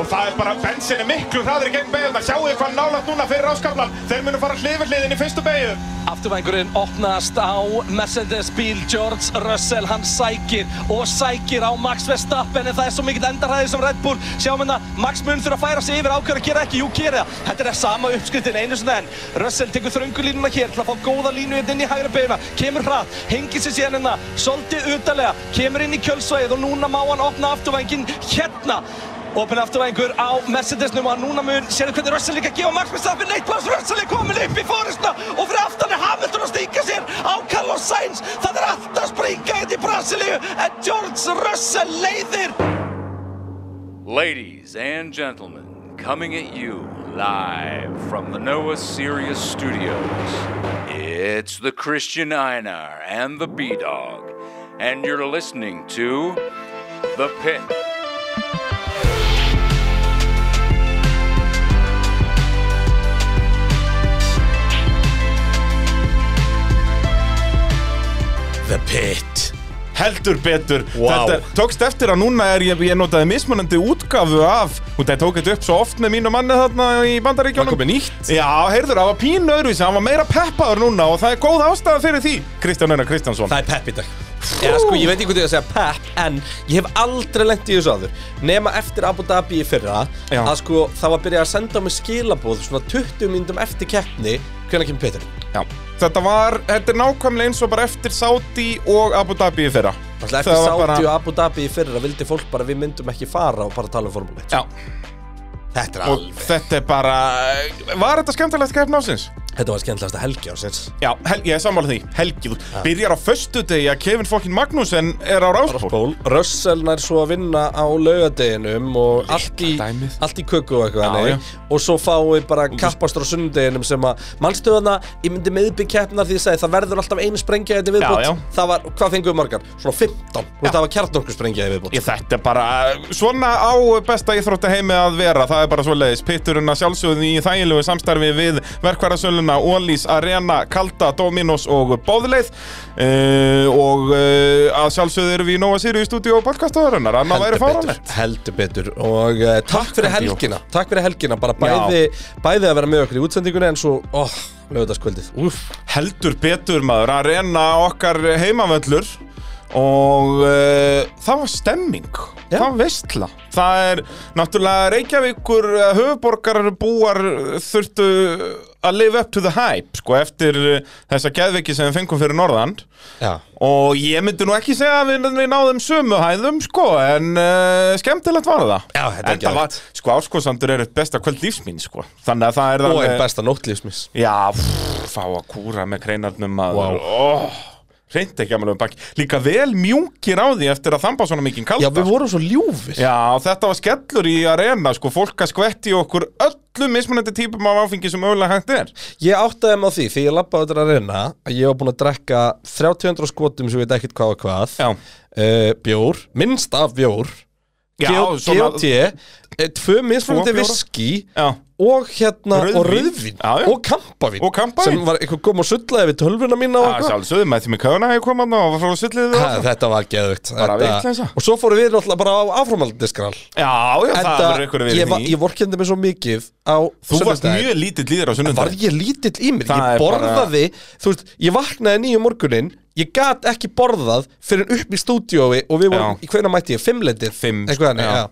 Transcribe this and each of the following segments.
og það er bara, bensin er miklu hraðir í gegn beigðuna, sjáu þið hvað nálægt núna fyrir áskaplan, þeir munu fara hlið við hliðin í fyrstu beigðu. Afturvængurinn opnast á Mercedes bíl George Russell, hann sækir og sækir á Max Verstappen en það er svo mikill endarhæði sem Red Bull. Sjáum hérna, Max mun þurfa að færa sig yfir ákveður að gera ekki, jú gera það. Þetta er sama uppskriftin einu sinni enn. Russell tekur þröngulínuna hér til að fá góða línu hérna inn í hægra beina, kemur hratt hengir sér síðan hérna, svolítið utalega kemur inn í kjölsvæðið og núna má hann opna afturvængin hérna Opin á núna mun, hvernig Russell líka að gefa Max Verstappen neitt Russell er komin upp í og fyrir aftan er Hamilton að sér á Carlos Sainz. Það er í Brasilíu en George Russell leiðir. Ladies and gentlemen, coming at you live from the Noah Sirius Studios, it's the Christian Einar and the B Dog, and you're listening to The Pit. The Pit Heldur betur. Vá. Þetta tókst eftir að núna er ég, ég notaði mismunandi útgafu af, og það tók þetta upp svo oft með mínu manni þarna í Það bandaríkjónum. komið nýtt Já, heyrður, það var pínu öðruvísi, hann var meira peppaður núna og það er góð ástæða fyrir því. Kristján Einar Kristjánsson. Það er pepp í dag Já, sko, ég veit ekki hvað ég að segja pepp En ég hef aldrei lent í þessu áður Nema eftir Abu Dhabi í fyrra Já. Að sko, það var byrjað að senda á mig skilabóð Svona 20 myndum eftir keppni Hvernig kemur Petur? Já. Þetta var, þetta er nákvæmlega eins og bara eftir Saudi og Abu Dhabi í fyrra. Eftir Það var Saudi bara- og Abu Dhabi í fyrra Vildi fólk bara við myndum ekki fara Og bara tala um Formule 1 Já, Þetta er og alveg þetta er bara, var þetta skemmtilegt keppn ásins? Þetta var skemmtilegasta helgi ásins Já, hel, ég er sammála því, helgi, þú byrjar á föstu degi að Kevin fokkin Magnussen er á ráspól. Russell nær svo að vinna á laugadeginum og allt í, allt í köku og eitthvað og svo fáið bara kappastur á sunnudeginum sem að mannstöðuna, ég myndi meðbygg keppnar því ég segi það verður alltaf einu sprengja þetta viðbútt Já, já. það var, hvað fengum við margar? Svona 15, Þú veist, það var kjarnorku sprengja viðbútt Ég, þetta er bara, svona á besta íþrótta heimi að vera, við verkvarasöluna Ólís Arena, Kalda, Dominos og Bóðleið. Uh, og uh, að sjálfsögðu erum við í Nóa Sirius stúdíu og podcastöðurinnar, annað væri fáránlegt. heldur betur. Og uh, takk fyrir helgina. Takk fyrir helgina, bara bæði, bæði að vera með okkur í útsendingunni en svo, oh, lögutaskvöldið Úff, Heldur betur maður, Arena okkar heimavöllur. Og uh, það var stemming. Já. það var veistla. Það er náttúrulega Reykjavíkur höfuborgar búar þurftu að live up to the hype sko eftir uh, þessa geðviki sem við fengum fyrir norðan. Já. Og ég myndi nú ekki segja að við, við náðum sömu hæðum sko en uh, skemmtilegt var það. Já, þetta er var, sko áskosandur er eitt besta kvöld lífsmín sko. Þannig að það er og einn besta nóttlífsmis Já, pff, fá að kúra með kreinarnum Vá. wow. Reyndi ekki að maður um baki. Líka vel mjúkir á því eftir að þamba svona mikið kalda. Já, við vorum svo ljúfir. Já, þetta var skellur í arena sko, fólk að skvetti okkur öllum mismunandi típum af áfengi sem mögulega hægt er. Ég áttaði á því því ég lappaði þetta að reyna að ég var búinn að drekka 3200 skotum sem ég veit ekkert hvað og hvað. Uh, Bjór, minnst af bjór. Já, svona- GOT uh, Tvö mismunandi viski Já, og hérna Rauðvín. og rauðvín Já, já. og kampavín Og kampavín. sem var eitthvað kom og sullaði við tölvuna mína og það eitthvað sjálfsögðu með því með kauna hefur komað og var frá sillið Ha, Þetta var geðvögt Bara vitleysa. Og svo fórum við náttúrulega bara á áframaldiskrál Já, já, það verður ykkur að ég, vera var- því ég vorkendi mig svo mikið á Þú varst sunnudaginn. mjög lítill líður á Var sunnundar ég lítill í mér? Það ég er bara- borðaði, þú veist, ég vaknaði nýju morgunin Ég gat ekki borðað fyrir upp í stúdíói Og við vorum, Já. í hvernig mætti ég, fimmleitið Fimm, Eitthvað hannig, já. já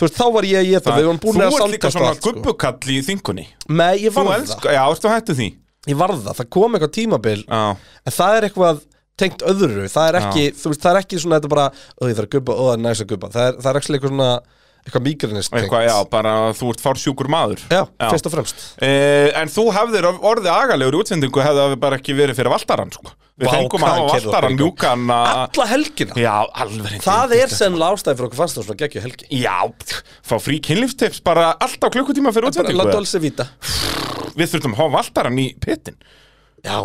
Þú veist, þá var ég að geta, við vorum búin Þú að ert líka saltast svona sko. gubbukall í þingunni. Nei, ég Þú var það. Elskar, já, ertu hættu því? Ég var það, það kom eitthvað tímabil Já, En það er eitthvað tengt öðru Það er ekki, þú veist, það er ekki svona þetta bara Ó, ég þarf að gubba, það er næst að gubba. Það er, það er ekki svona, eitthvað migranist tengt. eitthvað, já, bara þú ert fársjúkur maður. Já, fyrst og fremst. Eh, en þú hefðir orðið agalegur í útsendingu hefði það bara ekki verið fyrir Valtarann sko. Við fengum í gang. mjúkan Alla helgina? Já, Það er sennilega ástæði fyrir okkur fannst það svona geggju helgi. Já, fá frí kynlífstips bara alltaf klukkutíma fyrir útsendingu. Við þurftum að hafa Valtarann í pittin Já.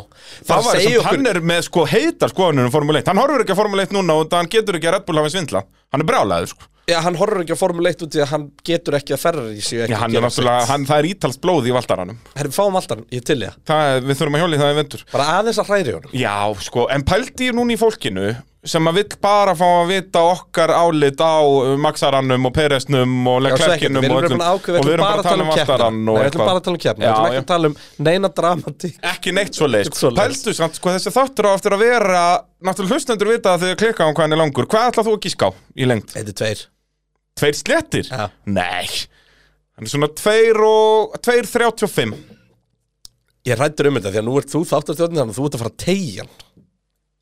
Það var þess að hann er með sko heitar skoðanur um Formule 1 Hann horfur ekki að Formule 1 núna og hann getur ekki að Red Bull hafa svindla Hann er brjálæður sko Já, hann horfur ekki á Formule 1 út í að hann getur ekki að Ferrari séu ekki Já, hann er náttúrulega, hann, það er ítalst blóð í Valtarannum Herri, fáum alltaf, ég til ég Það, við þurfum að hjóli það í vendur Bara aðeins að hræri honum. Já, sko, en pældi ég núna í fólkinu sem að vill bara fá að vita okkar álit á uh, Maxarannum og Peresnum og við og erum ákveð, og við erum bara að tala um og við ætlum bara að tala um keppna, við já. ekki að tala um neina dramatík. Ekki neitt svo svoleiðis. Pældu samt, sko, þessi þáttur á eftir að vera náttúrulega hlustendur vita að þau klikka á hvað hann er langur. Hvað ætlað þú að gíska á í lengd? Þetta er tveir Tveir slettir? Já. Nei Hann er svona tveir og tveir þrjátíu og fimm Ég rættur um þetta því að nú ert þú þáttastjórnin þannig að þú ert að fara að tegja hann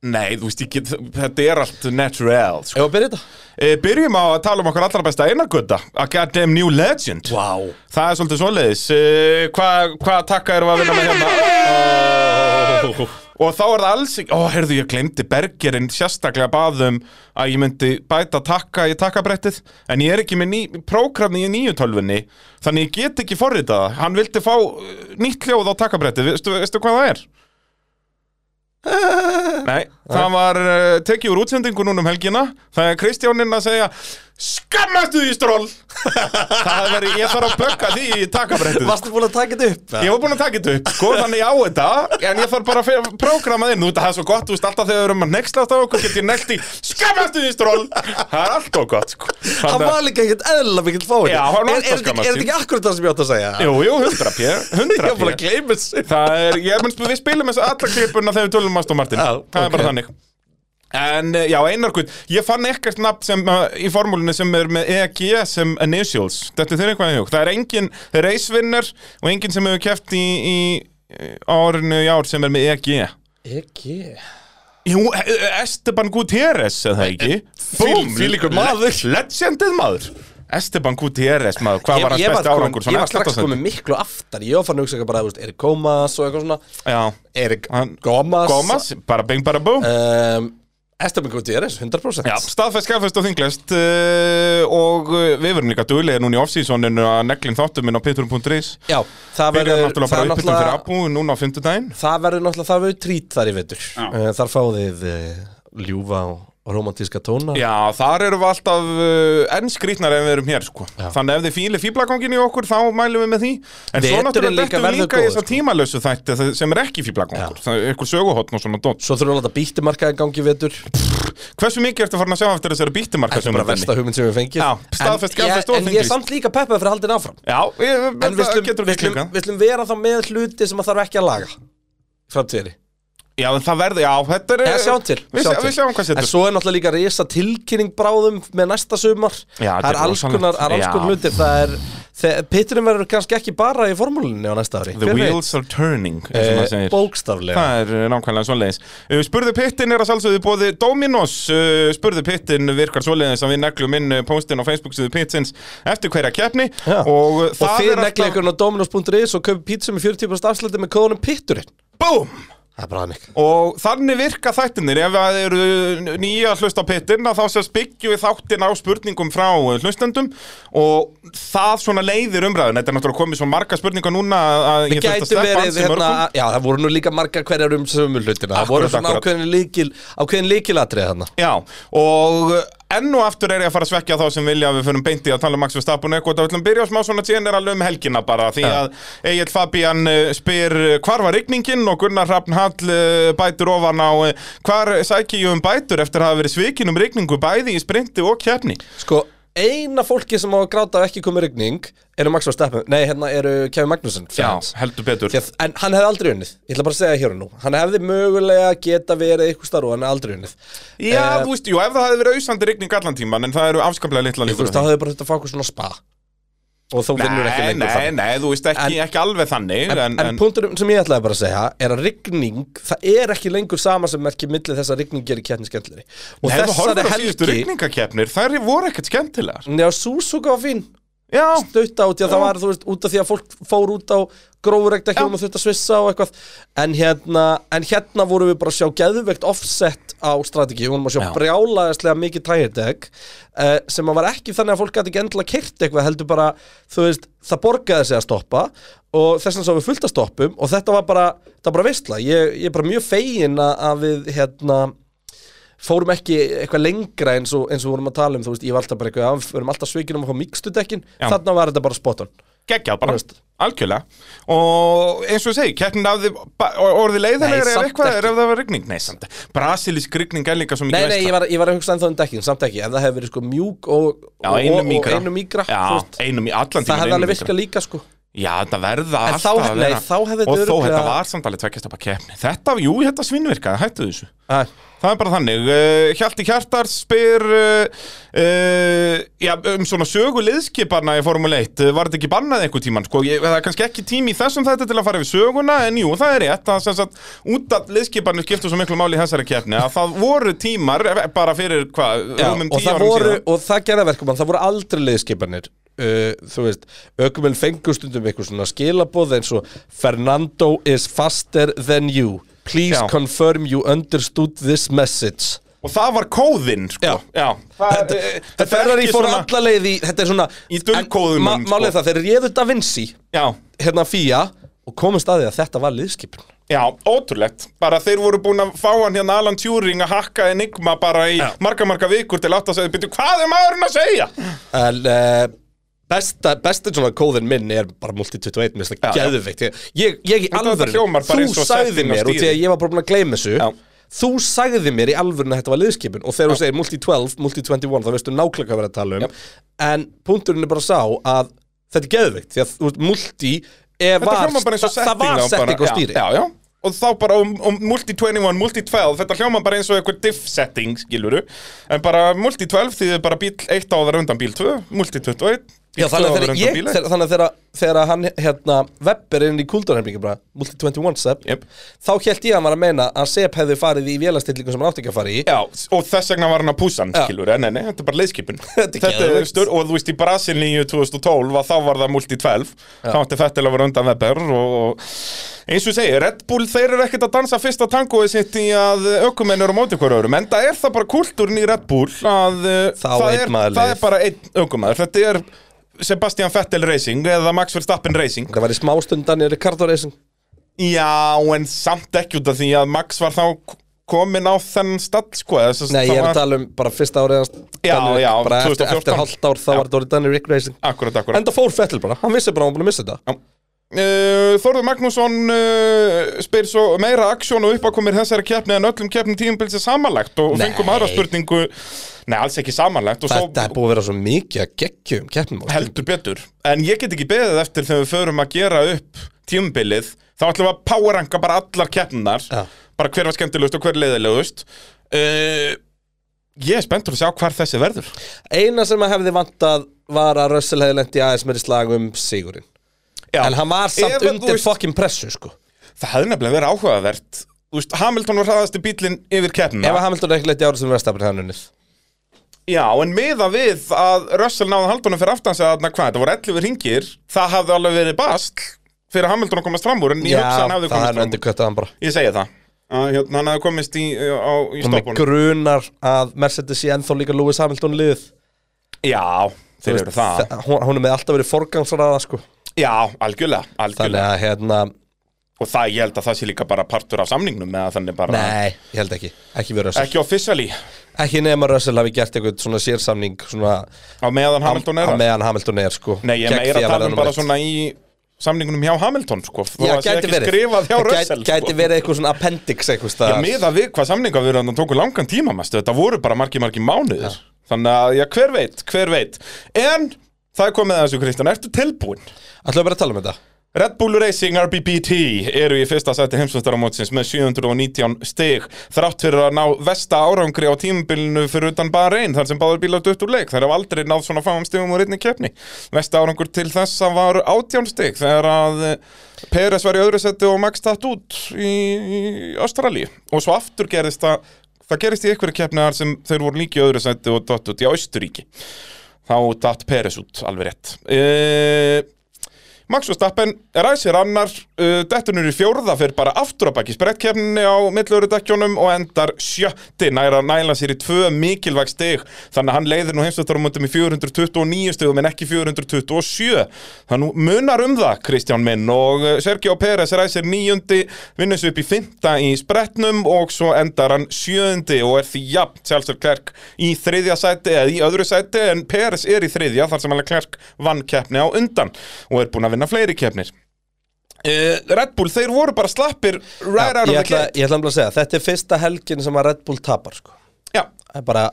Nei, þú veist, get, þetta er allt natural sko. Ef að byrja þetta? e, Byrjum á að tala um okkar allra besta einargöta A goddamn new legend Vá Það er svolítið svoleiðis e, Hvað hva takka erum við að vinna með hérna? Og þá er það alls ekki Ó, heyrðu, ég glemdi Bergerinn sérstaklega baðum að ég myndi bæta takka í takkabrettið En ég er ekki með ný, prógramni í nýju tölvunni Þannig ég get ekki forritað það. Hann vildi fá uh, nýtt hljóð á takkabrettið Veistu, veistu hvað það er? Nei, það var uh, tekið úr útsendingu núna um helgina Það er Kristjáninn að segja Skammastu því stról Það er verið, ég þarf að bögga því í takkabrettið Varstu búin að taka þetta upp? Ég var búinn að taka þetta upp, sko, þannig á þetta En ég þarf bara að prógrama þinn Þú veit að það er svo gott, þú veist, alltaf þegar við erum að nexlast á okkur Get ég nelt í. Skammastu því stról Það er alltaf gott, sko. Hann Þannig að- var líka ekkert eðlilega mikill alltaf Er er þetta ekki- er þetta ekki akkurat það sem ég átt að segja? Jú, jú, 100 p, 100 Ég var bara að gleyma En eh, já, Einar Guð, ég fann ekkert nafn sem, uh, í formúlinu sem er með EG sem initials. Þetta er þeir eitthvað í hug? Það er engin reisvinner og engin sem hefur keft í, í, í árinu í ár sem er með EG Ekki Jú, eh, Esteban Gutierrez, eða það ekki? Búm, þvílíkur maður. Legendið maður. Esteban Gutierrez, maður, hvað var hans besti árangur? ég var strax 11%. komið miklu aftar. Ég fann að hugsa eitthvað bara, veist, Erik Gómas og eitthvað svona. Já, Erik Hann- Gómas Gómas, bara bing bara bú. Um, Esteban Gutierrez, 100% Já, staðfæst, skafæst og þinglest. Uh, og uh, við verum líka duglega núna í off-seasoninu að neglin þáttum minn á pitturum.is Já, það verður náttúrulega það er bara uppbytun fyrir náttúrulega- Abu núna á fimmtudaginn. Það verður náttúrulega, það verður trít þar í vetur. Já. uh, Þar fáðið uh, ljúfa og romantíska tóna. Já, þar erum við alltaf uh, enn skrýtnar ef við erum hér sko. Þannig ef þið fíli fíblagangin í okkur þá mælum við með því. En svo náttúrulega við verður líka í þess að sko. tímalösu þætti það- sem er ekki fíblagangur Það er ykkur söguhotn og svona dót. Svo þurfum við að láta bítimarkaði gangi vetur. Hversu mikið ertu farin að sjá eftir þessari bítimarka Þetta er versta hugmynd sem við fengið. Já, staðfest, En staðfest og En ég er samt líka peppað fyrir haldin áfram. Já, ég, En við það slum, vera þá með hluti sem að þarf ekki að laga. Framtíðinni Já, en það verður, já, þetta er Já, sjáum til, Við, sjáum sjá, til. við sjáum hvað En setur. svo er náttúrulega líka risa tilkynning bráðum með næsta sumar. Já, Það er alls konar, það er alls konar hlutir. Það er, pitturinn verður kannski ekki bara í formúlinni á næsta ári. The Hver veit? wheels are turning, eins og Eh, maður segir. Bókstaflega. Það er uh, nákvæmlega svoleiðis. Uh, Spurðu pittin er að sjálfsögðu bóði Dominos. Spurðu pittin virkar svoleiðis að við neglum inn postin á Facebook síðu pitsins eftir hverja keppni. Og Og þið er negli ykkur á dominos.is og köpi pítsu með 40% afsluti með kóðunum pitturinn Búm! Það er hannig Og þannig virka þættinir ef það eru nýja hlust á pittin að þá sést byggjum við þáttin á spurningum frá hlustendum og það svona leiðir umræðin þetta er náttúrulega komið svo marga spurningar núna að ég Við þurfti að gætu sleppa ansi hérna, mörgum já það voru nú líka margar hverjar um sömu hlutina. Það voru svona akkúrat. ákveðin líkil, líkilatrið þarna. Já, og enn og aftur er ég að fara að svekja þá sem vilja að við fyrir beinti að tala um Max Verstappen eitthvað, það viljum byrja á smá svona general um helgina bara, því að Egil Fabian uh, spyr uh, hvar var rigningin? Og Gunnar Hrafn Hall uh, bætur ofan á hvar sæki ég um bætur eftir að hafa verið svikin um rigningu bæði í sprinti og keppni? Sko, eina fólki sem á að gráta ekki komið rigning eru Max Verstappen, nei hérna eru Kevin Magnússon fans. heldur betur. Því að- En hann hefði aldrei unnið, ég ætla bara að segja hér og nú. Hann hefði mögulega geta verið eitthvað starf og hann hefði aldrei unnið. Já, Eh, þú veist, jú, ef það hefði verið ausandi rigning allan tíman en það eru afskaplega litla Þú líkur veist, þá hefði bara þetta að fá eitthvað svona spa Og þú vinnur ekki Nei, lengur nei, þannig. nei, þú veist ekki, ekki alveg þannig En, en, en, punkturinn sem ég ætlaði bara að segja er að rigning, það er ekki lengur sama sem merkir milli þess að rigning gerir keppni skemmtilegri og Nei, ef þú horfir þessari á síðustu helgi rigningakeppnir, þær voru ekkert skemmtilegar. Já, Suzuka var fín Stutt á því að það var, þú veist, út af því að fólk fór út á grófurekta hjólum og þurft að svissa og eitthvað. En hérna, en hérna vorum við bara að sjá geðveikt offset á strategi við vorum að sjá Já. brjálaðislega mikið tægerdeg uh, sem að var ekki þannig að fólk gæti ekki endilega kert eitthvað heldur bara, þú veist, það borgaði sig að stoppa og þess vegna sá við fullt að stoppum og þetta var bara, þetta var bara veistla. Ég, ég er bara mjög fegin að, að við hérna fórum ekki eitthvað lengra eins og, eins og vorum að tala um, þú veist, ég var alltaf bara eitthvað, "Já, við erum alltaf svikin um að fá mikstudekkin, Já. þarna var þetta bara spot on. Geggjað bara. Algjörlega. Og eins og ég segi, keppnin af því orði leiðilegri ef samt eitthvað er ekki. ef það var rigning. Nei, samt, brasilísk rigning er líka svo mikið Nei, nei, ég var, ég var að hugsa ennþá um dekkin, samt ekki. Ef það hefði verið sko mjúk og, Já, og, og, einu mýgra Já, einu mý, allan hefði einu alveg Já, þetta verða En alltaf þá- að nei, vera hefði Og þó, örugglega- þetta var samt alveg tveggjastapa keppni. Þetta, jú, þetta svinnvirkaði, hættu þessu. Æ, Það er bara þannig, uh, Hjalti Hjartar spyr uh, uh, já, um svona sögu liðskiparna í Formule 1, uh, var þetta ekki bannað einhver tíman, sko, ég, það er kannski ekki tími í þessum þetta til að fara yfir söguna, en jú, það er rétt, að sem sagt, út af liðskiparnu skiptu svo miklu máli í þessari keppni, að það voru tímar, bara fyrir, hvað, rúmum og tíu það árum síðan. Og það það uh, Þú veist, aukuminn fengur stundum eitthvað svona skilaboð eins og Fernando is faster than you Please Já. confirm you understood this message Og það var kóðinn, sko, Já. það, Þetta, eh, þetta Ferrari fór svona- alla leið í Þetta er svona Í dulkóðunum, En ma- Málið er sko. það, þeir réðu Da Vinci Já, Hérna FIA Og komast að því að þetta var liðskipun Já, ótrúlegt. Bara þeir voru búin að fá hann hérna Alan Turing að hakka Enigma bara í marga, marga vikur til átt að segja, byrju, hvað er maðurinn að segja? En uh, besta, besta svona kóðin minn er bara Multi-21 Mér finnst Já, það já. geðveikt Ég, ég, í Þetta alvöru hljómar bara eins Þú og sagði mér, og því að ég var bara búin að gleyma þessu Já. Þú sagði mér í alvörun að þetta var liðskipun Og þegar þú segir Multi-12, Multi-21 þá veistu nákvæmlega hvað við erum að tala um En punkturinn er bara sá að þetta er geðveikt Því að þú veist, Multi var, og það, var setting bara- stýri Já, já, já. Og þá bara um, um multi-21, multi-12, þetta hljómar bara eins og eitthvað diff-setting, skiluru. En bara multi-12 því þið bara bíl 1 áður undan bíl 2, multi-21, Já, bíl 2 þannig að ég, bíl 1. þegar, þannig að þegar, þegar hann hérna Webb er inn í bara Multi-21 step Jep. Þá held ég að var að meina að Sepp hefði farið í vélastillingu sem hann átti ekki að fara í. Já, og þess vegna var hann að púsa hann, skilur, en nei, nei, þetta er bara stur, og þú veist, í Brasilíu 2012 að þá var það multi-12 þá átti Fettel að vera undan Weber og, og eins og ég segi, Red Bull þeir eru ekkert að dansa fyrsta tangoið sitt í að ökumenn eru á móti hverju öðrum, en það er það bara kultúrin í Red Bull að Þá það, er, maður það er bara einn ökumæður, þetta er Sebastian Vettel Racing eða Max Verstappen Racing. Það var í smástundan í Ricardo Racing. Já, en samt ekki út af því að Max var þá komin á þennan stall, sko Nei, það ég er að tala um bara fyrsta árið Já, já, Bara eftir, 2014. eftir halvt ár þá var þetta orðið Danny Rick Racing. Akkurat, akkurat. Enda fór Fettel bara, hann vissi bara að hann búin að missa þetta. Uh, Þórður Magnússon uh, spyr svo meira aksjón og uppákomir þessari keppni en öllum keppnum tímubils er samanlagt og Nei. fengum aðra spurningu Nei, alls ekki samanlagt og Þetta er svo búið að vera svo mikið að geggjum keppnum heldur betur. En ég get ekki beðið eftir þegar við förum að gera upp tímubilið þá ætlum við að powerranka bara allar keppnar Já. bara hver var skemmtilegust og hver leiðilegust uh, Ég er spenntur að sjá hvar þessi verður. Eina sem að hefði vantað var að Russell hefði lent í aðeins meiri slag um sigurinn. Já. En hann var samt Ef undir veist- fokkin pressu sko. Það hefði nefnilega verið áhugavert. Hamilton var hraðasti bílinn yfir keppnina. Ef Hamilton ekki leitt í árið sem verðstafn Já, en miða við að Russell náði haldunum fyrir aftan sig að hvað, þetta voru 11 ringir það hafði alveg verið bast fyrir Hamilton að komast fram úr en ég Já, hugsa hann hafði það komast er fram endur úr. köttað hann bara. Ég segi það, að, hérna, hann hafði komist í, á, í stoppunum. grunar að Mercedes sé ennþá líka Lewis Hamilton liðið Já, þeir eru það. þa- hún, er með alltaf verið forgangsraða sko. Já, algjörlega, Þannig algjörlega að hérna Og það, ég held að það sé líka bara partur af samningnum með að þannig bara Nei, ég held ekki. Ekki við Russell. Ekki officially Ekki nema Russell hafi gert eitthvað svona sérsamning Svona á meðan Hamilton er á að meðan Hamilton er sko. Nei, ég meira að tala um bara svona í samningunum hjá Hamilton, sko. Já, að sé gæti ekki skrifað hjá Það gæti- Russell, Gæti sko verið eitthvað svona appendix eitthvað Já, staðar miða við hvað samninga við erum tóku langan tíma mestu, þetta voru bara margi, margi mánuðir. Þannig að, já, hver veit, hver veit. En, það er komið að þessu, Kristján, ertu tilbúin? Ætlum við bara að tala um þetta Red Bull Racing RBPT eru í fyrsta seti heimsvöldaramótsins með 719 stig. Þrátt fyrir að ná vesta árangri á tímabilinu fyrir utan bara einn þar sem báður bílar dutt úr leik þeir hafa aldrei náð svona fáum stigum úr einni keppni. Vesta árangur til þessa var 18 stig þegar að eh, Peres var í öðru seti og Max datt út í, Ástralíu. Og svo aftur gerist það það gerist í einhverju keppni þar sem þeir voru líki í öðru seti og datt út í Austuríki þá datt Peres út alveg rétt. Eeeeh Max Verstappen ræsir annar uh, dettunur í fjórða fyrir bara aftur að baki sprettkeppninni á millörudekkjónum og endar sjötti. Næra næla sér í tvö mikilvæg stig. Þannig að hann leiðir nú heimsvöldarumundum í 429 stigum en ekki 427 þannig munar um það Kristján minn og uh, Sergio Pérez ræsir níundi vinnur sig upp í fymta í sprettnum og svo endar hann sjöundi og er því jafn Sjálfsög Klerk í þriðja sæti eða í öðru sæti en Pérez er í þriðja þar sem hann Klerk vann keppni á undan og er búin að vinna fleiri kefnir uh, Red Bull, þeir voru bara slappir right out ég, ætla, ég ætla að segja, þetta er fyrsta helgin sem að Red Bull tapar sko. Já, bara,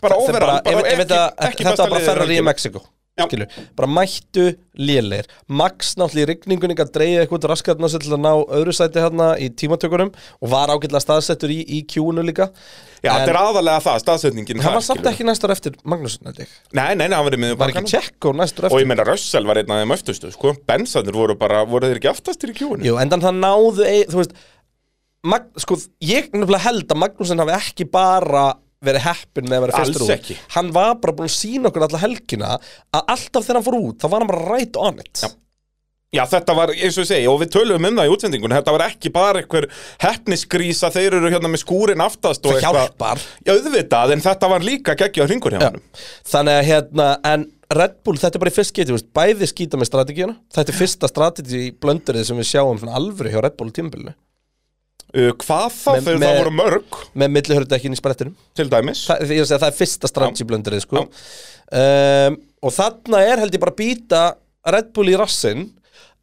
Bara er overall, þetta var bara ferrar í. Mexiko Já. Skilur, bara mættu lélir Max náttúrulega í rigningunni að dreigja eitthvað raskarna til að ná öðru sæti hérna í tímatökunum og var ágætlega staðsettur í, í Q-unu líka. Já En þetta er aðalega það, staðsetningin hann var samt ekki næstur eftir ég. Nei, nei, nei, hann var í miður var ekki Tjekko næstur Og ég eftir? meina Russell var einn af þeim öftustu, sko. Bensanir voru bara, voru þeir ekki aftastir í kjúinu? Jú, endan það náðu ei, þú veist Mag, sko, ég held að Magnússon hafi ekki bara verið heppin með að vera Alls fyrstur út ekki. hann var bara búin að sína okkur alla helgina að alltaf þegar hann fór út þá var hann bara right on it Já. Já, þetta var, eins og ég segi, og við tölum um það í útsendingunni, þetta var ekki bara einhver hefnisgrísa, þeir eru hérna með skúrin aftast og það hjálpar Já, auðvitað, en þetta var líka geggjað hringur hjá Já. hann. þannig að hérna en Red Bull, þetta er bara í fyrst geti, veist, bæði skýta með strategíuna þetta er fyrsta strategi blöndurinn sem við sjáum svona alvöru hjá Red Bull tímabilinu Uh, hvað þá Með- þegar með- það voru mörg, með millihörðdekkin í sprettinum. Til dæmis? Þa, ég er að segja, það er fyrsta strategi blöndurinn sko. um, og þarna er held ég bara að býta Red Bull í rassinn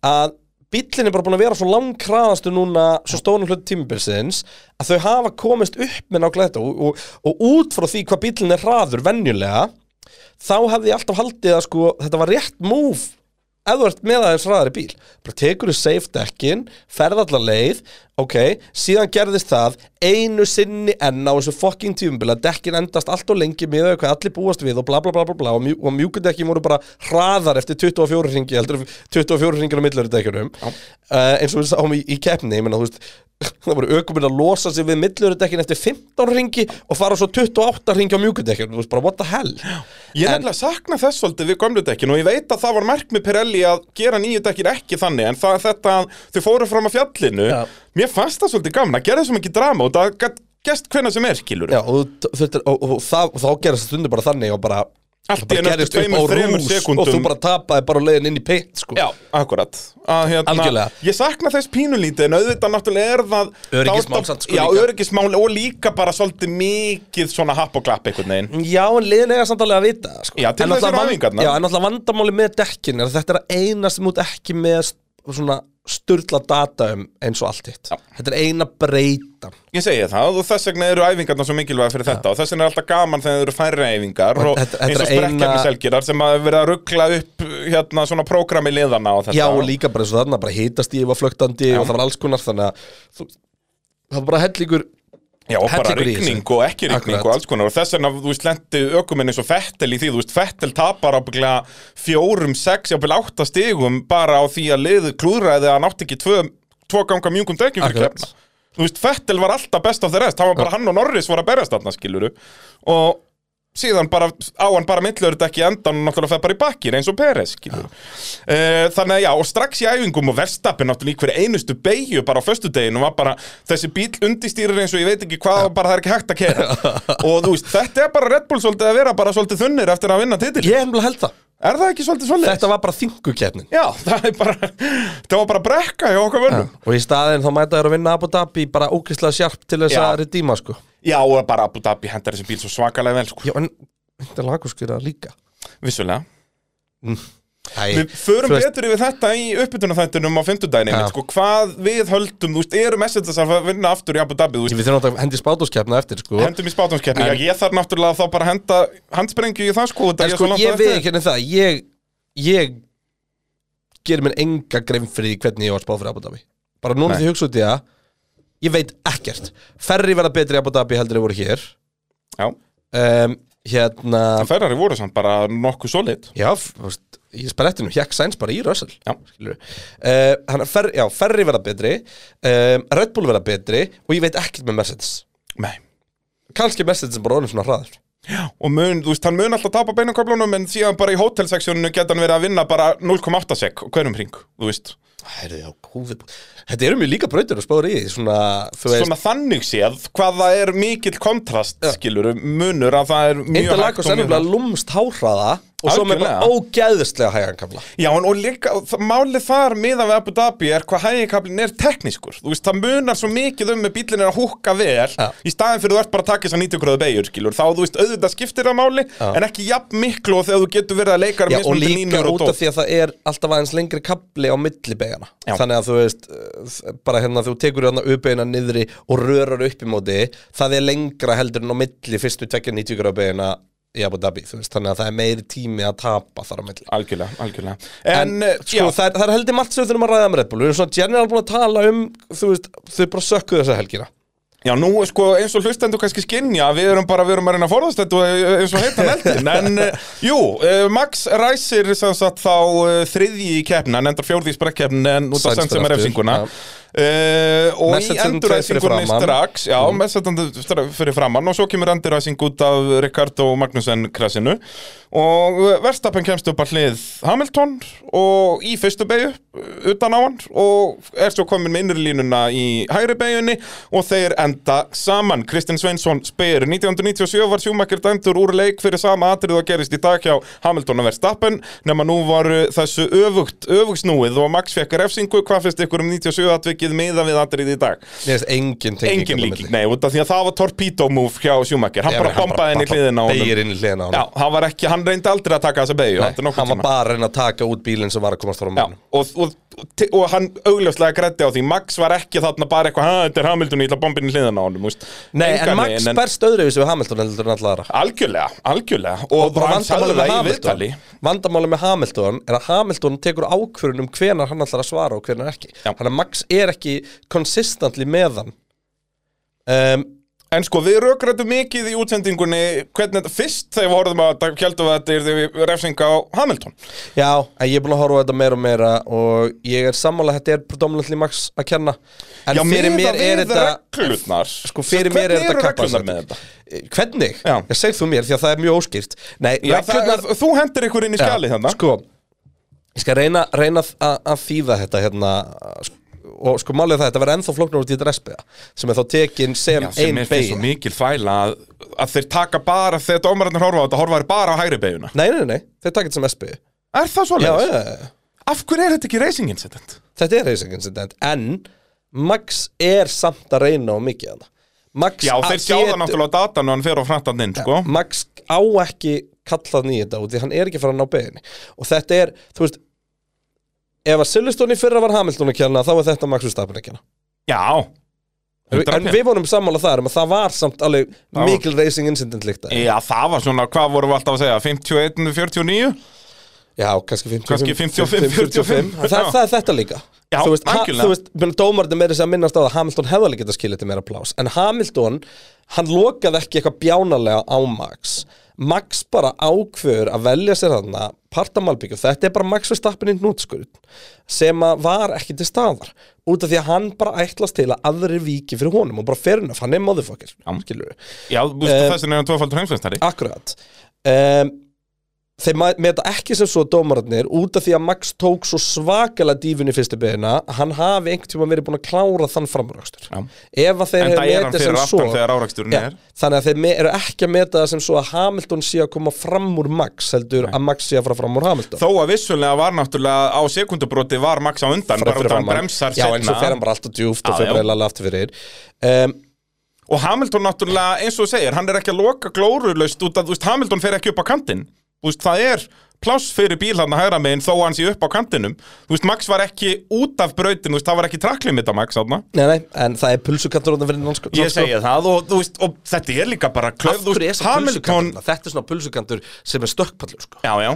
að bíllinn er bara búin að vera svo langkraðastu núna svo stónum hlut tímabilsins að þau hafa komist upp með nákvæmlega þetta. Og, og, og út frá því hvað bíllinn er hraður venjulega þá hefði ég alltaf haldið að sko þetta var rétt move ef þú ert með aðeins hraðari bíl bara tekur þú safe dekkin, ferð allar leið ok, síðan gerðist það einu sinni enn á þessu fucking tímubil að dekkin endast allt og lengi með hvað allir búast við og bla bla bla bla, bla og, mjú, og mjúkudekkin voru bara hraðar eftir 24 ringi, heldur 24 ringir á millur dekkinum uh, eins og við sáum í, í keppni, ég menna þú veist það voru aukuminn að losa sig við millurudekkin eftir 15 ringi og fara svo 28 ringi á mjúkudekkin, þú veist bara what the hell? Ég er nefnilega sakna þess svolítið við gömlu dekkin og ég veit að það var mark með Pirelli að gera nýju dekkin ekki þannig en það, þetta að þau fóru fram að fjallinu. Já. mér fannst það svolítið gaman að gera svo mikið drama og það gætt gest hvenna sem er skilur Já, og, og, og, og, þá gerist það stundu bara þannig og bara Allt í á tveimur, þremur rús sekúndum. og þú bara tapaði bara leiðin inn í pitt sko. Já, akkurat að, hérna. Ég sakna þess pínulítið en auðvitað náttúrulega er það Öryggismál samt, sko, Já, öryggismál og líka bara svolítið mikið svona happ og klapp einhvern veginn Já, en liðin eiga samt alveg að vita sko. Já, til þess van- æfingarnar. Já, en náttúrulega vandamáli með dekkin er þetta er að eina sem út ekki með svona sturla data um eins og allt hitt. Þetta er eina breytan Ég segi það og þess vegna eru æfingarna svo mikilvæga fyrir þetta og þess vegna er alltaf gaman þegar það eru færri æfingar Og og þetta- eins og sprekkjarniselgirar sem að vera að ruggla upp hérna svona prógrami liðana og þetta. Já, og líka bara eins og þarna, bara hitast ég var flögtandi og það var alls konar þannig að þú, það var bara hellingur Já, og bara rigning þessu. og ekki Akkurat. og alls konar og þess vegna, þú veist, lendi ökuminn eins og Fettel í því, þú veist, Fettel tapar ábygglega fjórum, sex, jáfnvel átta stigum bara á því að liðu klúðræði að hann átti ekki tvö, tvö ganga mjungum dekkjum fyrir keppna. Þú veist, Fettel var alltaf best af þeir rest, það var bara hann og Norris voru að berjast þarna, skiluru og síðan bara á hann bara millur þetta ekki endan og náttúrulega fer bara í bakkin eins og Peres skilur. Uh, þannig að já, og strax í æfingum og verstappin náttúrulega í hverju einustu beigju bara á föstudeginu var bara þessi bíl undistýrir eins og ég veit ekki hvað bara það er ekki hægt að kera og þú veist, þetta er bara Red Bull svolítið að vera bara svolítið þunnir eftir að vinna titil Ég hef nefnilega held það Er það ekki svolítið svolítið? Þetta var bara þingukeppnin. Já, það er bara það var bara brekka hjá okkar vönnum Og í staðinn þá mæta þér að vinna Abu Dhabi bara ókrislega sjarp til þess að redíma sko. Já, og bara Abu Dhabi hendar þessi bíl svo svakalega vel sko. Já, en þetta er lagurskýra líka? Vissulega. Æ, Við förum veist- betur yfir þetta í uppbytunarþættinum á Já. einmitt, sko, hvað við höldum, þú veist, eru messengers að vinna aftur í Abu Dhabi, þú veist, Við þurfum átt að hendi spátóskeppna eftir sko. Hendum í spátumskeppni, En- Já, ég þarf náttúrulega þá bara að henda handsprengju í það sko, þetta En er sko svo langt á ég við eftir. ekki henni það Ég, ég gerir mér enga grein fyrir hvernig ég var spáð fyrir Abu Dhabi. Bara núna því ég hugsa út í það Ég veit ekkert. Ferri verða betri í Abu Dhabi heldur en voru hér. Já, um, Hérna en Ferrari voru samt bara nokkuð solid. Já, veist, í sprettinum Hjekk Sainz bara í skilurðu. uh, hann, fer, Já, Ferri verða betri um, Red Bull verða betri Og ég veit ekkert með Mercedes Nei. Kannski Mercedes er bara orðin svona hraður Og mun, þú veist, hann mun alltaf tapa beinaköflunum en síðan bara í hótelseksjóninu geta hann verið að vinna bara 0,8 sek og hverjum hring, þú veist. Herri, já, góði Þetta eru mjög líka brautir að spáður í Svona, þú veist Svona þannig séð, hvað það er mikill kontrast, skilur, munur að það er mjög Interlagos er mjög nefnilega lúmst háhraða og svo með bara ógæðislega hægankabla Já, en og líka, og málið þar miðan við Abu Dhabi er hvað hægikablin er teknískur. Þú veist, það munar svo mikið um með bílinn er að húkka vel. Já. Í staðin fyrir þú ert bara að taka þess að 90 gráðu beigur, skilur. Þá, þú veist, auðvitað skiptir það máli En ekki jafn miklu og þegar þú getur verið að leika Já, og líka línur út af því að það er alltaf aðeins lengri kabli á millibegana Já. þannig að þú veist uh, bara hérna þú tekur hérna uppegina niðri og rörar upp í móti það er lengra heldur en á milli fyrstu tvekja 90 gráðu begina í Abu Dhabi veist, þannig að það er meiri tími að tapa þar á milli. Algjörlega, algjörlega. En, En, eh, sko, það, er, heldur margt sem við þurfum að ræða með Red Bull. Við erum svona general búin að tala um Þú veist, þau bara sökkuðu þessa helgina. Já, nú sko eins og hlustendur kannski skinja við erum bara, við erum að reyna að forðast þetta og eins og heitan eldin, en uh, jú, uh, Max ræsir sem sagt þá uh, þriðji í keppna, hann endar fjórði í sprekkkeppni en út af sent sem er aftur, refsinguna. Já. Uh, og í framan. strax, já, mm. messetandi fyrir framann og svo kemur endurræsing út af Ricardo Magnussen krasinu og uh, Verstappen kemst upp að hlið Hamilton og í fyrstu beigju utan á hann og er svo komin með innri línuna í hægri beigjunni og þeir enda saman Kristinn Sveinsson spyr 1997 var Schumacher dæmtur úr leik fyrir sama atrið og gerist í dag hjá Hamilton og Verstappen nema nú var þessu öfugt, öfugsnúið og Max fekk refsingu hvað finnst ykkur um 97 atvikið miða við atrið í dag. Ég veist, engin tenging engin líking, nei, út af því að það var torpedo move hjá Schumacher, hann bara bombaði henni í hliðina. Beygir inn í hliðina á Já, hann var ekki, hann reyndi aldrei að taka þessa Nei, Hann var bara að reyna að taka út bílinn sem var að komast frá mannum og, og, og, og hann augljóslega grætti á því. Max var ekki þarna bara eitthvað "Ha, þetta er Hamilton, ég ætla bombin í hliðan á honum úst. Nei, en Max berst öðruvísi við Hamilton Algjörlega, algjörlega. Og, bara hann vandamáli með í Hamilton er að Hamilton tekur ákvörun um hvenar hann ætlar að svara og hvenar ekki. Þannig að Max er ekki consistently með hann. Um, En sko, við rökrættum mikið í útsendingunni Hvernig þetta fyrst þegar við horfðum að þetta Hjaldum að þetta er því refsing á Hamilton. Já, en ég er búin að horfa þetta meira og meira og ég er sammála að þetta er predominantly Max að kenna. En Já, fyrir mér er við þetta reglurnar. Sko fyrir mér er Hvernig þetta eru reglurnar með þetta? Hvernig? Já. Ég seg þú mér því að það er mjög óskýrt. Nei, Já, það, reglurnar þú hendur ykkur inn í skjali Já, hérna. Sko, ég skal reyna, reyna að, að þýða þetta hérna sko, og sko málið það, þetta verður ennþá flóknar út í dressbiða sem er þá tekin sem Já, sem ein er fyrir svo beigja mikil fæla að, að þeir taka bara, þegar dómararnir horfa á þetta horfa þeir bara á hægri beiguna. Nei, nei, nei, þeir taka þetta sem SB Er það Já, svoleiðis? já, já, Af hverju er þetta ekki racing incident? þetta er racing incident En Max er samt að reyna á mikið hana Max Já, þeir sjá það getur- náttúrulega á datan og hann fer á framtann inn, sko. Max á ekki kallað nýja þetta út því hann er ekki fara að ná beginni. Og þetta er, þú veist ef að Silveston í fyrra var Hamilton að kjanna þá er þetta Max Verstappen að kjanna Já. En 100%. við vorum sammála þar um að það var samt alveg var- mikil racing incident líkt að Já, það var svona, hvað vorum við alltaf að segja 51, 49? já, kannski 55 Kannski 55, 45. það, það, er þetta líka. Já, þú veist, veist menn dómarði meira sér að minnast á það að Hamilton hefði alveg getað skilið til meira plás en Hamilton, hann lokaði ekki eitthvað bjánalega á Max Max bara ákveður að velja sér þarna partamalbyggju, þetta er bara Max Verstappen í nútskurð sem að var ekki til staðar út af því að hann bara ætlast til að aðri viki fyrir honum og bara fer hann hann er motherfucker, skilur við Já, þú veist, Eh, þessin er hann tvöfaldur heimsveistari Akkurat. Um, Þeir meta ekki sem svo dómararnir út af því að Max tók svo svakalega dífun í fyrstu beina að hann hafi einhvern tíma verið búin að klára þann framröxtur Já. Ef að þeir metið sem fyrir svo er. Þannig að þeir eru ekki að meta það sem svo að Hamilton sé að koma fram úr Max heldur að Max sé að fara fram úr Hamilton. Þó að vissulega var náttúrulega á sekundubróti var Max á undan, bara út af hann bremsar Já, en svo fer hann bara alltaf djúft og bara alveg aftur fyrir. Um, Og Hamilton náttúrulega, eins og þú segir, hann er ekki að loka glórulaust út að, þú veist, Hamilton fer ekki upp á kantinn veist, það er pláss fyrir bíl hann að hægra megin þó að hann sé upp á kantinum. Þú veist, Max var ekki út af brautin, veist, það var ekki tracklimit á Max, Nei, nei, en það er pulsukantur Ég segi það og, veist, og þetta er líka bara klöf, er Hamilton? Þetta er svona pulsukantur sem er stökkpallur sko. Já, já.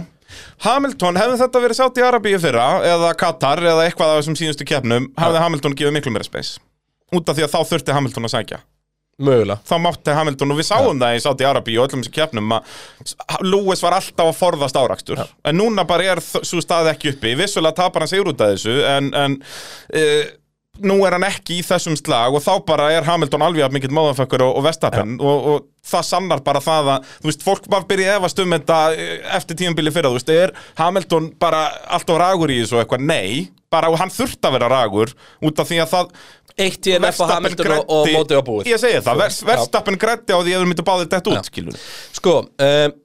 Hamilton, hefði þetta verið sátt í Arabíu fyrra eða Katar eða eitthvað af þessum síðustu keppnum hefði Hamilton gefið miklu meira space. Út af því að þá þurfti Hamilton að sækja Mögulega. Þá mátti Hamilton og við sáum það í í Arabíu og öllum þessum keppnum að Lewis var alltaf að forðast árakstur en núna bara er sú staði ekki uppi. Vissulega tapar hann sigur út af þessu en, en uh, nú er hann ekki í þessum slag og þá bara er Hamilton alveg að mikill móðanfökkur og, og Vestapen og, og það sannar bara það að þú veist, fólk bara byrja efast um þetta eh, eftir tímabili fyrra, þú veist, er Hamilton bara alltaf ragur í þessu eitthvað, nei. Bara og hann þurft að vera ragur út af því að það Eitt í NF og Hamilton og, og mótið á búið. Ég segi það. Verstappen grætti á því að þú myndir báðir dett út, skilur Sko um,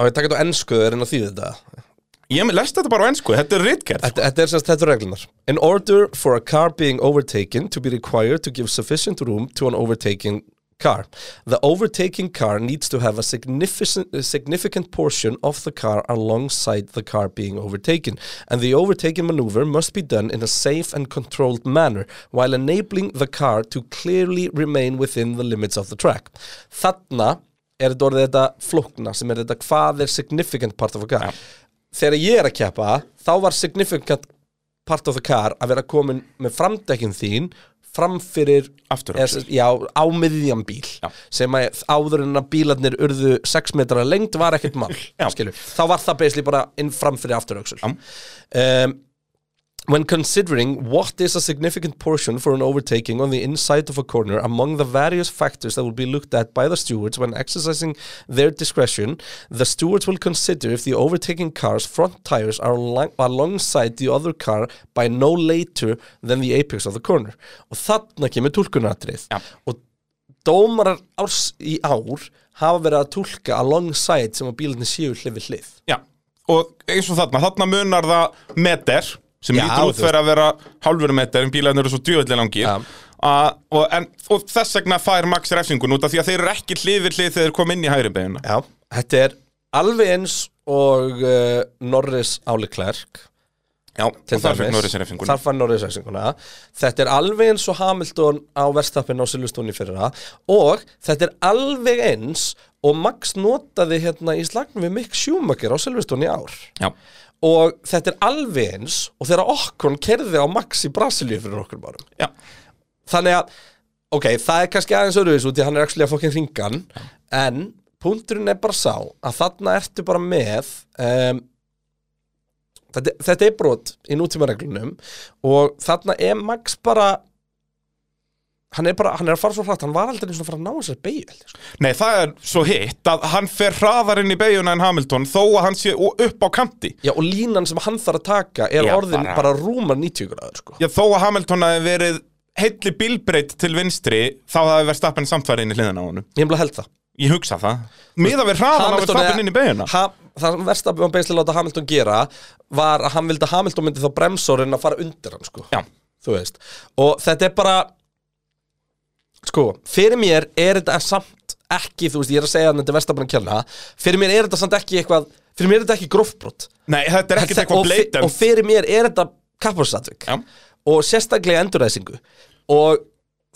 Á ég taka þetta á ennsku þegar en að þýða þetta? Ég lest þetta bara á ennsku, þetta er ritgerð sko. Þetta, þetta er semst þetta er reglunar In order for a car being overtaken to be required to give sufficient room to an overtaking car. The overtaking car needs to have a significant, a significant portion of the car alongside the car being overtaken and the overtaking maneuver must be done in a safe and controlled manner while enabling the car to clearly remain within the limits of the track. Þarna er þetta orðið þetta flókna sem er þetta hvað er significant part of a car. Þegar ég er að keppa þá var significant part of the car að vera komin með framdekkin þín framfyrir á miðjan bíl Já. sem að áður en að bílarnir urðu 6 metra lengt var ekkert mál þá var það basically bara inn framfyrir afturöksul um, When considering what is a significant portion for an overtaking on the inside of a corner among the various factors that will be looked at by the stewards when exercising their discretion, the stewards will consider if the overtaking car's front tires are alongside the other car by no later than the apex of the corner. Og þarna kemur túlkunatrið. Já. Og dómarar árs í ár hafa verið að túlka alongside sem að bílarnir séu hlið við hlið. Já, og eins og þarna, þarna munar það meter sem Já, lítur út fyrir að vera hálfur meter en bílarnir eru svo djöðlega langir. Já. A, og, en, og þess vegna fær Max refsingun út af því að þeir eru ekki hlið við hlið þegar þeir koma inn í hægri beina. Já, þetta er alveg eins og uh, Norris áli Klerk Já, og þar fekk Norris refsinguna Þar fann Norris refsinguna. Þetta er alveg eins og Hamilton á verðstappin á Silvestóni fyrir það og þetta er alveg eins og Max notaði hérna í slagnum við Mick Schumacher á Silvestóni ár. Já, og þetta er alveg eins og þegar Okkon kerði á Max í Brasilíu fyrir okkur árum. Já, Þannig að, ok, það er kannski aðeins öruðis út í hann er actually að fokkin hringan en punkturinn er bara sá að þarna ertu bara með um, þetta, þetta er brot í nútímareglunum og þarna er Max bara hann er bara, hann er að fara svo hratt hann var aldrei eins og að fara að ná held ég, sko. Nei, það er svo hitt að hann fer hraðar inn í beiguna en Hamilton þó að hann sé upp á kanti. Já, og línan sem hann þarf að taka er Já, orðin bara- bara, rúmar 90 gráður sko. Já, þó að Hamilton hafi verið heilli bílbreyt til vinstri þá hafi verið stappin samtværi inn í hliðina á honum. Ég hef held það. Ég hugsa það. Miða við hraðan að við stappin inn í beiguna ha, Það sem verðstappi var beislega láta Hamilton gera var að hann vildi að Hamilton myndi þá bremsor en að fara undir hann sko. Já, þú veist. Og þetta er bara sko, fyrir mér er þetta samt ekki, þú veist, ég er að segja að þetta er verðstappi að kjanna fyrir mér er þetta samt ekki eitthvað fyrir mér er þetta ekki grófbrot nei, þetta er ekkert eitthvað blatant og fyrir mér er þetta kapparsatvík Já. og sérstaklega endurræsingu og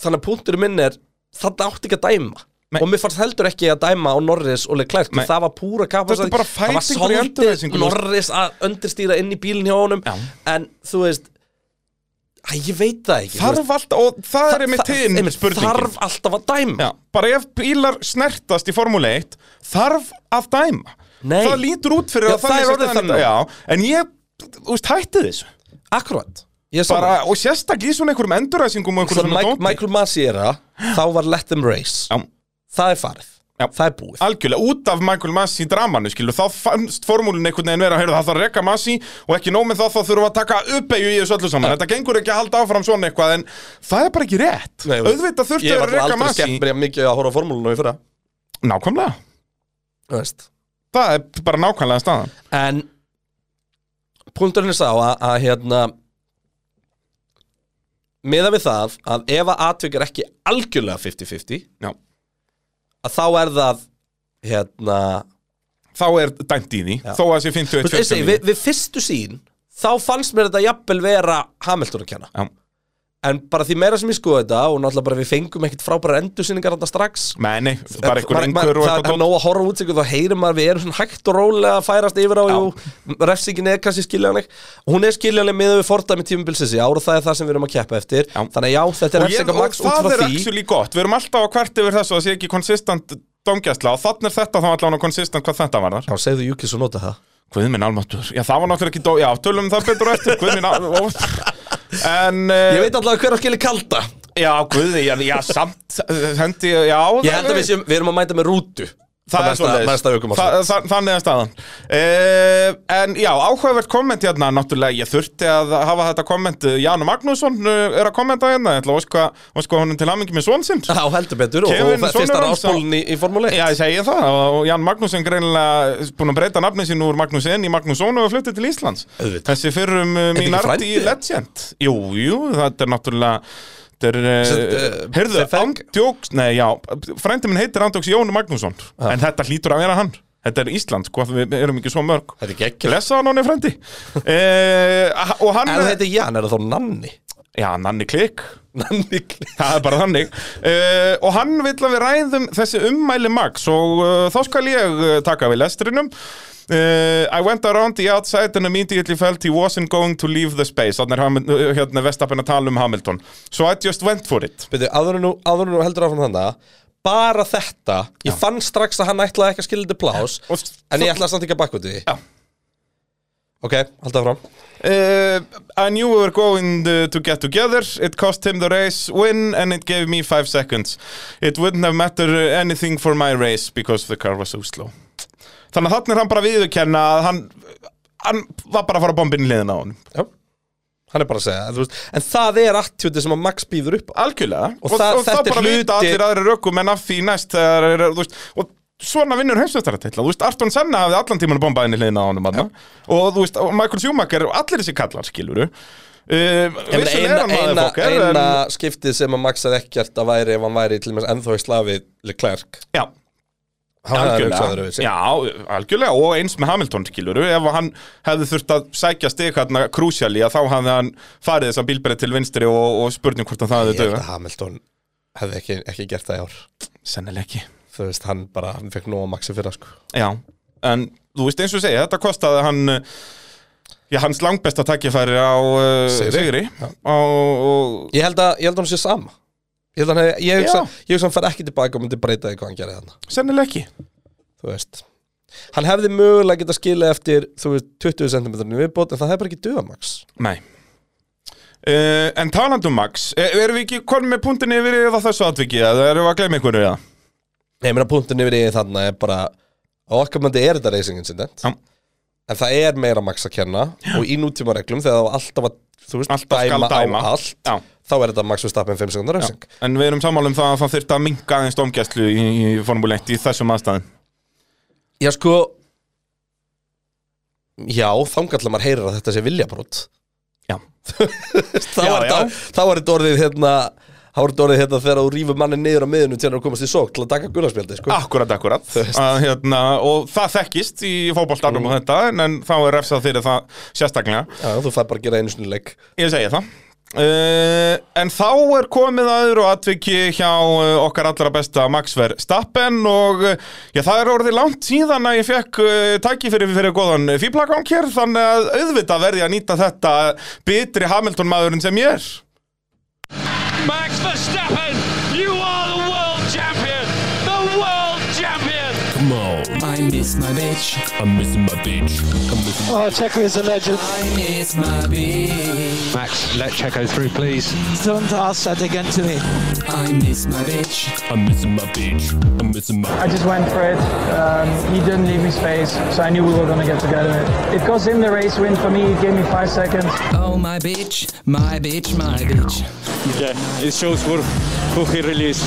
þannig að punkturinn minn er þetta átti ekki að dæma Nei. og mér fannst heldur ekki að dæma á Norris og Leclerc það var púra bara það var svolítið. Norris að undirstýra inn í bílinn hjá honum Já. en þú veist Æ, ég veit það ekki Þarf alltaf, og það er einmitt hinn spurningin. Þarf alltaf að dæma. Já, bara ef bílar snertast í Formule 1 þarf að dæma. Nei. Það lítur út fyrir Já, að það er orðið þannig. Já, en ég, þú veist, hætti þessu. Akkurat. Bara. Og sérstaklega í svona einhverjum enduræsingum og einhverjum svona dóti. Michael Masi er það þá var Let Them Race. Já, það er farið, Já. það er búið. Algjörlega, út af Michael Massi í dramanu, skilur, þá fannst formúlin einhvern veginn vera, heyrðu, það þarf að rekka Massi og ekki nóg með það, þá þurfum við að taka uppeyju í þessu öllu saman, þetta gengur ekki að halda áfram svona eitthvað, en það er bara ekki rétt. Nei, auðvitað þurftu Ég að var rekka aldrei Massi skemmt mér mikið að horfa á formúlunum í fyrra. Nákvæmlega, Þú veist. það er bara nákvæmlega staðan. En punkturinn er sá að, að hérna miða við það að ef að atvik er ekki algjörlega 50-50 Já, að þá er það hérna þá er dæmt í því, þó að sé 51 Þú veist, ég segi, við, við fyrstu sín þá fannst mér þetta jafnvel vera Hamilton að kenna. Já. En bara því meira sem ég skoði þetta og náttúrulega bara við fengum ekkit frábæra endursynningar þetta strax. Nei, nei, bara einhver maður- og það eitthvað er nóg að horfa út sig og þá heyrir maður við erum svona hægt og rólega að færast yfir á refsingin er kannski skiljanleg. Og hún er skiljanleg með við fordæmi tímabilsins í ár og það er það sem við erum að keppa eftir. Já. þannig að já, þetta er og, ég, refsing og Max út það frá er því. actually gott, við erum alltaf að hvert yfir þessu að það sé ekki konsistent dómgæsla og þannig er þetta þá að þetta var þar Já, og það. Það var náttúrulega ekki dó, já tölum um það betur á eftir, Guð minn almáttur En, Ég uh, veit alltaf hver á skilji kalda. Já Guð, já, já samt, uh, hendi, já Ég held að við, séum, við erum að mæta með rútu Það er ökumanns. Þa- þa- Þannig er staðan. Uh, En já, áhugavert komment hérna. Náttúrulega, ég þurfti að hafa þetta komment. Jánu Magnússon uh, er að kommenta hérna. Ég ætla að óska honum til hamingi með svon sinn. Já, heldur betur Kevin og fyrsta ráspólun í, í Formule 1 Já, ég segi það. Og Ján Magnússon greinilega búin að breyta nafni sín úr Magnúsin í Magnússon og fluttið til Íslands. Þessi fyrrum mín arti Legend. Jú, jú, þetta er náttúrulega Þetta er, uh, uh, heyrðu, Andjóks, nei, já Frændi minn heitir Andjóks Jónu Magnússon En þetta hlýtur að vera hann. Þetta er Ísland, sko, við erum ekki svo mörg. Þetta er geggjur Blessa hann hann er frændi uh, Og hann En þetta er Jan, er það þá Nanni? Já, Nanni Klik. Nanni Kli- Það er bara þannig. Uh, Og hann vill að við ræðum þessi ummæli Max Og uh, þá skal ég taka við lestrinum uh, I went around the outside and immediately felt he wasn't going to leave the space Þannig er uh, hérna Vestapen að tala um Hamilton So I just went for it Byrju, áður nú, áður nú heldur áfram þannig Bara þetta, ég fann strax að hann ætlaði ekki að skilja þetta plás Og En ég ætlaði samt ekki að bakka út í því Já. Ok, halda það fram Uh, I knew we were going to get together. It cost him the race win and it gave me five seconds. It wouldn't have mattered anything for my race because the car was so slow. Þannig að þannig er hann bara viðurkenna að hann, hann var bara að fara bombin í liðina á honum. Já Hann er bara að segja, þú veist, en það er attjúti sem að Max býður upp Algjörlega. Og það- og þá þetta er bara vita hluti- allir aðri rökum en af því næst þegar, er, þú veist, og svona vinnur heimsveistaratitla. Þú veist, Arton Senna hafði allan tíman bombað inn í liðina á. Ja. Og þú veist, og Michael Schumacher, allir þessi kallar, skiluru. Uh, vissulega er eina, hann eina, en- eina skiptið sem að Max hefði ekkert að væri ef hann væri til og með ennþá í slafi Leclerc Já, Hann algjörlega. Já, algjörlega og eins með Hamilton skiluru ef hann hefði þurft að sækja stig hérna krúsjali að þá hafði hann farið þessa bílberið til vinstri og, og spurning hvort að það Ég hefði held döga að Hamilton hefði ekki, ekki gert það í ár. Sennileg ekki. Þú veist, hann bara, hann fekk nóg að Maxi fyrir sko. Já, en þú veist eins og segja, þetta kostaði hann Já, hans langbesta takkifæri á uh, Sigri. Sigri. Á, og, Ég held að, ég held að hann sé sama Ég held að hann ég hugsa, ég hugsa að hann fer ekki tilbaka og myndi breyta því hvað hann gerði þarna. Sennileg ekki. Þú veist. Hann hefði mögulega getað skilið eftir, þú veist, 20 cm viðbót En það hefði bara ekki duga Max. Nei. Uh, En talandum Max, er, erum við ekki konum með punktinni yfir eða þessu atviki eða erum við að gleyma einhverju eða? Nei, ég meina punktin yfir í þarna er bara á okkar myndi er þetta racing incident Já. En það er meira Max að kenna Og í nútíma reglum, þegar það var alltaf að, þú veist, Alltaf skal dæma. á allt Já. Þá er þetta Max Verstappen 5 sekundar racing En við erum sammála um það að það þyrfti að minka aðeins domgæslu í, í Formule 1 í þessum aðstæðin Já, sko Já, þangallar maður heyrir að þetta sé viljabrót Já. Þá var þetta orðið hérna orðið hérna þegar þú rýfur manni niður á miðinu til að komast í sók til að taka gularspjaldi sko. Akkurat, akkurat. Að, hérna, Og það þekkist í fótboltanum og þetta en, en þá er refsað fyrir það sérstaklega. Já, þú fær bara að gera einu sinni leik Ég segi það. Uh, en þá er komið að öðru atviki hjá uh, okkar allra besta Max Verstappen og uh, já, það er orðið langt síðan að ég fekk uh, tæki fyrir, fyrir góðan fýblagang hér þannig að auðvitað verði að nýta þetta bitri Hamilton maðurinn sem ég er Max Verstappen, miss my bitch. I'm missing my bitch. I'm missing Oh, Checo is a legend. I miss my bitch. Max, let Checo through, please. Don't ask that again to me. I miss my bitch. I'm missing my bitch. I'm missing my I just went for it. Um, he didn't leave me space, so I knew we were going to get together. It cost him the race win. For me, it gave me five seconds. Oh my bitch, my bitch, my bitch. Yeah, it shows who, who he really is.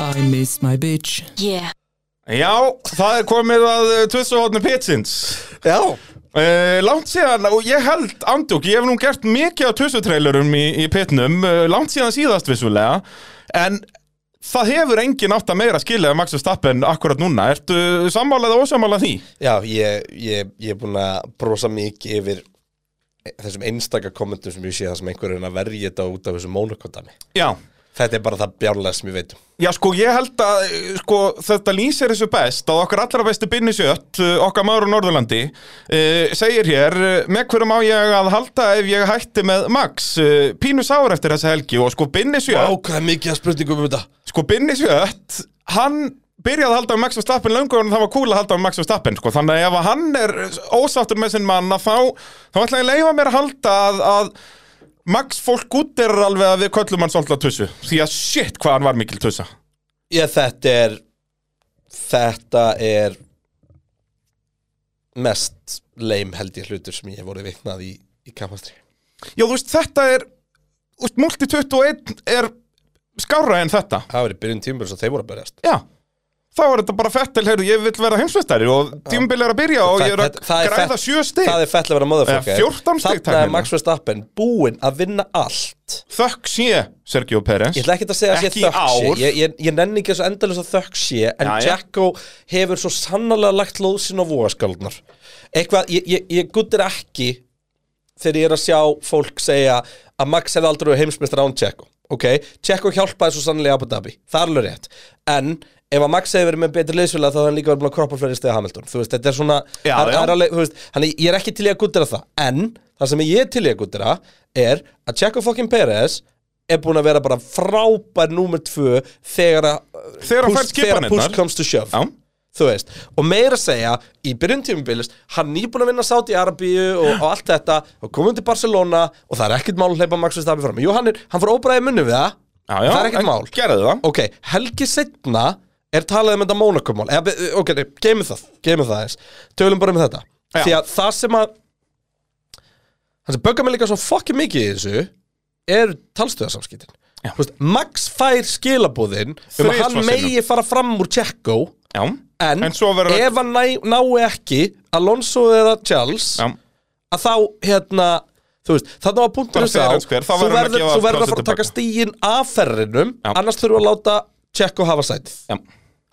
I miss my bitch. Yeah. Já, það er komið að tvissuhóttni pitsins Já, Uh, langt síðan, og ég held andjók, ég hef nú gert mikið á tussutrailerum í, í pitnum, uh, langt síðan síðast vissulega, en það hefur engin átt að meira skilja Max Verstappen akkurat núna, ertu sammálað og ósammálað því? já ég, ég, ég er búin að brosa mikið yfir þessum einstaka kommentum sem ég sé það sem einhver er að verja þetta út af þessu mónukondami Já, Þetta er bara það bjárlega sem ég veit um já sko ég held að sko, þetta lýsir þessu best að okkar allra bestu Binni Sjött, uh, okkar maður á Norðurlandi, uh, segir hér, uh, með hverjum á ég að halda ef ég hætti með Max, uh, pínu sár eftir þessa helgi og sko Binni Sjött Vá, hvað mikið að spurningum um þetta? Sko Binni Sjött, hann byrjaði að halda um Max Verstappen löngu og það var cool að halda um Max Verstappen sko. þannig að ef hann er ósáttur með sinn mann að þá, þá ætla ég að leifa mér að halda að, að Max fólk út er alveg að við köllum hann svolítið að tussu. Því að shit hvað hann var mikil tussa. Ég, þetta er Þetta er mest leim held ég hlutur sem ég hef voru viknað í, í kampastri Já, þú veist, þetta er þú veist, Multi 21 er skárra en þetta. Það í byrjun tímur svo þeir voru að berjast. Já Þá er þetta bara fettil, heyrðu, ég vil vera heimsveistari og tímabil er að byrja og ég er að það græða sjö stig. Það er fett að vera Eða 14 stig, Þarna er tæknilega. Max Verstappen búinn að vinna allt. Þökk sé Sergio Pérez. Ég ætla ekki að segja að í þökk sé. ég, ég, ég nenni ekki þessu endalins að þökk sé En já. Jacko hefur svo sannarlega lagt lóð sín á vogaskaldnar Eitthvað, ég, ég, ég guttir ekki Þegar ég er að sjá fólk segja Að Max hefði aldrei verið heimsmeistar án Jacko Ok, Jacko hjálpaði svo sannarlega í Abu Dhabi. Það er alveg rétt. En ef að Max hefði verið með betri liðsfélag þá hefði hann líka verið búin að kroppa fleiri stegi Hamilton. Þú veist, þetta er svona Já, er- já. er alveg, veist, Þannig ég er ekki til í að guttira það. En það sem ég er til í að guttira Er að Jacko fucking Perez er búin að vera bara frábær númer tvö þegar að hann push- comes to shove. Já. þú veist, og meira að segja í byrjun tímubilis, hann nýbúin að vinna sátt í Arabíu og, og allt þetta og komum til Barcelona og það er ekkert mál að hleypa Max Verstappen fram, jú hann, er, hann fór óbræði munni við það, Já, já, það er ekkert en mál. Gerðu það. Ok, helgi setna er talað um þetta be- ok, geymum það, geymum það eins tölum bara um þetta, Já. því að það sem að það sem böggar mig líka svo fokkin mikið í þessu er talstöðarsamskiptin Já. Þú veist, Max fær skilabúðin um að Þrisvar hann sinnum. megi fara fram úr Tjekko Já en, En svo verður- ef hann næ, nái ekki Alonso eða Charles Já að þá hérna þú veist, þannig var punktur Bara að and square, þá þú verður hann að verður gefa þú verður að fara að taka tilbaka. stígin af ferrinum Já. annars þurfum við að láta Tjekko hafa sætið. Já.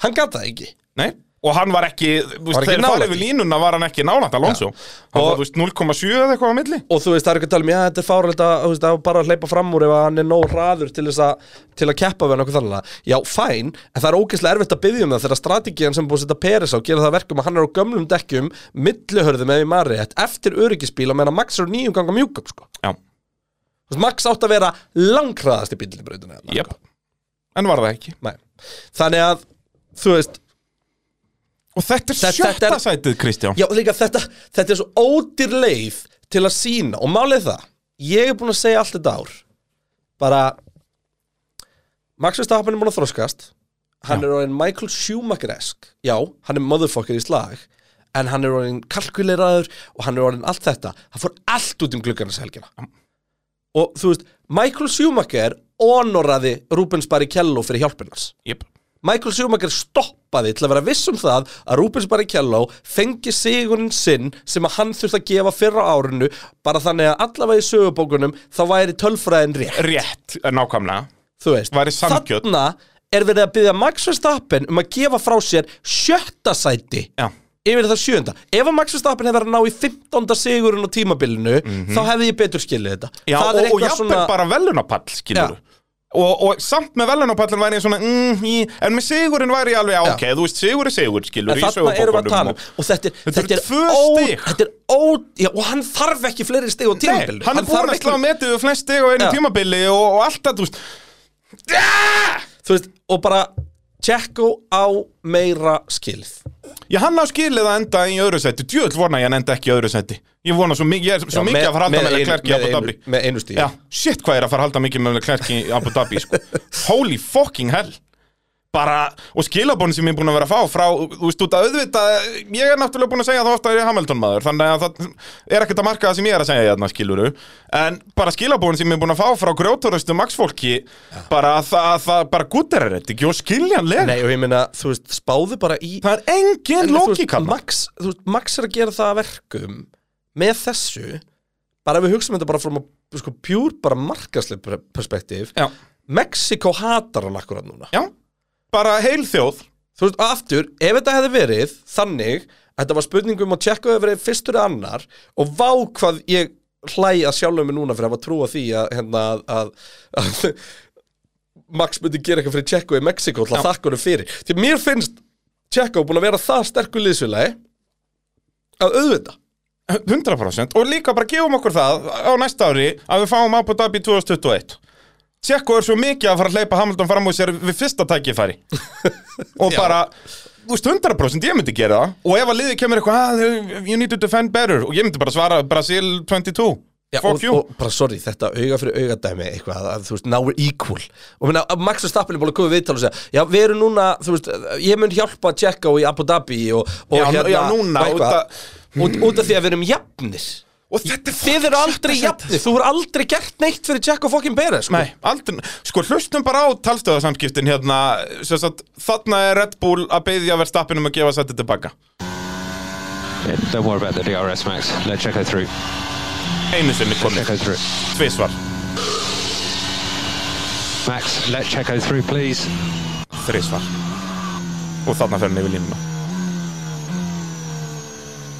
Hann gata það ekki. Nei Og hann var ekki, þú veist, ekki þegar nálægt farið við línuna var hann ekki nálægt Alonso. Hann Og- var, þú veist, 0,7 eða eitthvað á milli. Og þú veist, það er ekki að tala um, já, þetta er fárlega að, þú veist, að bara að hleypa fram úr ef hann er nóg hraður til þess að, til að keppa við hann okkur þannig já, fæn, en það er ógeðslega erfitt að byggja um það þegar strategían sem er búið að setja Peres á gera það að verkum að hann er á gömlum dekkjum milluhörðum eða í marrétt eftir öryggisbíl og meðan Max er á nýjum ganga mjúkum sko. Já. Þú veist, Max átt að vera langkraðast í bílinni brautinu Jep En var það ekki? Nei. þannig að, þú veist Og þetta er Þetta- sjötta þetta er- sætið, Kristján. Já, líka þetta, þetta er svo ódýr leið til að sína og málið það, ég er búin að segja allt þetta ár bara Max Verstappen er búin að þroskast. Hann er orðin Michael Schumacher-esk já, hann er motherfucker í slag. En hann er orðin kalkuleraður og hann er orðin allt þetta, hann fór allt út um gluggarnas helgina. Og þú veist, Michael Schumacher honoraði Rubens Barrichello fyrir hjálpinnars Jep. Michael Schumacher stoppaði til að vera viss um það að Rubens Barrichello fengi sigurinn sinn sem að hann þurfti að gefa fyrra árinu bara þannig að allavega í sögubókunum þá væri tölfræðin rétt. Rétt, eh, nákvæmlega. Þú veist, þarna er verið að byggja Max Verstappen um að gefa frá sér sjötta sæti. Já yfir það sjönda ef að Max Verstappen hefði verið að ná í 15. sigurinn á tímabilinu þá hefði ég betur skilið þetta. Já, það og, og eitthvað jafnvel bara velunapall, skilur Já. og, og samt með velunapallin væri ég svona mm, í, En með sigurinn væri ég alveg, já, ok, þú veist, sigur er sigur, að tala um Og þetta er, Þetta er, þetta er ó, já, Og hann þarf ekki fleiri stig á Nei, tímabilinu. hann er búin að slá metið flest stig á einu tímabili og, og allt það, þú veist. Þú veist, og bara Tjekko á meira skilð Já, hann á skilið að enda í öðru seti Djöðl vona ég hann enda ekki í öðru seti Ég vona svo mikið, ég er svo Já, mikið með- að fara að halda með með einu- Leclerc í með Abu einu- Dhabi með einu stíi. Já, shit hvað er að fara að halda mikið með Leclerc í Abu Dhabi sko. Holy fucking hell Bara, og skilabónin sem ég er búin að vera að fá frá, þú veist, út að auðvitað Ég er náttúrulega búin að segja það ofta að ég er Hamilton maður Þannig að það er ekkert að marka það sem ég er að segja hérna, skiluru En bara skilabónin sem ég er búin að fá frá grjóturustu Max-fólki Bara að það, að það bara gúttir er þetta ekki og skiljanlega Nei, og ég meina, þú veist, spáðu bara í Það er engin En lókík hann Max, þú veist, Max er að gera það að verkum Með þessu Bara ef við hugsaum þetta bara frá sko, pjúr bara markaslega perspektíf Já, Mexiko hatar hann akkurat núna. Já, bara heil þjóð Þú veist, aftur, ef þetta hefði verið þannig þetta var spurningum að tjekka hefði verið fyrstur eða annar og vá hvað ég hlæ að sjálfum mig núna fyrir að trúa því að, hérna, að, að, að Max myndi gera eitthvað fyrir Tjekko í Mexiko til að þakka honum fyrir. Því mér finnst Tjekko búin að vera það sterkur liðsfélagi að auðvita. 100% og líka bara gefum okkur það á næsta ári að við fáum Abu Dhabi 2021 Tjekko er svo mikið að fara að hleypa Hamilton fram úr sér við fyrsta tækifæri. Og bara þú veist 100% ég myndi gera það. Og ef að liði kemur eitthvað you need to defend better. Og ég myndi bara svara Brasil 22 Já, og, og bara sorry, þetta auga fyrir augadæmi eitthvað, að, þú veist, now we're equal. Og minna, Max Verstappen er búin að koma við viðtal og segja já, við erum núna, þú veist, ég mun hjálpa Tjekka í Abu Dhabi og, og Já, já, núna, og eitthvað, út út, út af því að við erum jafnir Og þetta er Þið eru aldrei jafnir, þú eru aldrei gert neitt fyrir Tjekka og fokkin Beres sko. Nei, aldrei, sko hlustum bara á talstöðarsamskiptin hérna, sem sagt, þarna er Red Bull að beðja Verstappen um að gefa sætti tilbaka Yeah, don't worry about the DRS, Max. Let Checo through. Einu sinni komið, Checo through. tvisvar, Max, let Checo through, please. þrisvar Og þarna fer hann yfir línuna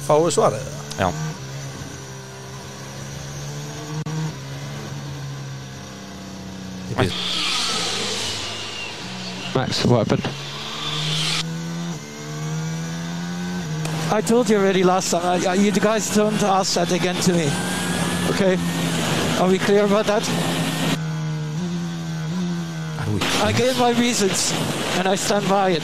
Fáið svarið það Já, Max, what happened? I told you already last time. I, I, you guys don't ask that again to me. Okay? Are we clear about that? I gave my reasons and I stand by it.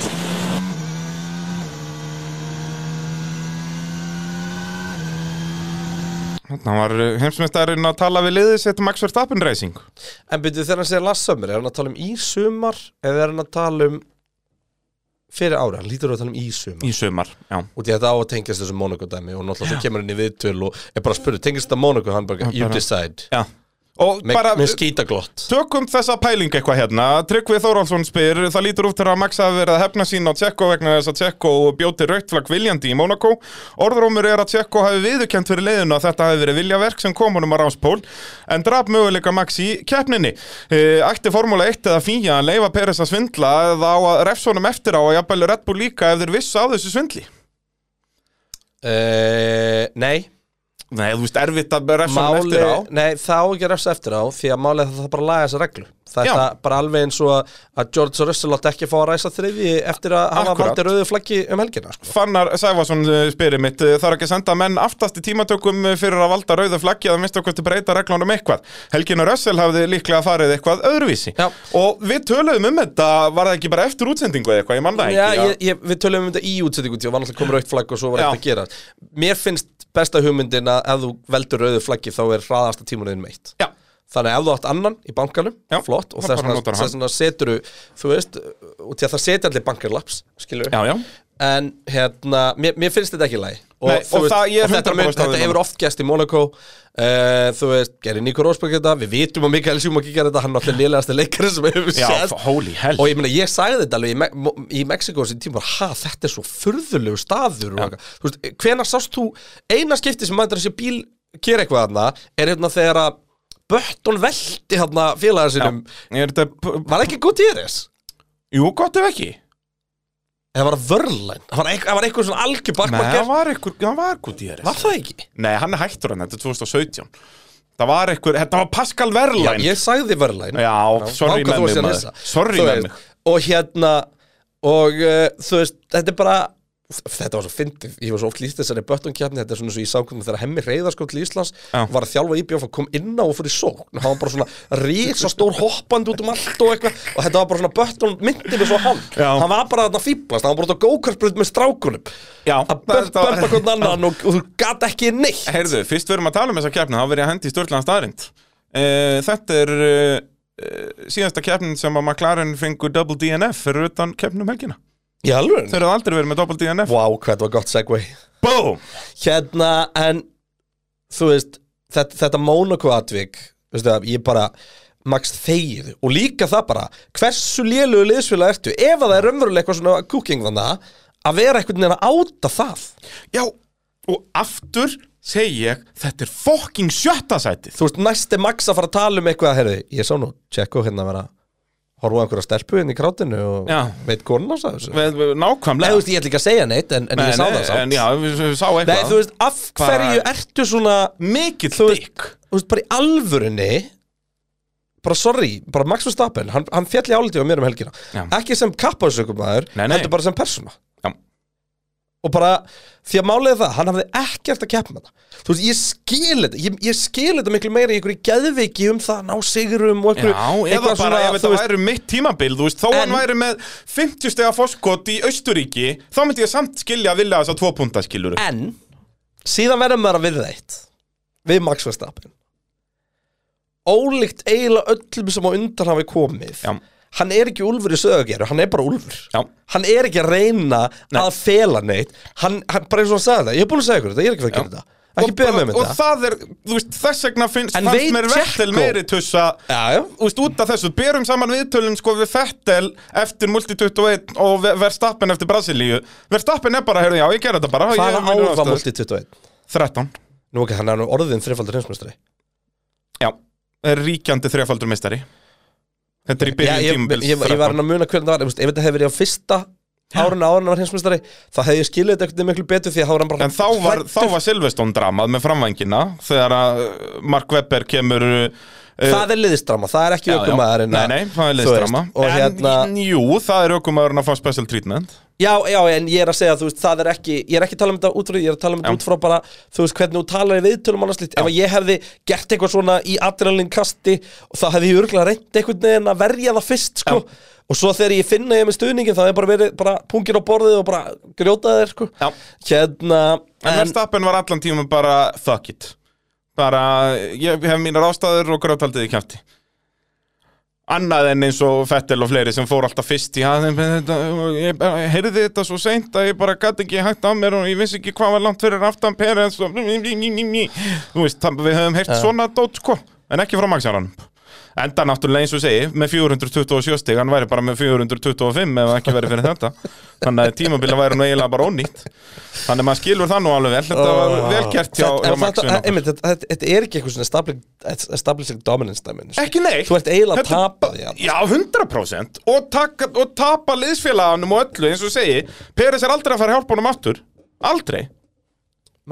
Þarna var heimsmeistarinn að tala við liðið sitt Max Verstappen Racing. En byrju þegar hann segir last summer, er hann að tala um í sumar eða er hann að tala um fyrir ára, hann lítur að tala um í sumar í sumar, já. Og því að þetta á að tengjast þessu Monaco dæmi og náttúrulega kemur hann í viðtöl og er bara að spyrja, tengjast þetta Monaco, hann bara, you decide. Já, bara með skítaglott Tökum þessa pæling eitthvað hérna. Tryggvi Þórálsson spyr Það lítur út til að Max hafi verið að hefna sín á Tjekko vegna þess að Tjekko bjóti rautflag viljandi í Monaco Orðrómur er að Tjekko hafi viðurkent fyrir leiðinu að þetta hafi verið viljaverk sem kom honum á ráspól en draf möguleika Max í keppninni. E, Ætti Formúla 1 eða FIA að leifa Peres að svindla eða á að refsónum eftir á að jafnvel Red Bull líka ef þeir vissu á þessu svindli? Uh, Nei Nei, þú veist, erfitt að refsónum Máli, eftir á nei, það á ekki að refsa eftir á því að málið er að það bara laga þessa reglu Þetta Já. bara alveg eins og að, að George Russell átti ekki að fá að ræsa þriði eftir að hafa valdið rauðu flaggi um helgina sko. Fannar Sæfarsson uh, spyrir mitt uh, þarf ekki að senda menn aftast í tímatökum uh, fyrir að valda rauða flaggi eða minnst okkur til breyta reglunum eitthvað Helgin og Russell hafði líklega farið eitthvað öðruvísi Já. og við töluðum um þetta var það ekki bara eftir útsendingu eitthvað, ég man það Já, ekki ég, ég, við tölum um þetta í útsettingu því og var náttúrulega komið raukt flagg og svo var Já. eitthvað að gera Mér finnst besta hugmyndin að ef þú veldur rauðu flaggi þá er hraðasta tímanuðin meitt. Já. Þannig ef þú átt annan í bankanum, Já, flott og þess vegna setur þú veist, og því að það setja allir bankarlaps skilur Já, já, En hérna, mér, mér finnst þetta ekki í lagi. Og, Nei, þú og það- er og þetta, 100% mun, á því þetta hefur oft gæst í Monaco. Uh, Þú veist, gerir Nico Rosberg þetta Við vitum að Mikael Schumacher gerir þetta Hann er alltaf lélegasti leikari sem hefur sést Og ég meina, ég sagði þetta alveg í, Me í Mexiko sem tíma, ha, þetta er svo furðulegu staður og eitthvað. Þú veist, hvenær sást þú eina skipti sem mættur þessi bíl gera eitthvað þarna, er hérna þegar að Bötton velti hérna félagar sinum Er p- Var ekki Gutierrez? jú, gott ef ekki Eða var það Vörlæn? Það var eitthvað, það var eitthvað svona algjör Nei, það var eitthvað, það var eitthvað dýris Var það ekki? Nei, hann er hættur hann, þetta er 2017 Það var eitthvað, þetta var Pascal Já, Verlaine ég sagði Vörlæn Já, sorry með mig Sorry með mig Og hérna Og uh, þú veist, þetta er bara Þetta var svo fyndið, ég var svo oft lýst þessari böttunkjarni Þetta er svona svo í sákvæmum þegar Hemmi Reyðarskótt til Íslands Já. Var að þjálfa íbjöf og kom inn á og fyrir sókn. Hann var bara svona risastór hoppandi út um allt og eitthvað. Og þetta var bara svona böttun myndið með svo hann. Já. Hann var bara þarna fýblast, hann var bara út á gókartbrut með strákunum. Já, Að bömpa þetta var- bömpa hvern annan og, og þú gat ekki neitt. Heyrðu, fyrst við erum að tala um þessa keppni þá verið að hendi í er uh, uh, síðasta keppnin sem að McLaren fengu double DNF fyrir utan keppnum helgina Í alveg? Þeir eru aldrei verið með double DNF Vá, wow, hvað var gott segway Boom! Hérna, en þú veist, þetta, þetta Monaco-atvik, veistu það, ég bara Max þegið og líka það bara hversu lélugu liðsfélag ertu? Ef að það er raunverulega eitthvað svona cooking þannig að vera einhvern veginn að áta það. Já, og aftur segi ég, þetta er fucking sjötta sætið. Þú veist, næst er Max að fara að tala um eitthvað herri, ég sá nú, tjekku hérna að vera horfa á einhverja stelpu inn í krátinu og Já. veit konun á þessu Nei, Nákvæmlega veist, ég ætla ekki að segja neitt en, en ég sá það samt En já, við, við sá Nei, þú veist, af hverju ertu svona Mikill dykk þú veist, bara í alvörinni bara sorry, bara Max Verstappen hann, hann fjall í áliti á mér um helgina Já. ekki sem kappaðsökumæður, Nei, nei. heldur bara sem persóna Já. Og bara, því að er það hann hafði ekkert að keppa með það þú veist, ég skil þetta, ég, ég skil þetta miklu meira í einhverju geðveiki um það, ná sigurum og einhverju, Já, eða bara ef þetta væri mitt tímabil, þú veist, þó En- hann væri með 50 stega foskot í Austuríki, þá myndi ég samt skilja að vilja þess að tvo punta skiluru. en síðan verðum maður að við eitt við Max Verstappen ólíkt eiginlega öllum sem á undan hafi komið Já. Hann er ekki úlfur í sögageru, hann er bara úlfur. Já. hann er ekki að reyna að fela neitt. Hann, hann bara eins og hann sagði það, ég er búin að segja ykkur þetta, ég er ekki að gera þetta. Ekki beða mig um og, og þetta. það er, þú veist, þess vegna finnst, En fannst veit mér Vettel Checo- meiri tussa já, já. Þú veist, út af þessu, berum saman viðtölun sko við Vettel eftir Multi-21 og Ver- Verstappen eftir Brasilíu. Verstappen er bara, heyrðu, já, ég ger þetta bara. Hvaða ég, ár mínar var. Multi 21? 13, nú ekki, hann er nú orðin þrifaldur hinsmestari já, er ríkjandi þrjafaldur meistari Þetta er í byrjun ég, ég, ég, ég var hann að muna hvernig það var. Ef þetta hefði verið á fyrsta árun en hann var hinsmestari þá hefði ég skilið þetta eitthvað miklu betur því að þá var hann bara En þá var, þá var Silveston dramað með framvængina þegar að uh, Mark Webber kemur uh, það er liðisdrama, það er ekki ökumæðurinn Nei, nei, það er liðstrama og En hérna, jú, það er ökumæðurinn að fá special treatment já, já, en ég er að segja þú veist, það er ekki, ég er ekki að tala um þetta út frá því, ég er að tala um þetta Já. út frá bara þú veist, hvernig þú talar í viðtölum annars lít ef ég hefði gert eitthvað svona í adrenalin kasti og þá hefði ég örgulega reynd einhvern veginn að verja það fyrst, sko. Og svo þegar ég finna ég með stuðningin þá er bara verið bara pungir á borðið og bara grjóta þeir, sko. Já. hérna, En Verstappen var allan tíma bara fuck it. Bara, ég hef mínar ástæður og grátaldið í kjæfti Annað en eins og Fettel og fleiri sem fór alltaf fyrst í að ég heyrði þetta svo seint að ég bara gæti ekki hægt af mér og ég vissi ekki hvað var langt fyrir aftan Peres og þú veist, við höfum heyrt svona dót sko, en ekki frá Maxjaran Enda náttúrulega eins og segi, með 427 stig, hann væri bara með 425 ef það ekki verið fyrir þetta. Þannig að tímabili væri nú eiginlega bara ónýtt. Þannig að maður skilur það nú alveg vel, þetta var vel gert hjá, hjá en Max þetta, þetta, er ekki eitthvað svona establishing, dominance dæmin. Ekki neitt. Þú ert eiginlega að tapa því. Já, 100% og, taka, og tapa liðsfélaganum og öllu eins og segi. Peres er aldrei að fara að hjálpa honum aftur. Aldrei.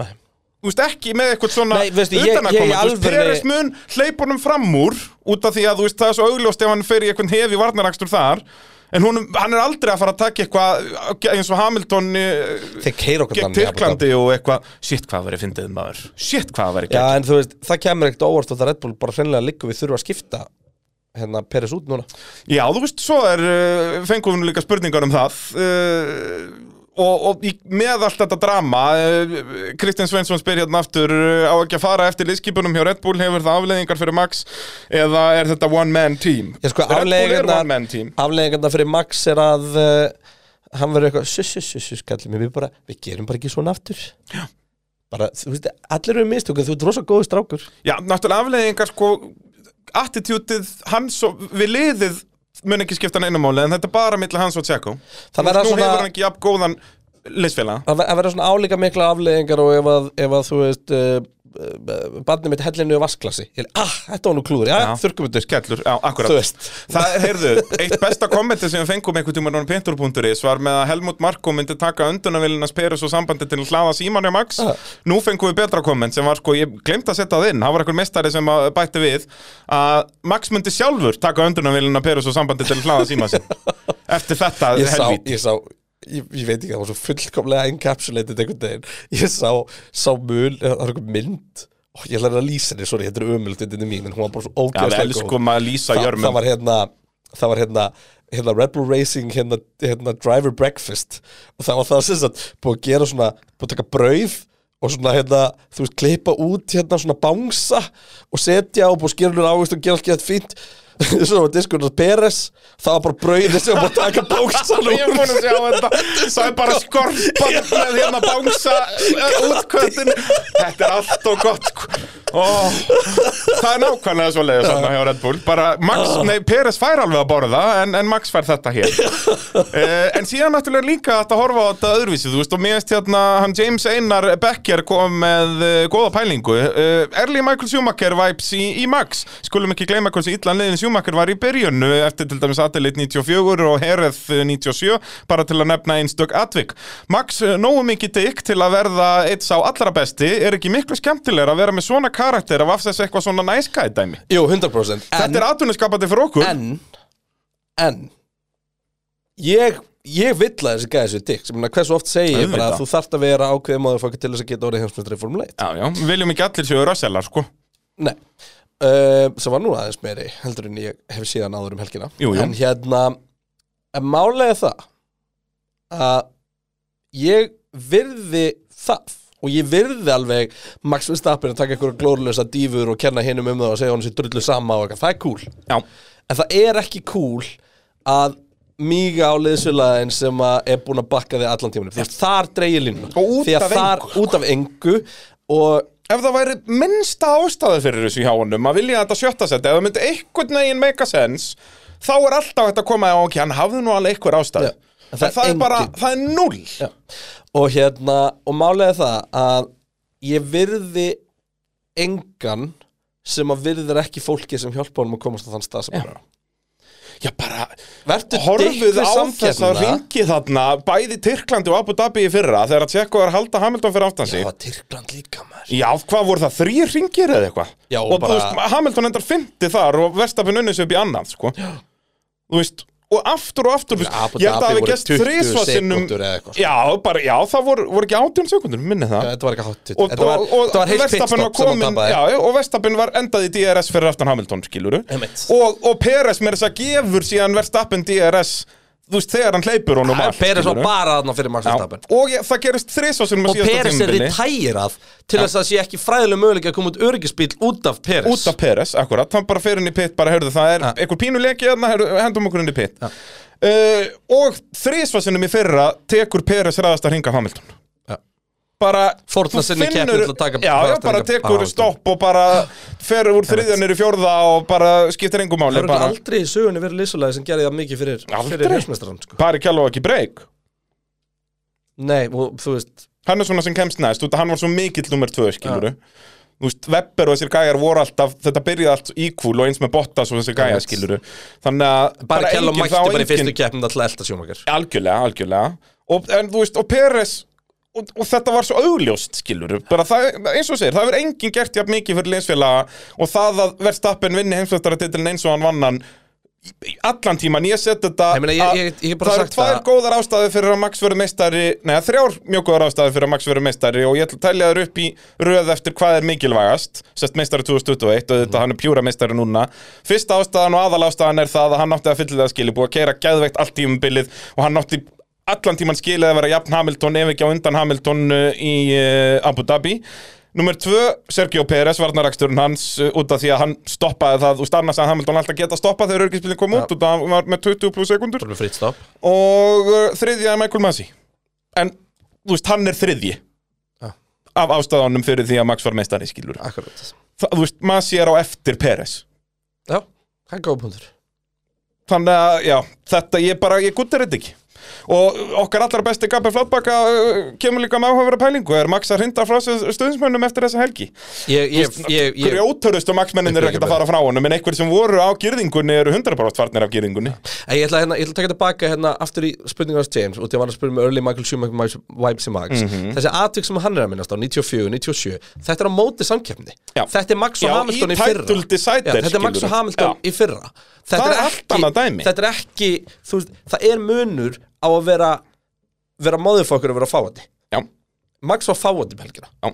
Nei. Þú veist ekki með eitthvað svona alvöru- Peres mun hleyp honum fram úr út af því að þú veist, það er svo augljóst ef hann fer í eitthvað hefi varnarakstur þar. En honum, hann er aldrei að fara að taka eitthvað eins og Hamilton eh, gegn Tyrklandi og eitthvað. Shit, hvað verið fyndið maður. Shit, hvað verið Já, gegn en þú veist, það kemur ekkert óvart og það Red Bull bara hreinlega liggur við þurfa að skipta hérna Peres út núna. Já, þú veist, svo er uh, fengum við líka spurningar um það og, og í, með allt þetta drama uh, Kristján Svensson spyr hérna aftur uh, á ekki að fara eftir liðskipunum hjá Red Bull hefur það afleðingar fyrir Max eða er þetta one man team? Ég sko, er Afleðingarna fyrir Max er að uh, hann verður eitthvað mig, við bara, við gerum bara ekki svona aftur. Já. Bara, þú veist, allir eru mistökum, þú ert rosa góður strákur. Já, náttúrulega afleðingar sko attitútið hans og við liðið mun ekki skipta neina máli en þetta er bara milli hans og Tjekko. Það Nú svona- hefur hann ekki jafn góðan liðsfélaga. Að ver- að vera svona álíka mikla afleðingar og ef að, ef að þú veist uh, barnið mitt hellinu í vasklasi ég er, ah, þetta var nú klúður, já, þurrkum við Skellur, já, akkurat. Það, heyrðu, eitt besta kommenti sem við fengum einhvern tímann á pintur.is var með að Helmut Marko myndi taka undunavilinas Perus og sambandi til að hlaða síman hjá Max. Ah. Nú fengum við betra komment sem var sko, ég glemt að setja það inn. Það var einhver mestari sem bætti við að Max myndi sjálfur taka undunavilina Perus og sambandi til að hlaða síma sin Eftir þetta ég sá, ég sá ég, ég veit ekki, það var svo fullkomlega encapsulated einhvern veginn, ég sá sá mul, það var einhver mynd. Og ég ætla að lýsa henni, sorry, þetta er er mín, en hún var bara svo Þa, jörmum. það var hérna það var hérna, hérna Red Bull Racing hérna, hérna driver breakfast. Og það var það sem sagt búið að gera svona búið að taka brauð og svona hérna þú veist klippa út hérna svona bangsa og setja og búið að skera hún ávist og gera allt gett fínt svo var diskurinn Peres það var bara brauðið sem var búið að taka bangsan Ég er búin að sjá þetta. Það er bara skorpan með hérna bánsa útköttin Þetta er allt og gott Ó, Það er nákvæmlega svo leiðis hjá Red Bull. Bara Max, nei, Peres fær alveg að borða en, en Max fær þetta hér. Uh, En síðan náttúrulega líka að horfa á þetta öðruvísi Þú veist, og mér veist hérna hann James Einar Becker kom með uh, góða pælingu. Uh, Erli Michael Schumacher vibes í, í Max. Skulum ekki gleyma hversu illan leiðin Schumacher var í byrjun uh, eftir til dæmis Atelitt 94 og Hereth uh, 97 bara til að nefna einstök atvik. Max, nógu mikið dykk til að verða eitt sá allra besti. Er ekki miklu skemmtilegur að vera með svona karakter af afsess eitthvað svona næskæði dæmi. Jú, 100% Þetta er atvinnuskapandi fyrir okkur. En en ég ég vill að þessi gæði sem meina, hversu oft segi ég bara að þú þarft að vera ákveðið maður fokk til þess að geta orðið heimsmyndri í Formule 1 Já, já, við viljum ekki allir séu rösselar, sko. Nei. Uh, sem var nú aðeins meiri heldur en ég hef síðan áður um helgina. Jú, jú. en hérna en málega það að ég virði það og ég virði alveg Max Verstappen að taka einhverja glórlösa dífur og kenna hinum um það og segja hann sér drullu sama og eitthvað, það er cool. Já, en það er ekki cool að míga á liðsfélagin sem að er búin að bakka þig allan tímunum því að þar dreigir línu Og út því að af þar, engu, út af engu og ef það væri minnsta ástæði fyrir þessu hjá honum að vilja þetta sjötta seti, ef það myndi einhvern veginn make a sense, þá er alltaf þetta að koma á, ok, hann hafði nú alveg einhver ástæði Já, það það, er bara, það er null Já. og hérna, og málega það að ég virði engan sem að virðir ekki fólki sem hjálpa honum að komast á þann stað sem hann er á. Já, bara, horfið á þess að ringi þarna bæði Tyrklandi og Abu Dhabi í fyrra þegar að Tjekko að halda Hamilton fyrir aftan sig. Já, Tyrkland líka maður. Já, hvað voru það, þrýr ringir eða eitthvað? Já, og bara- veist, Hamilton endar 50 þar og Verstapin unnið sér upp í annað, sko. Já. Þú veist, og aftur og aftur Abu Ég held að Dhabi hafi voru gest 20 þrisvar sinnum sekúndur eða eitthvað, sko. Já, bara, já, það voru, voru ekki 18 sekundur, minni það. Þetta var Og, var, og, og, þetta var komin, já, og Verstappen var endað í DRS fyrir aftan Hamilton, skiluru og, og Peres með þess að gefur síðan Verstappen DRS þú veist, þegar hann hleypur honum er Peres var bara þarna fyrir Max Verstappen. Og ég, það gerist á Og Peres er retærað til þess að sé ekki fræðileg möguleika að koma út öryggisbíl út af Peres. Út af Peres, akkurat, hann bara fer inn í pitt bara, heyrðu, það er einhver pínulegi hérna, heyrðu, hendum okkur inn í pitt uh, og þrísvarsinum í fyrra tekur Peres ræðast að ringa Hamilton. Bara Fórna þú sinni keppni finnur- til að taka já, já, bara tekur stopp og bara fer úr þriðja niður í fjórða og bara skiptir engum máli Það er bara, aldrei í sögunni verið lýsulega sem gerði það mikið fyrir, Aldrei. sko. bara kjálfa ekki breyk? Nei, og þú veist hann er svona sem kemst næst, hann var svo mikill nummer tvö, skiluru Þú veist, Webber og þessir gæjar voru alltaf, þetta byrjaði allt equal og eins með Bottas og þessir gæjar, skiluru Þannig að Bara Kjell og enginn- mætti þá bara í enginn- fyrstu keppnum til að elta sjómakar Algjörlega, algjörlega. Og, En veist, og Peres og, og þetta var svo augljóst, skilur bara það, eins og segir, það hefur enginn gert jafn mikið fyrir liðsfélaga og það að Verstappen vinni heimsveistaratitilin eins og hann vann hann í- allan tíman, ég set þetta Ég meina, ég- ég- ég það eru tvær góðar ástæði fyrir að Max verður meistari neða þrjár mjög góðar ástæði fyrir að Max verður meistari og ég ætla að telja þér upp í röð eftir hvað er mikilvægast sest meistari 2021 og þetta hann er pjúra meistari núna. Fyrsta ástæðan og aðal ástæðan er það að hann átti að fylla það skili búið að keira geðveikt allt tímumbilið og hann átti allan tíman skilið að vera jafn Hamilton ef ekki á undan Hamilton uh, í uh, Abu Dhabi. Númer tvö, Sergio Pérez, varnaraksturinn hans uh, út af því að hann stoppaði það. Og annars að Hamilton alltaf geta stoppað þegar örgispilin kom út út af að hann var með 20 pluss sekundur. Og þriðja er Michael Masi. En þú veist, hann er þriðji. Já. af ástæðanum fyrir því að Max var meistari skilur Þa, þú veist, Masi er á eftir Peres Já, það er góð punktur. Þannig að, já, þetta ég bara, ég guttir þetta ekki og okkar allra besti Gabi Flatbaka uh, kemur líka með áhugaverða pælingu er Max að hrinda frá sér stuðnismönnum eftir þessa helgi og Max-menninir er ekkert að fara frá honum en einhver sem voru á gyrðingunni eru 100% farnir af gyrðingunni En Ég ætla, hérna, ég ætla að taka tilbaka hérna aftur í spurningar hans James og því að var að spyrja með Early Michael Schumacher Vibes í Max Mhm. Þessi atvik sem hann er að minnast á 94, 97 Þetta er á móti samkeppni Já. Þetta er Max og Hamilton í fyrra Þetta er Max og. Hamilton í fyrra Þetta Það er dæmi. Þetta er ekki, veist, það er munur á að vera vera móðufokkur og vera fáandi Já. Max var fáandi um helgina. Já.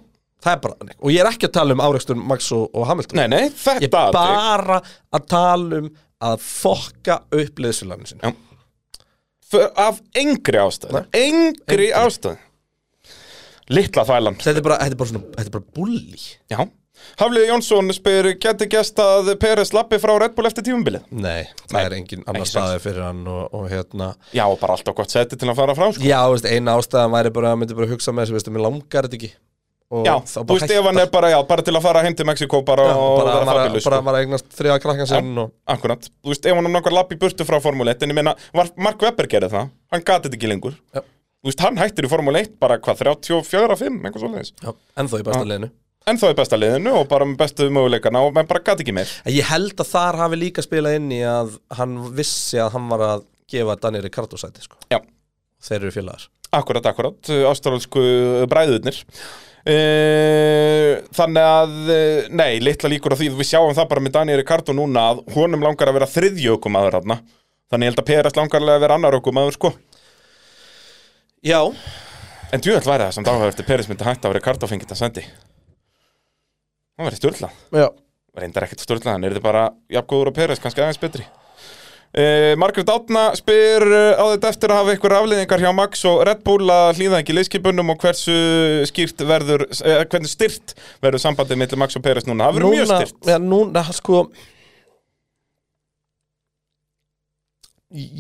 Það er bara þannig. Og ég er ekki að tala um áreikstur Max og, og Hamilton. Nei, nei, Ég þetta er atvik. bara að tala um að fokka upp liðsfélaginu sinni Já. För- af engri ástæð engri ástæð litla þvælan Þetta er bara, þetta er bara svona, þetta er bara bulli Já Hafliði Jónsson spyr, geti gest að Peres lappi frá Red Bull eftir tímumbilið? Nei, það Nei, er engin annar staði fyrir hann og, og hérna Já, og bara alltaf gott seti til að fara frá, sko. Já, veist, eina ástæðan væri bara að myndi bara hugsa með þessu, veistu, mér langar þetta ekki. Og Já, þú veist, ef hann er bara, já, bara til að fara heim til Mexiko bara Já, og vera fabulous, bara að eignast þriða krakkan sinn og Akkurat, þú veist, ef hann langar lappi burtu frá Formule 1 en ég meina, var Mark Webber gerði það? Hann gati þetta ekki lengur. Já. Þú veist, hann hættir í Formule 1 bara hvað, 34-5, eitthvað svoleiðis. Já, ennþá í besta Já. En þá í besta liðinu og bara með bestu möguleikana og menn bara gati ekki meir. Ég held að þar hafi líka spilað inn í að hann vissi að hann var að gefa Daniel Ricardo sæti sko. Já. Þeir eru félagar. Akkurat, akkurat, ástrálsku bræðurnir. E, Þannig að, eh, nei, litla líkur á því Við sjáum það bara með Daniel Ricardo núna að honum langar að vera þriðjökum aður hann Þannig ég held að Peres langar að vera annar ökum aður sko. Já, En djúðall væri það sem dáhæður eftir Peres myndi hætta að Ricardo fengið það sendi Það væri störlað já Reyndar ekkert störlað, hann er þið bara jafngóður og Peres, kannski aðeins betri Uh, Margrét Átna spyr uh, á þetta eftir að hafa ykkur afliðingar hjá Max og Red Bull að hlýða ekki leyskipunum og hversu skýrt verður, uh, hvernig styrt verður sambandið millir Max og Peres núna. Það verður mjög styrt. Já, núna, sko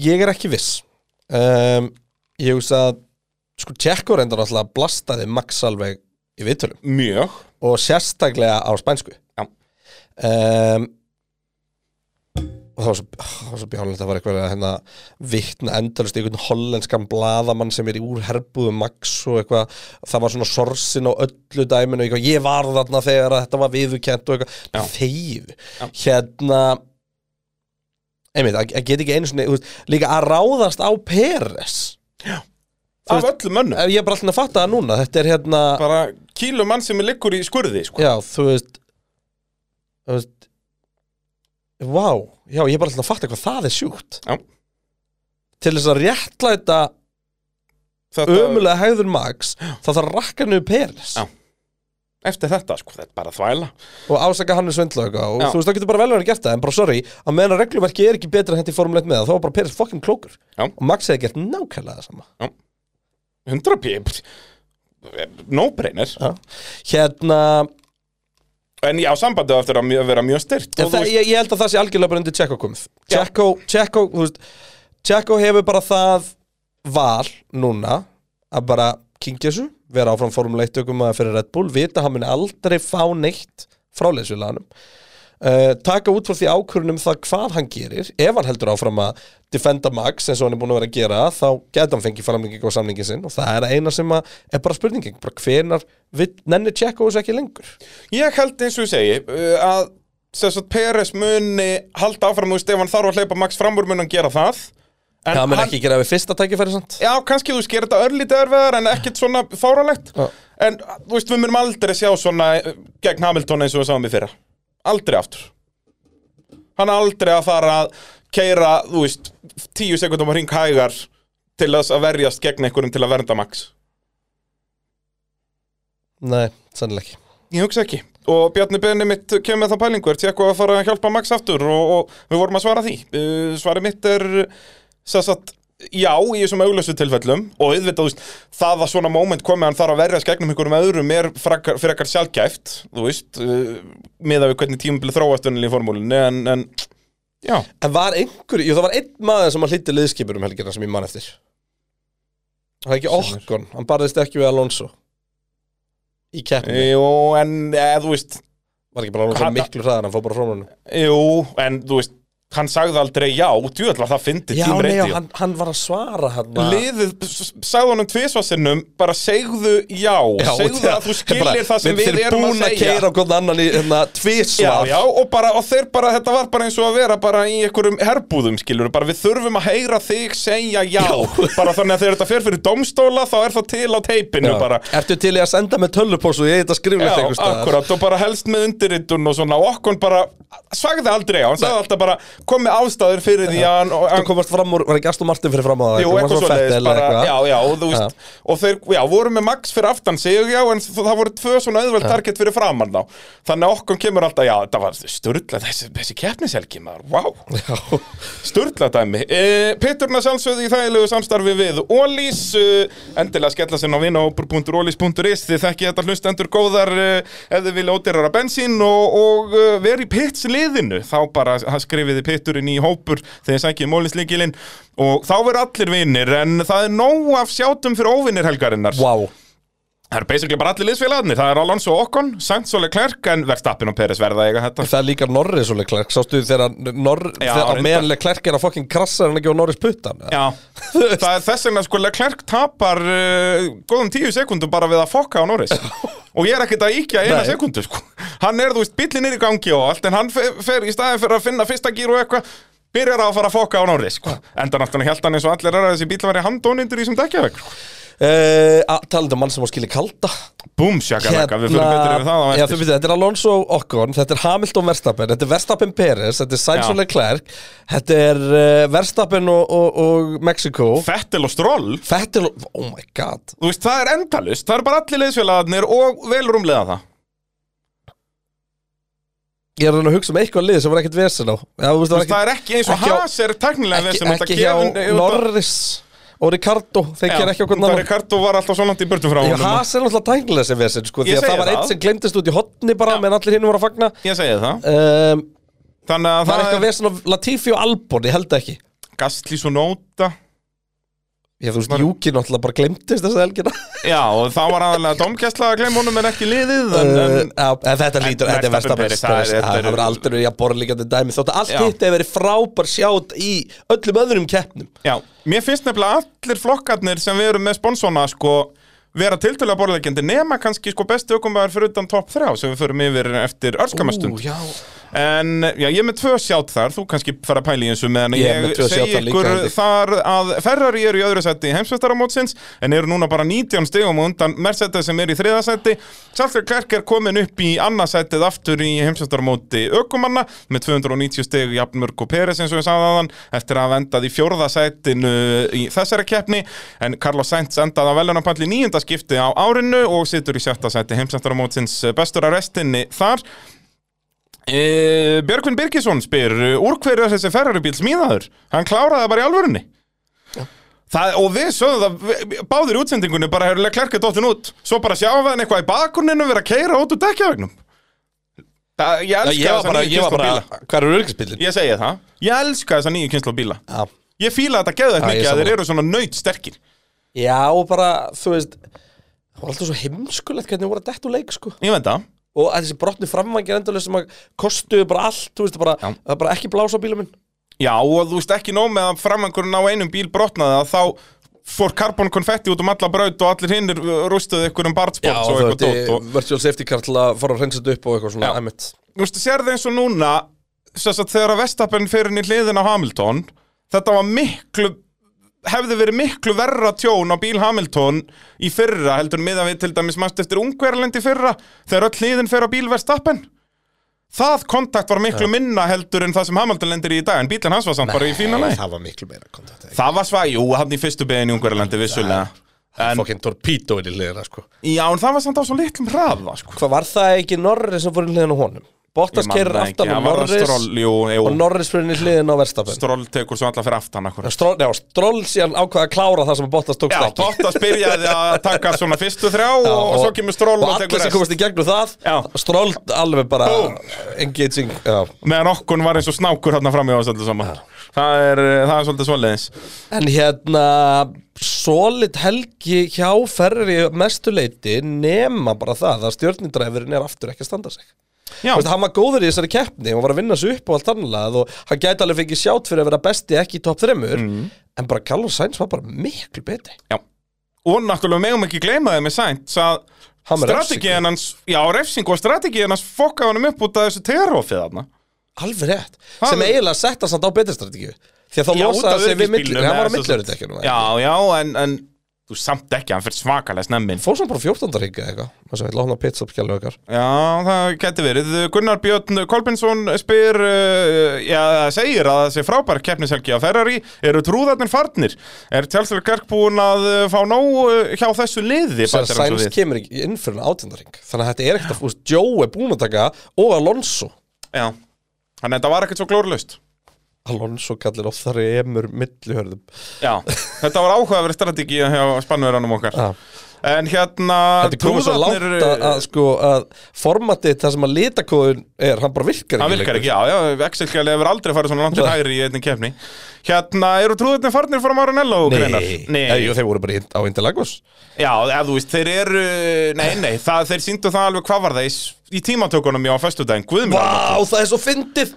Ég er ekki viss um, Ég hugsa að Sko, Tjekko reyndar alltaf blastaði Max alveg í viðtölum Mjög. Og sérstaklega á spænsku. Já. um, Og það var svo, það var svo bjánulegt að var eitthvað að hérna vittna endalist einhvern hollenskan blaðamann sem er í úr herbúðu Max og eitthvað, það var svona sorsin á öllu dæminu, eitthvað, ég var þarna þegar þetta var viðukent og eitthvað. Þegið, hérna einmitt, að, að geta ekki einu svona, veist, líka að ráðast á Peres. Af öllum mönnum. Ég er bara alltaf að fatta það núna, þetta er hérna Bara kílu mann sem er liggur í skurði, sko. Já, þú veist Þú veist Vá, já, ég er bara alltaf að fatta hvað það er sjúkt Já. Til þess að réttlæta Þetta- ömulega hæður Max þá þarf að rakka niður Peres Já. Eftir þetta, sko, þetta er bara þvæla. og ásaka hann er svindla og Já. þú veist, það getur bara vel verið gert það en bara sorry, að meðan að regluverki er ekki betra hendi formuleitt með það, þá var bara Peres fokkin klókur Já. og Max hefði gert nákvæmlega það sama 100 píp. No brainer. Hérna, En já, sambandið eftir að mjö- vera mjög styrt. Veist- ég, ég held að það sé algjörlega bara undir Tjekko komið. Tjekko, Tjekko, þú veist Tjekko hefur bara það val núna að bara kingja þessu, vera áfram formuleitt tökum að fyrir Red Bull, vita að hann muni aldrei fá neitt frá leysulaganum uh, taka út frá því ákvörunum það hvað hann gerir, ef hann heldur áfram að defenda Max eins og hann er búin að vera að gera þá geta hann fengið framlenging á samlingin sinn og það er eina sem að, er bara spurningin bara hvenar vill, nenni Tjekko þessu ekki lengur? Ég held eins og ég segi uh, að sem sagt, Peres muni halda áfram, ef hann þarf að hleypa Max fram úr mun hann gera það. En það mun ekki gera við fyrsta tækifæri sant? Já, kannski þú gera þetta örlítið erfiðar en ekkert svona fáralegt Já. En þú veist, við munum aldrei sjá svona eh, gegn Hamilton eins og við sáum í fyrra Aldrei aftur. Hann er aldrei að fara að keira, þú veist, tíu sekundum á hring hægar til þess að verjast gegn einhverjum til að vernda Max. Nei, sannilega ekki. Ég hugsa ekki. Og Bjarni Benni mitt kemur með það pælingu Er tjekku að fara að hjálpa Max aftur? Og, og við vorum að svara því. Uh, Svarið mitt er Sess að Já, í þessum auglösu tilfellum. Og auðvitað, þú veist, það að svona moment komi Hann þarf að verjast gegnum einhverjum öðrum Er frekar, frekar sjálfgæft Þú veist, uh, miða við hvernig tímabili þróast Unni í formúlinni, en, en Já, En var einhver, jú það var einn maður sem að hlýtti liðskipur um helgina sem ég man eftir. Það er ekki Okkon, hann barðist ekki við Alonso. Í keppni jú, en eða, þú veist Var ekki bara Alonso miklu hraðar, hann fór bara frá hann Jú, en þú veist Hann sagði aldrei já, djúðall var það fyndið Já, tím nei, já, hann, hann var að svara hann Liðið, s- sagði honum tvisvarsinnum bara segðu já, segðu að þú skilir það sem við, erum að Þeir búin að segja. keira hvern annan í hérna Já, tvisvar. Já, og bara, og þeir bara, þetta var bara eins og að vera bara í einhverjum herbúðum, skilur, bara við þurfum að heyra þig segja já, bara þannig að þegar þetta fer fyrir domstóla, þá er það til á teipinu Já. bara. Ertu til í að senda með tölvupósu ég þetta skriflegt Já, einhvers helst með ástæður fyrir því að Þú komast fram úr, var ekki Aston Martin fyrir fram á það Jú, eitthvað svo Vettel eða eitthvað? já, já, og þú veist, og þeir, já, voru með Max fyrir aftan sig, já, en það voru tvö svona auðveld target fyrir framann þá, þannig að okkur kemur alltaf, já, þetta var sturla, þessi, þessi keppniselgi maður, vá, sturla dæmi, e, Peturna sjálfsögðu í þægilegu samstarfi við Ólís, e, endilega skella sér á vinahópur.ólís.is, þið þekki þetta hlustendur góðar, e, þið vilja ódýrara bensín og, og e, veri Peturinn í hópur þegar sækið mólinsleikilinn og þá verður allir vinnir en það er nóg af sjátum fyrir óvinnir helgarinnar. Vá, Það er basically bara allir liðsfélagarnir Það er Alonso Ocon, Sainz og Leclerc en Verstappen og Peres verða eiga þetta það er líka Norris og Leclerc Sástu þegar Nor Já, þegar á reyndar. meðan Leclerc er að fokkin krassa hann ekki á Norris puttan Já, það er þess vegna sko Leclerc tapar uh, góðum tíu sekundum bara við að fokka á Norris og ég er ekkert að íkja eina Nei. sekundu sko. hann er, þú veist, bíllinn er í gangi og allt en hann fer, fer í staðin fyrir að finna fyrsta gír og eitthvað byrjar að fara að fokka á Norris sko. enda náttúrulega held hann eins og allir er að þessi bíl var í handónindur í sem dekkjavegg uh, Talandi um mann sem á skilja kalda. Búm, sjakalaka, við fyrir betur yfir það á Já, eftir. þú veit, þetta er Alonso Ocon, þetta er Hamilton Verstappen, þetta er Verstappen Perez, þetta er Sainz Já. og Leclerc, þetta er uh, Verstappen og, og, og Mexico, Fettel og Stroll. Vettel og, oh my god, Þú veist, það er endalust, það er bara allir liðsfélagarnir og velrumlega það. Ég er að hugsa um eitthvað lið sem var ekkert vesen á. Já, veist, Þú veist, það er ekki eins og Haas er teknilega vesen, ekki hjá Norris og Ricardo gera ekki okkur það Ricardo var alltaf svo langt í burtum frá honum. Haas er náttúrulega tæknilega sem vesen sko, Því að það var það. einn sem glemdist út í hotni bara meðan allir hinn voru að fagna. Ég segi það. Um, Þannig að Var það eitthvað er vesen á Latifi og Albon, ég held það ekki. Gastli svo nóta Já, þú veist, Júki náttúrulega bara glemdist þessa helgina. Já, og það var aðalega domkessla að gleyma honum en ekki liðið en, Uh, en, já, en þetta lítur, þetta er best það er- verður aldrei að borðlíkandi dæmi Þótt að allt hitt hefur verið frábær sjátt í öllum öðrum keppnum. Já, mér finnst nefnilega allir flokkarnir sem við erum með sponsona sko vera tiltölulega borðlegjandi nema kannski sko bestu aukumæður fyrir utan topp 3 sem við förum yfir eftir örskamastund já. En já, ég er með tvö sjátt þar, þú kannski fara að pæla í þessu meðan Ég ég, segi líka, ykkur ég. þar að Ferrari eru í öðru seti í heimsveistaramótsins en eru núna bara 19 stegum undan Mercedes sem er í þriða seti Charles Leclerc er komin upp í annað setið aftur í heimsveistaramóti aukumanna með 290 steg Jafnmörg og Peres eins og ég sagði aðan eftir að hafa endað í fjórða setinu í þessari keppni. En Carlos Sainz endaði að velunarpalli nýjunda skipti á árinu og situr í sjötta seti heimsveistaramótsins bestur að restinni þar E, Björgvin Birgisson spyr úr hverju er þessi Ferrari bíl smíðaður? Hann kláraði bara í alvörunni. Það, og við sögðum það við- báðir útsendingunni bara hefur Leclerc dottin út. Svo bara sjáum við hann eitthvað í bakgruninu vera að keira út úr dekkjavegnum það, ég elska þessa nýju kynslu bíla. Hvað eru örgisbílinn? ég segi það, ég elska þessa nýju kynslu bíla. Já. ég fíla þetta Já, ég mikið að þeir eru svona nöyt sterkir Já, og bara, þú veist Það var alltaf svo heimskulegt hvernig voru að detta úr leik, sko. Ég veit það Og þessi brotni framvangir endurlega sem að kostuðu bara allt, þú veist, bara, það er bara ekki blása á bílum minn. Já, og þú veist ekki nóg með að framangurinn á einum bíl brotnaði að þá fór karbon konfetti út um alla braut og allir hinnir rústuðu ykkur um Já, bartsports og eitthvað veist, dót og, virtual safety car til að fara að reynsa þetta upp og eitthvað svona, Já. æmitt Þú veist, sérðu eins og núna þess að þegar að Vestapen fyrir inn í hliðin á Hamilton þetta var miklu hefði verið miklu verra tjón á bíl Hamilton í fyrra heldur miðan við til dæmis mannst eftir ungverlendi fyrra þegar öll hliðin fer á bíl Vestapen það kontakt var miklu minna heldur en það sem Hamilton lendir í í dag en bílinn hans var samt bara í fína leið. Það var miklu meira kontakt Það var svað, jú, hann í fyrstu beðin í Ungverjalandi vissulega. En, Fokkin torpedo inn í hliðina, sko. Já, en það var samt á svo litlum hraða, sko. Hvað var það ekki Norris sem fór inn í hliðina á honum? Bottas það aftan á Norris. Stroll, jú, jú. og Norris fyrir inn í hliðina á Verstapen Stroll tekur svo alla fyrir aftan Stról, já, Stroll síðan ákvaða að klára það sem Bottas tókst Já, ekki. Bottas byrjaði að taka svona fyrstu þrjá og, og svo kemur Stroll og, og tekur allir sem komast í gegnum það. Já. Stroll alveg bara engaging já. Meðan okkun var eins og snákur hérna fram í ásöldu saman. Það er, eh, það er svolítið svoleiðis. En hérna solid helgi hjá Ferrari mestuleiti nema bara það að stjórnindræfurinn er aftur ekki að standa sig. Já, veist, hann var góður í þessari keppni og var að vinna sig upp og allt annað og hann gæti alveg fengið sjátt fyrir að vera besti ekki í topp þreymur Mhm. en bara Carlos Sainz var bara miklu betri. Já. Og náttúrulega megum ekki gleyma þeim með sænt að Hann strategíðan hans, já, refsing og strategíðan hans fokkaði hann upp út af þessu terrofið þarna. Alveg rétt. Það sem eiginlega setta samt á betri strategíu. Því að þá losaði sig við millir hann var á svo- millur ekki? Já, já, en, en þú samt ekki, hann fyrir svakalega snemminn fór samt bara 14. ringa eitthvað þess að við ætla að opna pitstop-skjælu okkar Já, það geti verið. Gunnar Björn Kolbinsson spyr, uh, já, segir að þessi frábær keppnishelgi á Ferrari eru trúðarnir farnir. Er Tjálsfjörg Gerk búin að uh, fá nóg uh, hjá þessu liði? sem við? kemur ekki inn fyrir en 18. ring þannig að þetta er ekkert að Joe er búin að taka og Alonso Já, þannig að þetta var ekkert svo glórlaust. Alonso kallir oft þar emur millihörðum Já, þetta var áhugaverið strategi hjá spannverðanum okkar. Já. En hérna, Þetta er komið svo trúðarnir, að, að sko að formatið það sem að litakóðun er, hann bara virkar Það ekki virkar lengur. ekki, já, já, Excel-skjali hefur aldrei farið svona langt Nei. hægri í einnig kefni Hérna, eru trúðarnir farnir fórum Maranello greinar? Nei, Nei. Jú, þeir voru bara í- á Interlagos Já, eða þú veist, þeir eru, nei, nei, það, þeir síndu það alveg hvað var það í, í tímatökunum já á föstudaginn, guðmur Vá, það er svo fyndið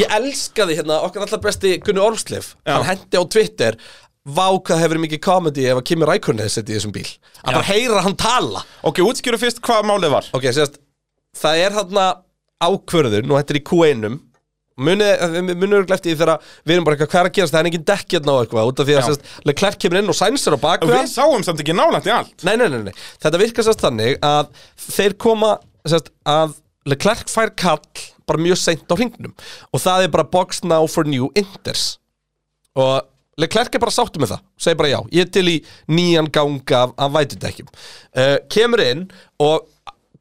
Ég elskaði hérna okkar allar besti Gunni Ormsleif. Já. Hann hendi á Twitter Vá, hvað hefur mikið komedi ef að Kimi Rækunni hefði setið í þessum bíl. Að bara heyra hann tala. Ok, útskýru fyrst hvað málið var. Ok, sérst Það er ákvörðun og þetta er í Q1 Munið, munið eru eftir því þegar við erum bara eitthvað hvað er að gerast, það er engin dekk hérna á eitthvað. Út af því að Já. sérst, Leclerc kemur inn og Sainz er á bakvið Við hann. sáum samt ekki nálægt í allt. Nei, nei, nei, nei, þetta virkar sérst þannig að þeir koma, sérst, að Leclerc fær kall bara mjög seint á hringnum og það er bara box now for new inters. Og Leclerc er bara sáttu með það segir bara já, ég er til í nýjan ganga af, af vætudekkjum. Uh, kemur inn og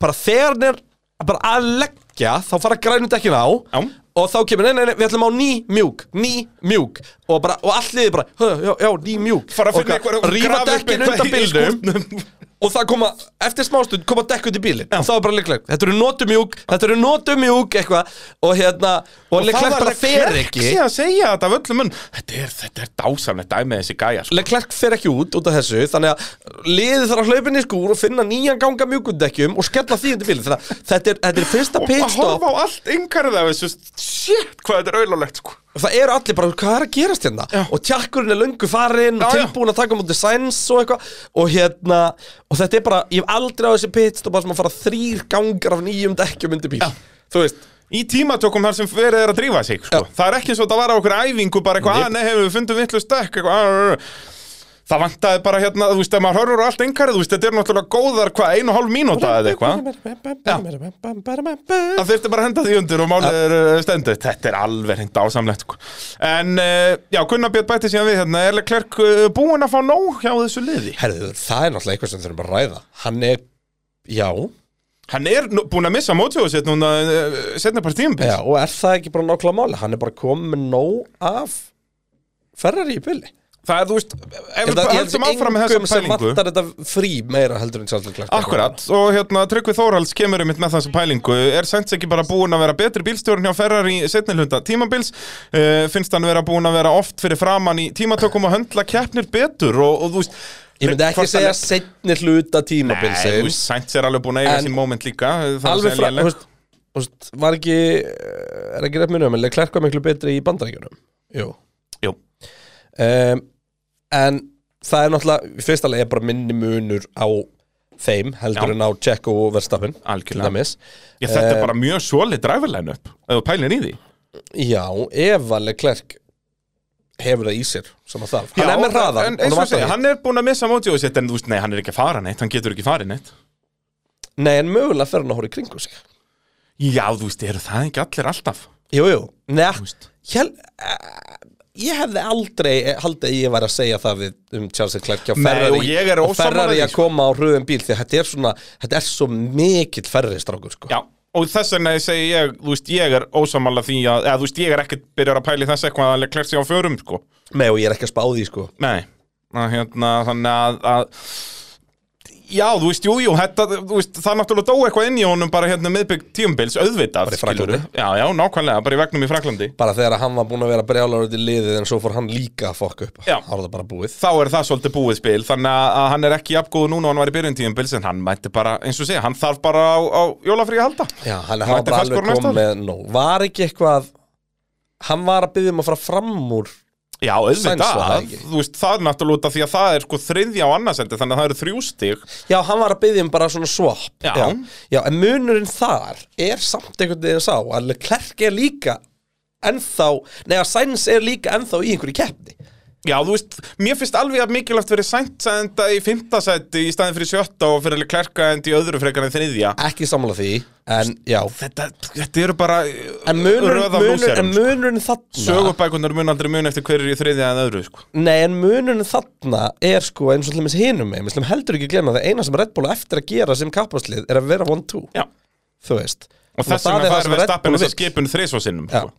bara þegar hann er bara að leggja þá fara grænu dekkin á Já. og þá kemur, nei, nei, nei, við ætlum á ný mjúk ný mjúk. Og, bara, og liðið bara, "Hö, já, já, ný mjúk. Og rífa dekkin undan bílnum og það koma, eftir smástund koma dekk út í bílinn. Og það er bara líklega, þetta eru notumjúk þetta eru notumjúk, eitthvað. Og hérna, og Leclerc bara fer ekki. Leclerc sé að segja þetta af öllum mun Þetta er, þetta er dásamlegt dæmið þessi gæja sko. Leclerc fer ekki út út af þessu þannig að að hlaupa inn í skúr og finna nýjan ganga mjúkundekkjum og skella því undir bílinn. Þetta er, þetta er fyrsta Og að pitstop. horfa á allt yngarið af þessu. Shit, hvað þetta er auðlulegt sko. Og það eru allir bara, hvað er að gerast hérna? Já. og tjakkurinn er löngu farinn og tilbúin að taka mútið sæns og eitthvað. Og hérna, og þetta er bara ég hef aldrei á þessi pitstop að sem að fara þrýr gangar af nýjum dekkjum undir bíl. Já. þú veist, Í tímatökum þar sem verið er að drífa sig sko. Það er ekki eins og þetta var á okkur æfingu bara eitthvað, að nei, hefur við fundum vitlu stökk eitthvað, að, Það vantaði bara hérna, þú veist, ef maður horfur á allt yngarið, þú veist, þetta er náttúrulega góðar, hvað, einu og hálf mínúta eða eitthvað. Það þurfti bara að henda því undir og málið er uh, stendur. Þetta er alveg hreint ásamlegt sko. En, uh, já, Gunnar Björn bætti síðan við hérna. Er Leclerc uh, búinn að fá nóg hjá þessu liði? herðu, það er náttúrulega eitthvað sem þurfum að ræða. Hann er, já, Hann er búinn að missa mótsjóðu sitt núna setna part tímabils. Já og er það ekki bara nákvæmlega máli hann er bara komið með nóg af Ferrari í bíli Það er, þú veist, ef Ég við held að- ég held höldum að áfram með engum sem pælingu vantar þetta frí meira heldur en Charles Leclerc. Akkurat, og hérna Tryggvi Þórhalds kemur um með þessa pælingu. Er Sainz ekki bara búinn að vera betri bílstjórn hjá Ferrari í setni hluta tímabils? Uh, Finnst hann vera búinn að vera oft fyrir framann í tímatökum og höndla keppnir betur og, og þú veist Ég myndi ekki segja er- setni hluta Nei, þú veist, Sainz er alveg búinn að eiga sín moment líka að Alveg frá, þú veist, en það er náttúrulega, í fyrsta leið er bara minni munur á þeim heldur Já. en á Checo og Verstappen til Algjörlega. dæmis. Já, þetta er Eh, bara mjög solid driverline upp ef þú pælir í því Já, ef að Leclerc hefur það í sér sem að þarf Hann Já, er með hraðan en eins og segja, hann er búinn að missa mótsjóðu sitt en þú veist, nei, hann er ekki að fara neitt, hann getur ekki farið neitt Nei, en mögulega fer hann að horfa í kringu sig Já, þú veist, eru það ekki allir alltaf Jú, jú, Nei, veist. hér, ég hefði aldrei haldið ég væri að segja það við, um Charles Leclerc Nei, Ferrari og ég er og ósammála Ferrari að sko. koma á hröðum bíl því þetta er svona, þetta er svo mikill ferri strákur sko. Já, og þess vegna segi ég, þú veist, ég er ósamála því að, eða þú veist, ég er ekkert byrjar að pæli þess eitthvað að Leclerc sig á fjörum, sko Nei, og ég er ekki að spá því sko. Nei, að, hérna, þannig að, að Já, þú veist, jú, jú, þetta, þú veist, það náttúrulega dó eitthvað inn í honum bara hérna miðbygg tíumbils, auðvitað, Frakklandi. skilurðu. Já, já, nákvæmlega, bara í vegnum í Fraklandi bara þegar hann var búinn að vera brjálar út í liðið en svo fór hann líka að fokka upp Já. þá var það bara búið Þá er það svolítið búið spil, þannig að, hann er ekki jafngóðu núna og hann var í byrjun tíumbils en hann mætti bara, eins og segja, hann þarf bara á, á jólafrí að halda Já, hann, mætti bara alveg komið nóg Var ekki eitthvað Hann var að byggja um að fara fram úr Já, auðvitað, þú veist, það er náttúrulega út af því að það er sko þriðja á annarsendi, þannig að það eru þrjú stig. Já, hann var að byggja um bara svona swap. Já. Já, en munurinn þar er samt einhvern veginn sá að Leclerc er líka ennþá, nei að Sainz er líka ennþá í einhverju keppni Já, þú veist, mér finnst alveg að mikilvægt verið sænt að enda í fimmtasæti í staðin fyrir sjötta og fyrir klerka endi í öðru frekar en þriðja. Ekki sammála því, en já. Þetta, þetta eru bara En munurinn, röð af munur, lúserum, en munurinn þarna Sögubækunar mun aldrei mun eftir hverju í þriðja en öðru sko. Nei, en munurinn þarna er sko eins og til dæmis hinum með, við slum heldur ekki glemma það eina sem Red Bull eftir að gera sem kappaslið er að vera 1-2, Já, þú veist. Og þess vegna sem við stappinu þess vill. skipun þrisvarsinnum sko.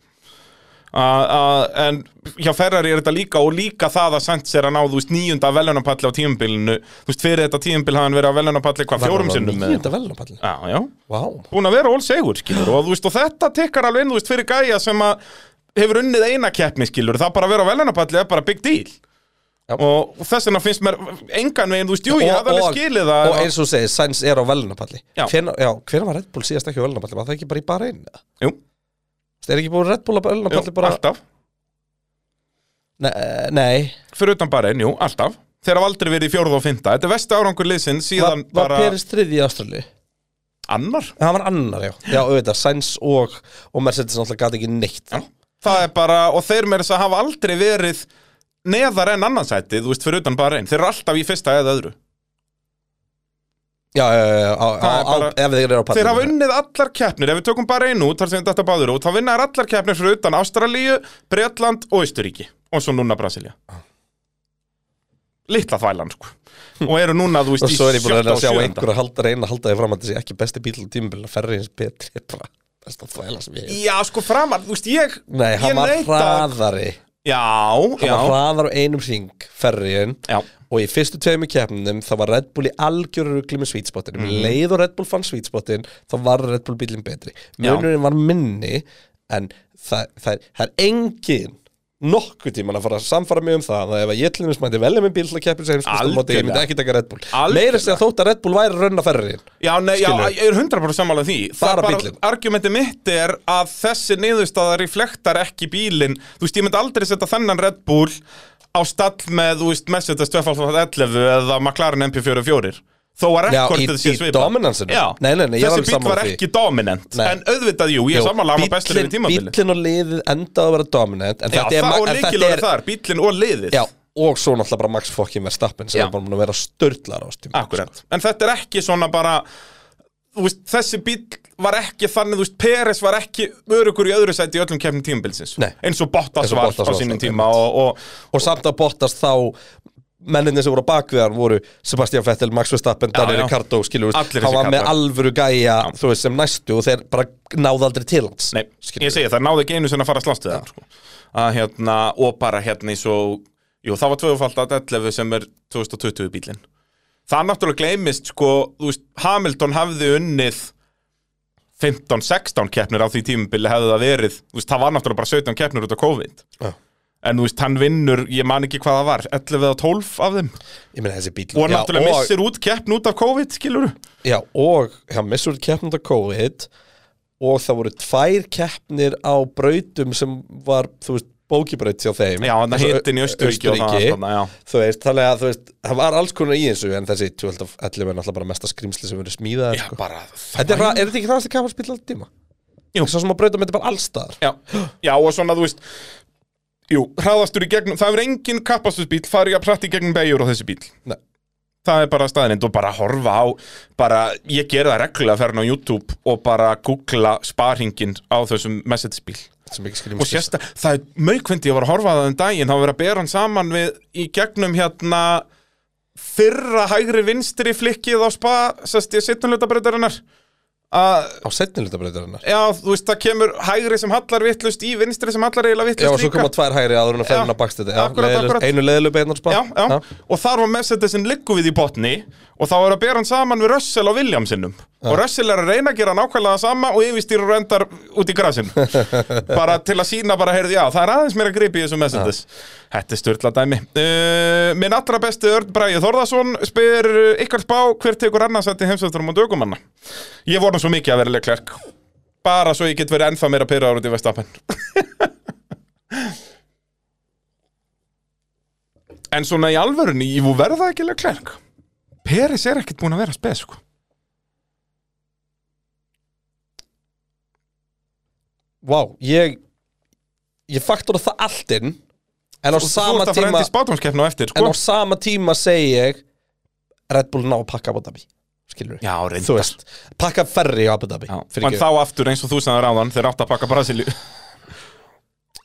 En hjá Ferrari er þetta líka og líka það að Sainz er að ná, þú veist, níunda velunapalli á tímumbilinu Þú veist, fyrir þetta tímumbil hafði hann verið á velunapalli hvað, fjórum sinnum? Nýjunda velunapallin Já, já. Vá, búin að vera ól segur, skilur og, þú veist, og þetta tekkar alveg inn, þú veist, fyrir gæja sem að hefur unnið eina keppni, skilur það bara að vera á velunapalli er bara big deal. Já. og þess vegna finnst mér engan veginn, þú veist, jú, ég hafði alveg skilið það. og eins og þú segir, Sainz er á já, hvenær var Red Bull síðast ekki á velunapalli? Var það ekki bara í bara einu? Jú, Er ekki búin Red Bull jú velunapalli bara alltaf, eh, nei. fyrir utan bara einn, jú, alltaf. Þeir hafa aldrei verið í fjórða og fymta, þetta er vestu árangur liðsinn Var, síðan var bara Peris þriði í Ástrali? annar? Það var annar, já. Já, auðvitað, Sainz og, og Mercedes náttúrulega gæti ekki neitt. Já. það er bara, og þeir með þess að hafa aldrei verið neðar en annarsæti, þú veist, fyrir utan bara einn þeir eru alltaf í fyrsta eða öðru Já, ef þeir eru á pallinu Þeir hafa unnið allar keppnir, ef við tökum bara einu út, þar sem þetta báður út, þá vinna þær allar keppnir fyrir utan Ástralíu, Bretland og Austuríki og svo núna Brasilia Litla þvælan, sko. Og eru núna, þú veist, Og svo er ég búin að sjötta og að sjá sjöunda. einhver að halda reyna halda því fram að sé ekki besti bíl á tímubili að ferri eins betri bara. Það þvæla sem ég Já, sko framar, þú veist, ég Nei, hann var hraðari Já, já var hraðar á einum ring Ferriðin. Og í fyrstu tveimur keppnum Það var Red Bull í algjöru rugli með sweetspotinu Mhm. mm. Leið og Red Bull fann sweetspotin Þá var Red Bull bílinn betri Já. Munurinn var minni En það, það, það er engin nokkuð tíman að fara að samfara mig um það að ef að ég til dæmis mætti velja með bíl til að keppa sem ég myndi ekki taka Red Bull. Meira sem að þótt að Red Bull væri raunna ferriðin Já, nei, já, ég er 100% sammála því. Það Bara er bíllinn. Argumenti mitt er að þessi niðurstaða reflektar ekki bílinn. Þú veist, ég myndi aldrei setja þennan Red Bull á stall með, þú veist, Mercedes 211 eða McLaren MP44 Þó að rekordið í- sé í nei, ég er þessi bíl var ekki dominant Nei. En auðvitað, jú, ég hann var bestur yfir tímabili Bílinn og liðið endaði að vera dominant en Já, þetta er, og líkilega er þar, bílinn og liðið. Já, og svo náttúrulega bara Max fucking Verstappen sem Já. er bara búin að vera störtlar á stíma Akkurat, en þetta er ekki svona bara veist, þessi bíl var ekki þannig, þú veist, Peres var ekki örugur í öðru sæti í öllum keppnum tímabilsins eins og Bottas var á sínum tíma og samt að Bottas þá menninni sem voru á bakviðar voru Sebastian Vettel, Max Verstappen, Daniel já. Ricardo skilur, hann var með alvöru gæja þú veist, sem næstu og þeir bara náðu aldrei til hans Nei, ég segi það, náði ekki einu sinni að fara að slást við það sko. að hérna, og bara hérna eins og jú, það var tvöfald að 11 sem er 2020 bílinn. Það náttúrulega gleymist, sko, þú veist Hamilton hafði unnið 15-16 keppnir á því tímubili hefði það verið, þú veist, það var náttúrulega bara 17 keppnir út af COVID. Já. En þú veist, hann vinnur, ég man ekki hvað það var 11 eða 12 af þeim. Þessi bíl og hann náttúrulega missir út keppn út af COVID, skilur Já, og hann missur keppnum á COVID og það voru tvær keppnir á brautum sem var, þú veist, bókibraut hjá þeim. Já, Eins og hitinn í og það já. Þú veist, þannig að þú það var alls konar í þessu en þessi 12 er náttúrulega bara mesta skrýmsli sem verið smíðað sko. er, er þetta ekki það að kappa spil alltaf tíma? Svo sem að brautum þetta bara allstaðar Já, já og svona þú veist Jú, hraðastur í gegnum Það er engin kappastusbíl farið að pratt í gegnum beigur á þessi bíl Nei. Það er bara staðinind og bara horfa á bara, ég gera það reglulega að ferna á YouTube og bara googla sparringin á þessum message bíl sem ekki og sérsta, það er maukvendi ég var að horfa það um daginn, þá verið að bera hann saman við í gegnum hérna fyrra hægri vinstri flikkið á spa, sérst ég sittum hlutabreytarinnar að Á setnilutabrætarinnar Já, þú veist, það kemur hægri sem hallar vittlust í vinstri sem hallar eiginlega Já, vittlust og svo koma tvær hægri áður en að Já, ferðina bakst þetta. Einu leðilu beinar spá Já, já, og þar var Mercedesin liggu við í botni og þá er að bera hann saman við Russell og Williamsinnum og Russell er að reyna að gera nákvæmlega sama og yfirstýrur endar út í grasin bara til að sína bara, heyrði, já, það er aðeins meira grip í þessu Mercedes. Þetta er störtla dæmi uh, Minn allra besti Örn Bræði Þórðarsson spyr uh, ykkar spá hver tekur annarsætti heimsvætturum og dögumanna? Ég vorna svo mikið að vera leiklerk bara svo ég get verið ennþá meira pyrraður út í Vestapen En svona í alvörunni, ég verða ekki leiklerk Peris er ekkert búin að vera spes sko. Vá, ég Ég faktora það allt inn En á Þú- sama Þú tíma eftir En sko. á sama tíma segi ég Red Bull ná að pakka Abu Dhabi Skilur Já. Þú veist, pakka ferri á Abu Dhabi. En þá aftur eins og þú sagði ráðan Þeir átt að pakka Brasilíu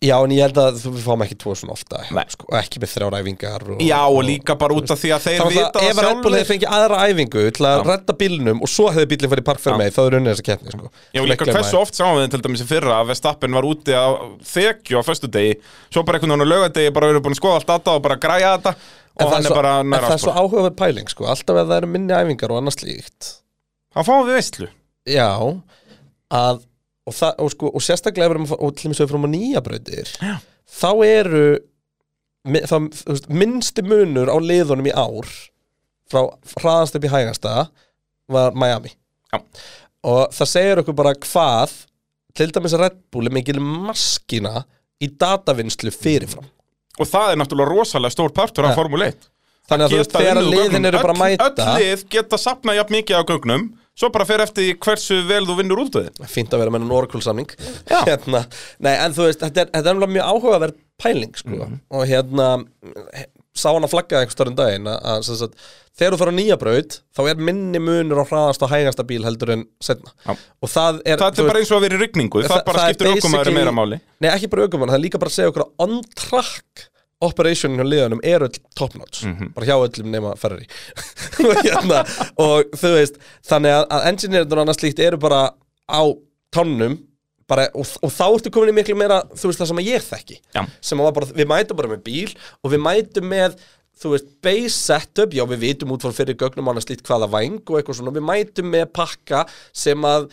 Já, en ég held að við fáum ekki tvo svona ofta sko, og ekki með þrjár æfingar og, Já, og líka bara út af því að þeir vita það, ef Red Bull hefði fengið aðra æfingu til að redda bílnum og svo hefði bílinn farið park fyrir mig þá er unnið þessa keppni sko. Já, líka hversu oft sáum við til dæmis í fyrra að Vestappen var úti á þekju á föstudegi Svo bara einhvern veginn á laugadegi bara verið búin að skoða allt data og bara græja þetta En Og það hann er bara En nær það svo aftur. áhugaverð pæling sko. Alltaf ef það og við og, það, og, sko, og sérstaklega við erum og til ef við fyrir að nýja Já. þá eru veist, minnsti munur á liðunum í ár frá hraðast upp í hægasta var Miami Já. og það segir okkur bara hvað til dæmis að Red Bull er mikil maskina í datavinnslu fyrirfram Og það er náttúrulega rosalega stór partur af Ja. Formule 1 Þannig að þegar liðin eru bara að mæta Öll lið geta sapnað jafn mikið á gögnum Svo bara fer eftir hversu vel þú vinnur út við fínt að vera með enn Oracle samning. Hérna, nei en þú veist þetta er, þetta er mjög áhugaverð pæling sko. Mhm. og hérna sá hann að flagga einhver stærn daginn að, þegar þú fyrir á nýja braut þá er minni munur á hraðast og hægasta bíl heldur en setna Já. og það er, Það er bara eins og að vera í rigningu. Það, bara er skiptir aukumæður meira máli. Nei ekki bara aukumann, það er líka bara að segja okkur on track operationin hjá liðanum er öll top notch. Mhm. bara hjá öllum nema Ferrari. Hérna, og þú veist þannig að, að engineerinn og annað slíkt eru bara á tannum bara, og, og þá ertu komin í miklu meira þú veist það sem að ég þekki. Já. sem var bara, við mætum bara með bíl og við mætum með þú veist, base setup, já við vitum út frá fyrir gögnum annars lít hvaða væng og eitthvað svona. Við mætum með pakka sem að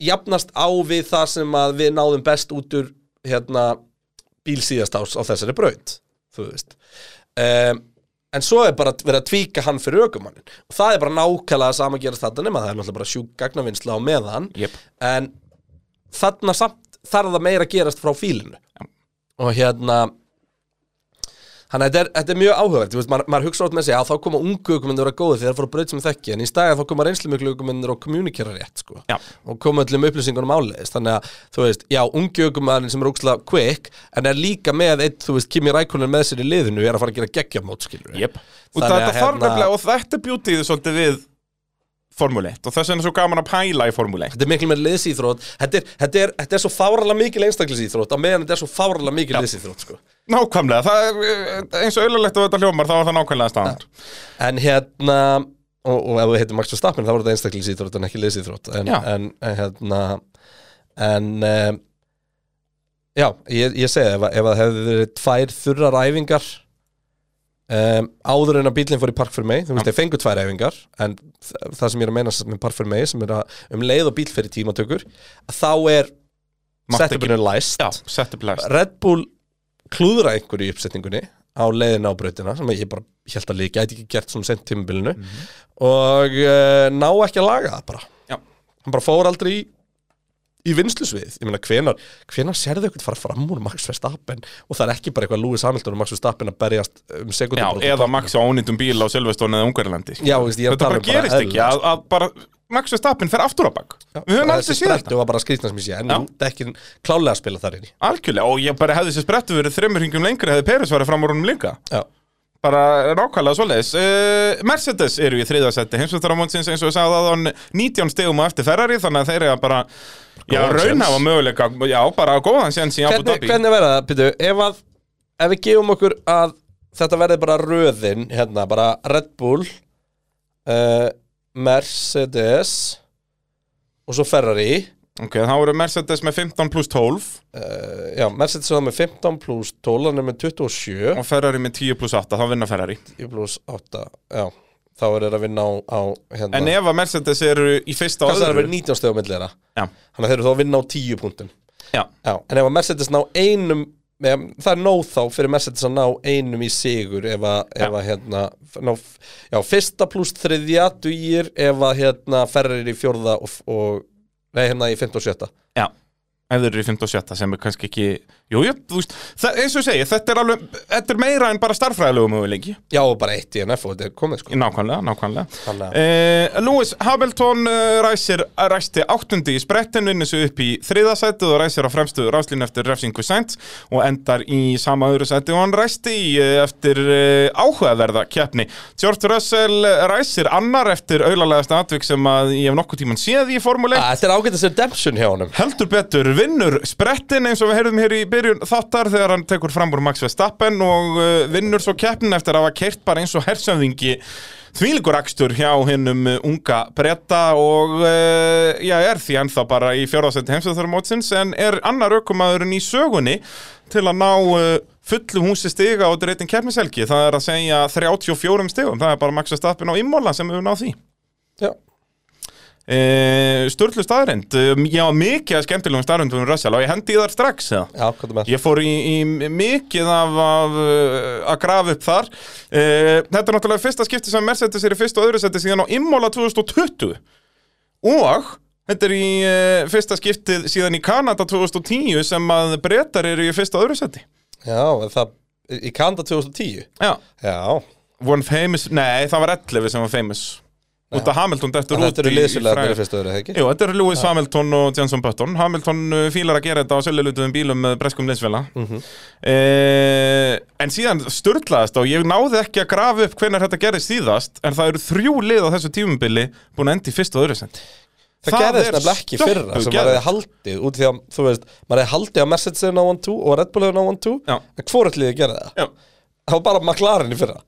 jafnast á við það sem að við náðum best út úr hérna bíl síðast ás á þessari braut þú veist. Um, en svo er bara verið að tvíka hann fyrir ökumannin og það er bara nákvæmlega sama að gerast þetta nema það er náttúrulega bara sjúk gagnavinnsla á meðan. Jep. en þarna samt þarf það meira að gerast frá fílinu. Og hérna Þannig að þetta er, mjög áhugavert, veist, maður, maður hugsa átt með sig að þá koma ungu aukumendur að góða þegar það fór að braut sem þekki, en í stæði þá koma reynslu miklu aukumendur og kommunikera rétt, sko, Já. og koma öllum upplýsingunum áleiðis, þannig að, þú veist, já, ungu aukumendur sem er úkslega quick, en er líka með eitt, þú veist, Kimi Rækonen með sér í liðinu, er að fara að gera geggjamót, skilur Jep. Og Þannig þetta að þarf hérna- nefnilega, og þetta bjútið svolítið við Formule 1 og þess vegna er svo gaman að pæla í Formule 1 Þetta er miklu með liðsýþrótt, þetta þetta þetta er svo fáralega mikil einstaklisýþrótt, á meðan þetta er svo fáralega mikil liðsýþrótt, sko. Nákvæmlega, það er eh, eins og auðvitað að þetta hljómar þá er það nákvæmlega staðan En hérna og, og ef þú heitir Max Verstappen þá er þetta einstaklisýþrótt en ekki liðsýþrótt en, Já. en, en hérna en um, já, ég, ég segi ef, ef það hefði verið tvær þurrar æfingar um, áður en að bílinn fór í park fyrir mig þú veist, þeir fengu tvær æfingar en það sem ég er að meina með park fyrir mig sem er að um leið og bíl fyrir tímatökur þá er setupinu læst. Setup læst. Red Bull klúðra einhverju í uppsetningunni á leiðina á brautina sem ég bara held að líka, gæti ekki gert svona sent tímabilinu. Og uh, ná ekki að laga það bara. Já. hann bara fór aldrei í, í vinslusvið ég meina hvenar, hvenar sérðu eitthvað fara fram úr Max Verstappen? Og það er ekki bara eitthvað Lewis Hamilton og Max Verstappen að berjast um sekundum eða Max á ónýndum bíl á Silveston eða Ungarlandi. Er Þetta tala bara um gerist ekki eðlilega, að, að bara Max Verstappen fer aftur á bak. Við höfum aldrei séð þetta. var bara sé en Já. dekkin klálega að spila þar inn í Algjörlega, og ég bara hefði þessi sprettu verið þreymur hringum lengri hefði Peres farið fram úr honum líka. Já. bara nákvæmlega svoleiðis. Uh, Mercedes eru í þriðasetti heimsvöldaramónsins eins og ég sagði að hann 19 stegum á eftir Ferrari þannig að þeir eru bara já, raunhafa séns. möguleika. Já, bara góðan séns í Abu Dhabi. hvernig verða það, Pítu, ef að ef við gefum okkur að þetta verði bara röðin, hérna, bara Red Bull uh, Mercedes og svo Ferrari. Ok, þá eru Mercedes með 15 pluss 12 uh, já, Mercedes er með 15 pluss 12, hann er með 27 og Ferrari með 10 pluss 8, þá vinna Ferrari. 10 pluss 8, já þá er það að vinna á, á hérna. En ef að Mercedes eru í fyrsta og hvað það er að vera 19 stegum milli þeirra. Já. þannig að þeir eru þá að vinna á 10 punktum. Já. Já, en ef að Mercedes ná einum með, það er nóg þá fyrir Mercedes að ná einum í sigur ef að, ef að hérna ná, já, fyrsta pluss þriðja dugir ef að hérna ferrir í fjórða og, og nei, hérna í 15 og sjötta. Já, ef þeir eru í 5 og 7 sem er kannski ekki Jú, jú, þú veist, það, eins og segi, þetta er alveg Þetta er meira en bara starffræðilegu möguleiki. Já, og bara eitt í NF og þetta er komið sko. Nákvæmlega, nákvæmlega. Eh, Lewis Hamilton uh, ræsir, ræsti áttundi í sprettin vinnur sig upp í þriðasætið og ræsir á fremstu ráslínu eftir refsingu sænt og endar í sama öðru sæti og hann ræsti eh, eftir uh, áhugaverða keppni. George Russell ræsir annar eftir auðlalegasta atvik sem að ég hef nokkuð tíman séð í Formule 1 Að, Þetta ágætast redemption hjá honum Heldur betur, vinnur sprettin eins og við heyrðum hér í byrjun þáttar þegar hann tekur fram úr Max Verstappen og uh, vinnur svo keppnin eftir að hafa keirt bara eins og hersöfðingi þvílíkur akstur hjá hinnum uh, unga bretta og uh, já, er því ennþá bara í fjórðasetti heimsöðarmótsins en er annar aukumæðurinn í sögunni til að ná fullu húsi stiga og dreitin keppniselgi það er að segja 34 stigum. Það er bara Max Verstappen á Imola sem hefur náð því. Já, Sturlu staðrind uh, Já, mikið að skemmtilegum staðrindum um Russell. Og ég hendi þar strax eða? já, Ég fór í, í mikið af, af uh, að grafa upp þar. Uh, Þetta er náttúrulega fyrsta skipti sem Mercedes er í fyrsta og öðru seti síðan á Imola 2020 Og þetta er í uh, fyrsta skiptið síðan í Kanada 2010 sem að breytar eru í fyrsta og öðru seti Já, en það, í Kanda 2010 Já, Já, one famous, nei það var 11 sem var famous Út af Hamilton dettur en út í-? Jú, þetta eru Lewis Hamilton og Jenson Button Hamilton uh, fílar að gera þetta á sölulutuðum bílum með breskum liðsfélag Mhm. eh, En síðan sturlaðast og ég náði ekki að grafa upp hvenær þetta gerðist síðast En það eru þrjú lið á þessu tímubili búin að enda í fyrst og öðru sent Það, gerðist nefnilega ekki fyrra sem maður hefði haldið út því að, þú veist, maður hefði haldið að Mercedes hefði náðan 2 og Red Bull hefði náðan 2 Já. en hvort liðið gerði það? Já. Það var bara McLaren í fyrra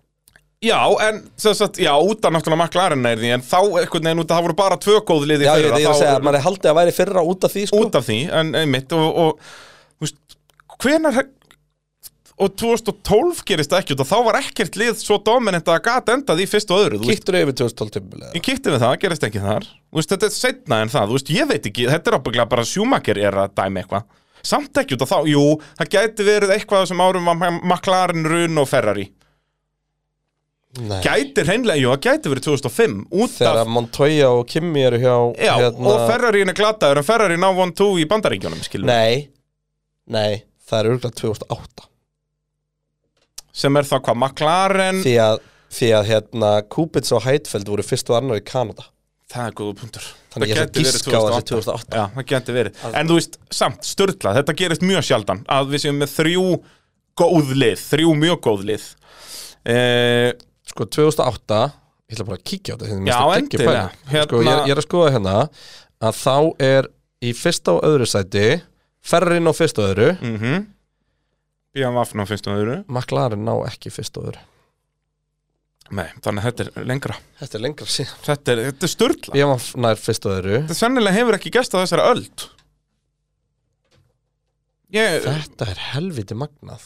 Já, en sagt, já, út af náttúrulega McLaren er því En þá einhvern veginn út af það voru bara tvö góð liði Já, fyrra, veit, ég er að segja að mann er haldið að væri fyrra út af því sko. út af því, en einmitt og, og veist, hvenar og 2012 gerist ekki og þá var ekkert lið svo dominant að gat endað í fyrst og öðru Kittur yfir 2012 tímabilið ég kýtti við það, gerist ekki þar. Veist, þetta er setna en það, veist, ég veit ekki þetta er ábygglega bara sjúmakir er að dæmi eitthvað. Samt ekki út af þá, jú, það gæti verið eitthvað sem árum var McLaren, Run og Ferrari Nei. gæti hreinlega, jú, það gæti verið 2005 út Þegar af, Montoya og Kimi eru hjá já, og Ferrari er glataður en Ferrari ná 1-2 í bandaríkjónum, skilur Nei, nei, það er örgulega 2008 sem er þá hvað, McLaren? Því að, því að hérna Kubitz og Heidfeld voru fyrst og annar í Kanada. Það er góða punktur. Þannig ég Það ætla að giska á þessi 2008 Já, það geti verið. En þú veist, samt, störtla, þetta gerist mjög sjaldan Að við séum með þrjú góð lið Þrjú mjög góð lið. Eh, Sko 2008 Ég ætla bara að kíkja á þetta hérna, Já, endilega. pæling. Sko, ég, er- ég er að skoða hérna Að þá er í fyrsta og öðru sæti Ferrin á fyrsta og öðru. Mm -hmm. Bíðan vafn á fyrst og öðru. McLaren ná ekki fyrsta og öðru. Nei, þannig að þetta er lengra. Þetta er lengra síðan. Þetta er, þetta er störtla BMF nær fyrsta og öðru. Þetta sennilega hefur ekki gest á þessari öld. Ég, Þetta er helviti magnað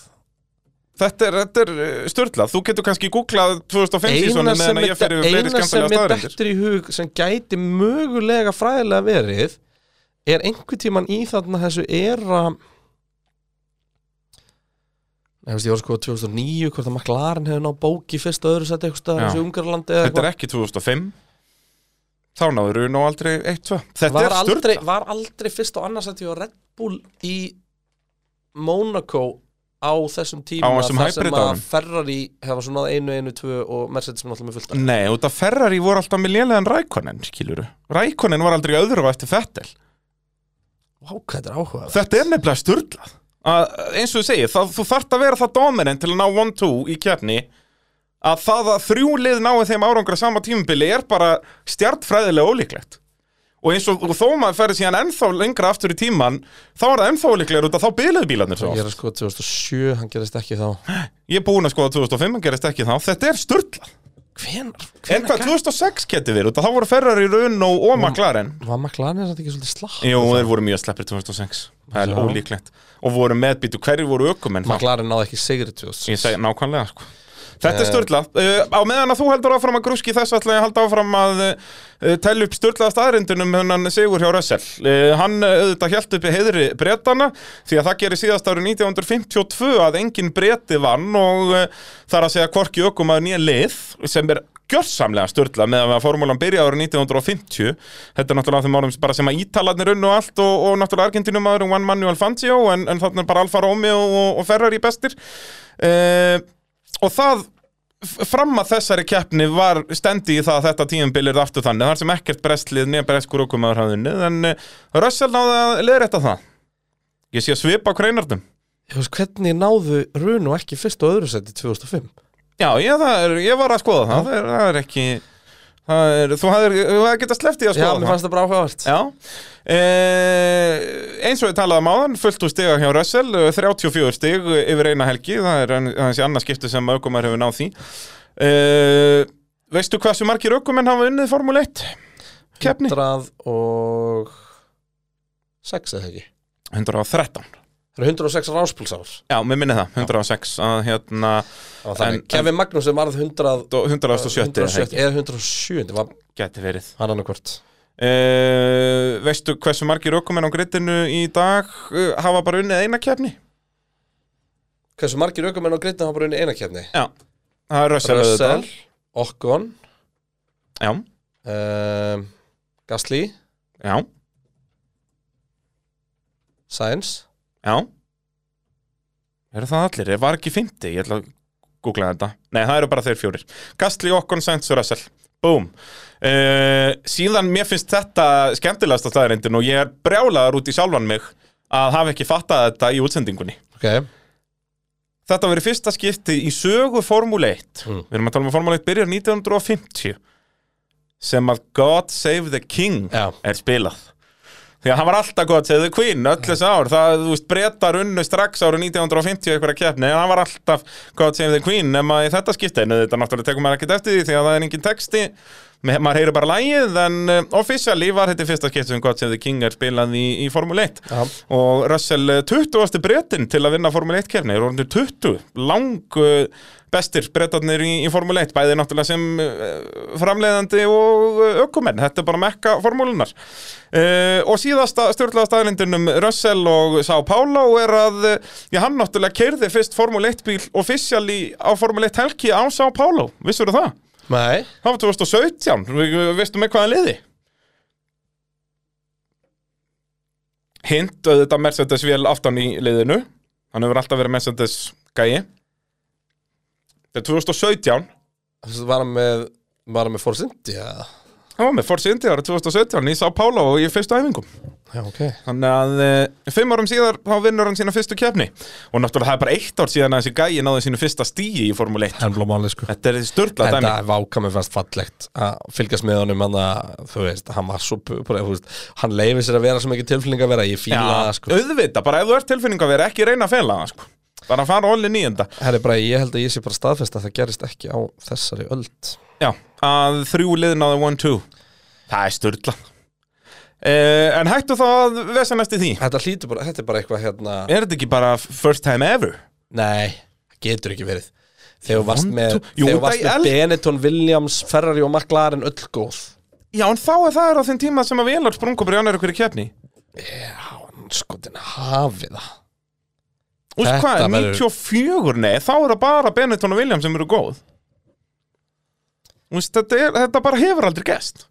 Þetta er, þetta er störtla Þú getur kannski googlað 2005 Eina sísoni sem meðan að ég fyrir fleiri eina sem skemmtilega mér staðarindir dettur í hug sem gæti mögulega fræðilega verið er einhver tíman í þarna þessu era Nei, veist, ég var sko 2009 hvort að McLaren hefur náð bóki fyrst og öðru seti eitthvað þessu Ungarlandi eða Þetta er ekki 2005 Þá náður við nú aldrei 1-2 Þetta var er aldrei, störtla var aldrei fyrst og annars að ég var Red Bull í Monaco á þessum tíma Á þessum þar sem að. Ferrari hefa svona einu, einu, tvö og Mercedes með alltaf með fullt. Nei, út af Ferrari voru alltaf með lélegan Rækonen, skiluru Rækonen var aldrei öðru á eftir Fettel Vá, hvað þetta er áhuga Þetta er nefnilega störtlað að, eins og þú segir, það, þú þarft að vera það dominant til að ná 1-2 í kefni að það að þrjú lið náu þeim árangur á sama tímubili er bara stjartfræðilega ólíklegt og eins og, og þó maður ferði síðan ennþá lengra aftur í tíman þá er það ennþá ólíklegur út að þá biluðu bílarnir svo Ég oft. er að sko 2007, hann gerist ekki þá Ég er búinn að skoða 2005, hann gerist ekki þá Þetta er störtlað Hvenar? En hvað 2006 geti verið, út að þá voru Ferrari, Renault og McLaren Var McLaren þetta ekki svolítið slapp? Jú, þeir voru mjög sleppir 2006 Það er ólíklegt Og voru meðbýtu, hverjir voru ökumenn? McLaren náði ekki sigri 2006 Ég segi nákvæmlega sko. Þetta er Eh. störla uh, Á meðan að þú heldur áfram að grúski þess ætla ég að halda áfram að uh, tella upp störlaða staðrindunum hennan Sigur hjá Russell. Uh, Hann auðvitað hjælt upp í heiðri bretana Því að það gerir síðast árið 1952 að engin breti vann og þar að segja hvorki ökum að nýja lið sem er gjörsamlega störla með að formúlan byrja árið 1950 Þetta er náttúrulega þeim árum sem- bara sem að Ítalarnir unnu og allt og, og náttúrulega Argentinum aður Juan Manuel Fangio en, en þarna er bara Alfa Romeo og, og Ferrari bestir. Uh, og það fram að þessari keppni var stendi í það að þetta tíumbil er aftur þannig. Þar sem ekkert brestlið nýja breskur okkumæður hafði unnið en uh, Russell náði að leðrétta það. Ég sé að svipa á kreinardum Ég veist, hvernig náðu Runo ekki fyrst og öðru seti 2005? já, ég, er, ég var að skoða það. Það er, það er ekki er, þú hafðir, þú hafðir getað sleppt í að Já, skoða mér fannst það bara áhugavert. Já. Eh, eins og ég talaði um áðan fullt úr stiga hjá Russell eh, 34 stig yfir eina helgi það er þessi annað skipti sem aukumar hefur náð því. Eh, veistu hversu margir aukumenn hafa unnið Formule 1 keppni? 100 og 6 eða ekki? 113 Það eru 106 ráspulsár Já, mér minni það, 106 að hérna Þannig, Kevin Magnússon varð 100 107 107 eða 107 var Gæti verið. hann annarkvort uh, Veistu hversu margir aukumenn á grittinu í dag uh, hafa bara unnið eina keppni? Hversu margir aukumenn á greitin hafa bara unni eina kefni? Já, það er Russell, auðvitað. Okkon Já, um, Gasly. Já, Sainz já. Eru það allir? Ég var ekki 50, ég ætla að googla þetta. Nei, það eru bara þeir fjórir. Gastli, Okkon, Sainz og Russell. Búm uh, Síðan mér finnst þetta skemmtilegasta staðarindin og ég er brjálaður út í sjálfan mig að hafa ekki fattað þetta í útsendingunni. Ok. Þetta verið fyrsta skipti í sögu Formule 1 Mm. Við erum að tala um að Formule 1 byrjar 1950 sem að God Save the King Já. er spilað Að hann var alltaf gott segðu Queen öll þessi ár. Það, þú veist, breytar unnu strax árið 1950 eitthvað keppni. En hann var alltaf gott segðu Queen Nema í þetta skiptinu Þetta náttúrulega tekur maður ekkert eftir því Því að það er engin texti. Maður heyrir bara lægið En uh, officially var þetta fyrsta skipti sem gott segðu King er spilað í, í Formule 1 Já. Og Russell uh, 20. breytin til að vinna Formule 1 keppni. Er orðinir 20 Lang uh, bestir breytarnir í, í Formule 1 Bæði náttúrulega sem uh, framleiðandi og uh, ökumenn. Þetta er bara mekka formúlunar uh, Og síðasta stjórnlega staðlindunum Russell og Sá Paulo er að Já, hann náttúrulega keirði fyrst Formule 1 bíl Officially á Formule 1 helgi á Sá Paulo. Vissur það? Nei. Það var 2017, við veistum með hvaða liði. Hint auðvitað Mercedes vél aftan í liðinu. Hann hefur alltaf verið Mercedes gæi Þetta er 2017 Þessi var hann með Var hann með Force India? Hann var með Force India árið 2017 í Sá Paulo og í fyrstu æfingum. Já, ok. Þannig að e, fimm árum síðar þá vinnur hann sína fyrstu keppni. Og náttúrulega það er bara eitt ár síðan að þessi gæi náði sínu fyrsta stíi í Formule 1 Hann blóð máli sko. Þetta er störla Þetta dæmi. er váka með fast fallegt að fylgjast með honum hann að, þú veist, hann var svo bara, þú veist, hann leifir sér að vera svo mikið tilfinning að vera ég fíla það, sko. auðvita, bara ef þú ert tilfinning að vera ekki reyna að fela það sko. Bara að fara allir nýjenda Herri bara, ég held að ég sé bara staðfest að það gerist ekki á þessari öld. Já, að þrjú liðin á the 1-2 Það er störla uh, En hættu þá að vesanast í því. Þetta hlýtur bara, þetta er bara eitthvað hérna Er þetta ekki bara first time ever? Nei, það getur ekki verið. Þegar þú varst með, Jú, þegar það varst í með Benetton, Williams, Ferrari og McLaren öll góð. Já, en þá er það er á þeim tíma sem að vélar sprungu bara jánar ykkur í keppni Skotin hafið það Þú veist hvað, er verður- 94, nei, þá er það bara Benetton og Williams sem eru góð. Þú veist, þetta, er, þetta bara hefur aldrei gest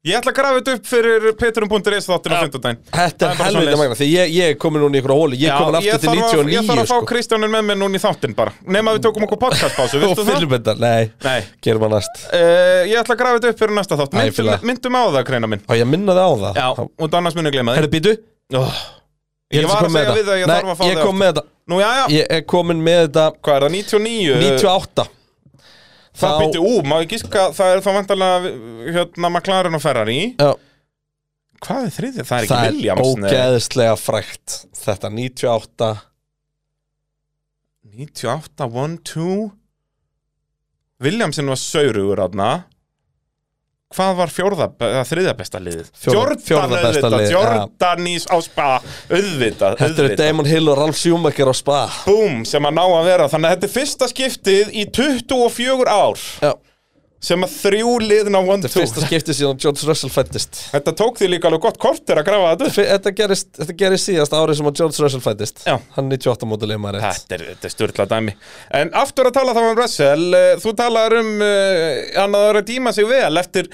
Ég ætla að grafa þetta upp fyrir Petrum.is þáttir á Já. 15 daginn Þetta er helvita magna Því ég, ég komin núna í ykkur hóli Ég ég aftur til þarf að- 99 Ég þarf að fá sko. Kristjánun með mér núna í þáttinn bara Nefn að við tókum okkur podcastpásu, Og viltu það? fyllibendar, nei, Nei. Gerum við næst. Uh, ég ætla að grafa þetta upp fyrir næsta þátt. Ég Myndum, það. á það, kreina minn. Og ég minna þið á það? Já, og annars muni ég gleyma Herri, þig býtu. Ég var að segja við það að ég þarf að fá ég þig kom með þetta Nú, já, já, Ég er komin með þetta hvað er það, 99? 98 Það Þá- býttu, ú, ég gíska Það er þá vantarlega, hérna, McLaren og Ferrari. Já, Hvað er þriðið? Það er ekki það er Williams nei. ógeðslega frækt Þetta 98 98, 1, 2 Williamsin var saurugur aðna Hvað var fjórða, eða þriðja besta liðið? Fjórða- Jordan fjórða besta auðvitað, lið, já. Jordan í á spa Auðvitað, Þetta eru Damon Hill og Ralf Schumacher á spa Búm, sem að ná að vera Þannig að þetta er fyrsta skiptið í 24 ár Já, sem að þrjú liðin á 1, þetta er 2 fyrsta skipti síðan George Russell fættist Þetta tók því líka alveg gott kortir að grafa þetta upp. Þetta gerist, þetta gerist síðast árið sem að George Russell fættist Já. Hann er 98 mótilið maður rétt. Þetta er, þetta er styrla dæmi. En aftur að tala þá um Russell uh, Þú talar um uh, hann að vera að díma sig vel eftir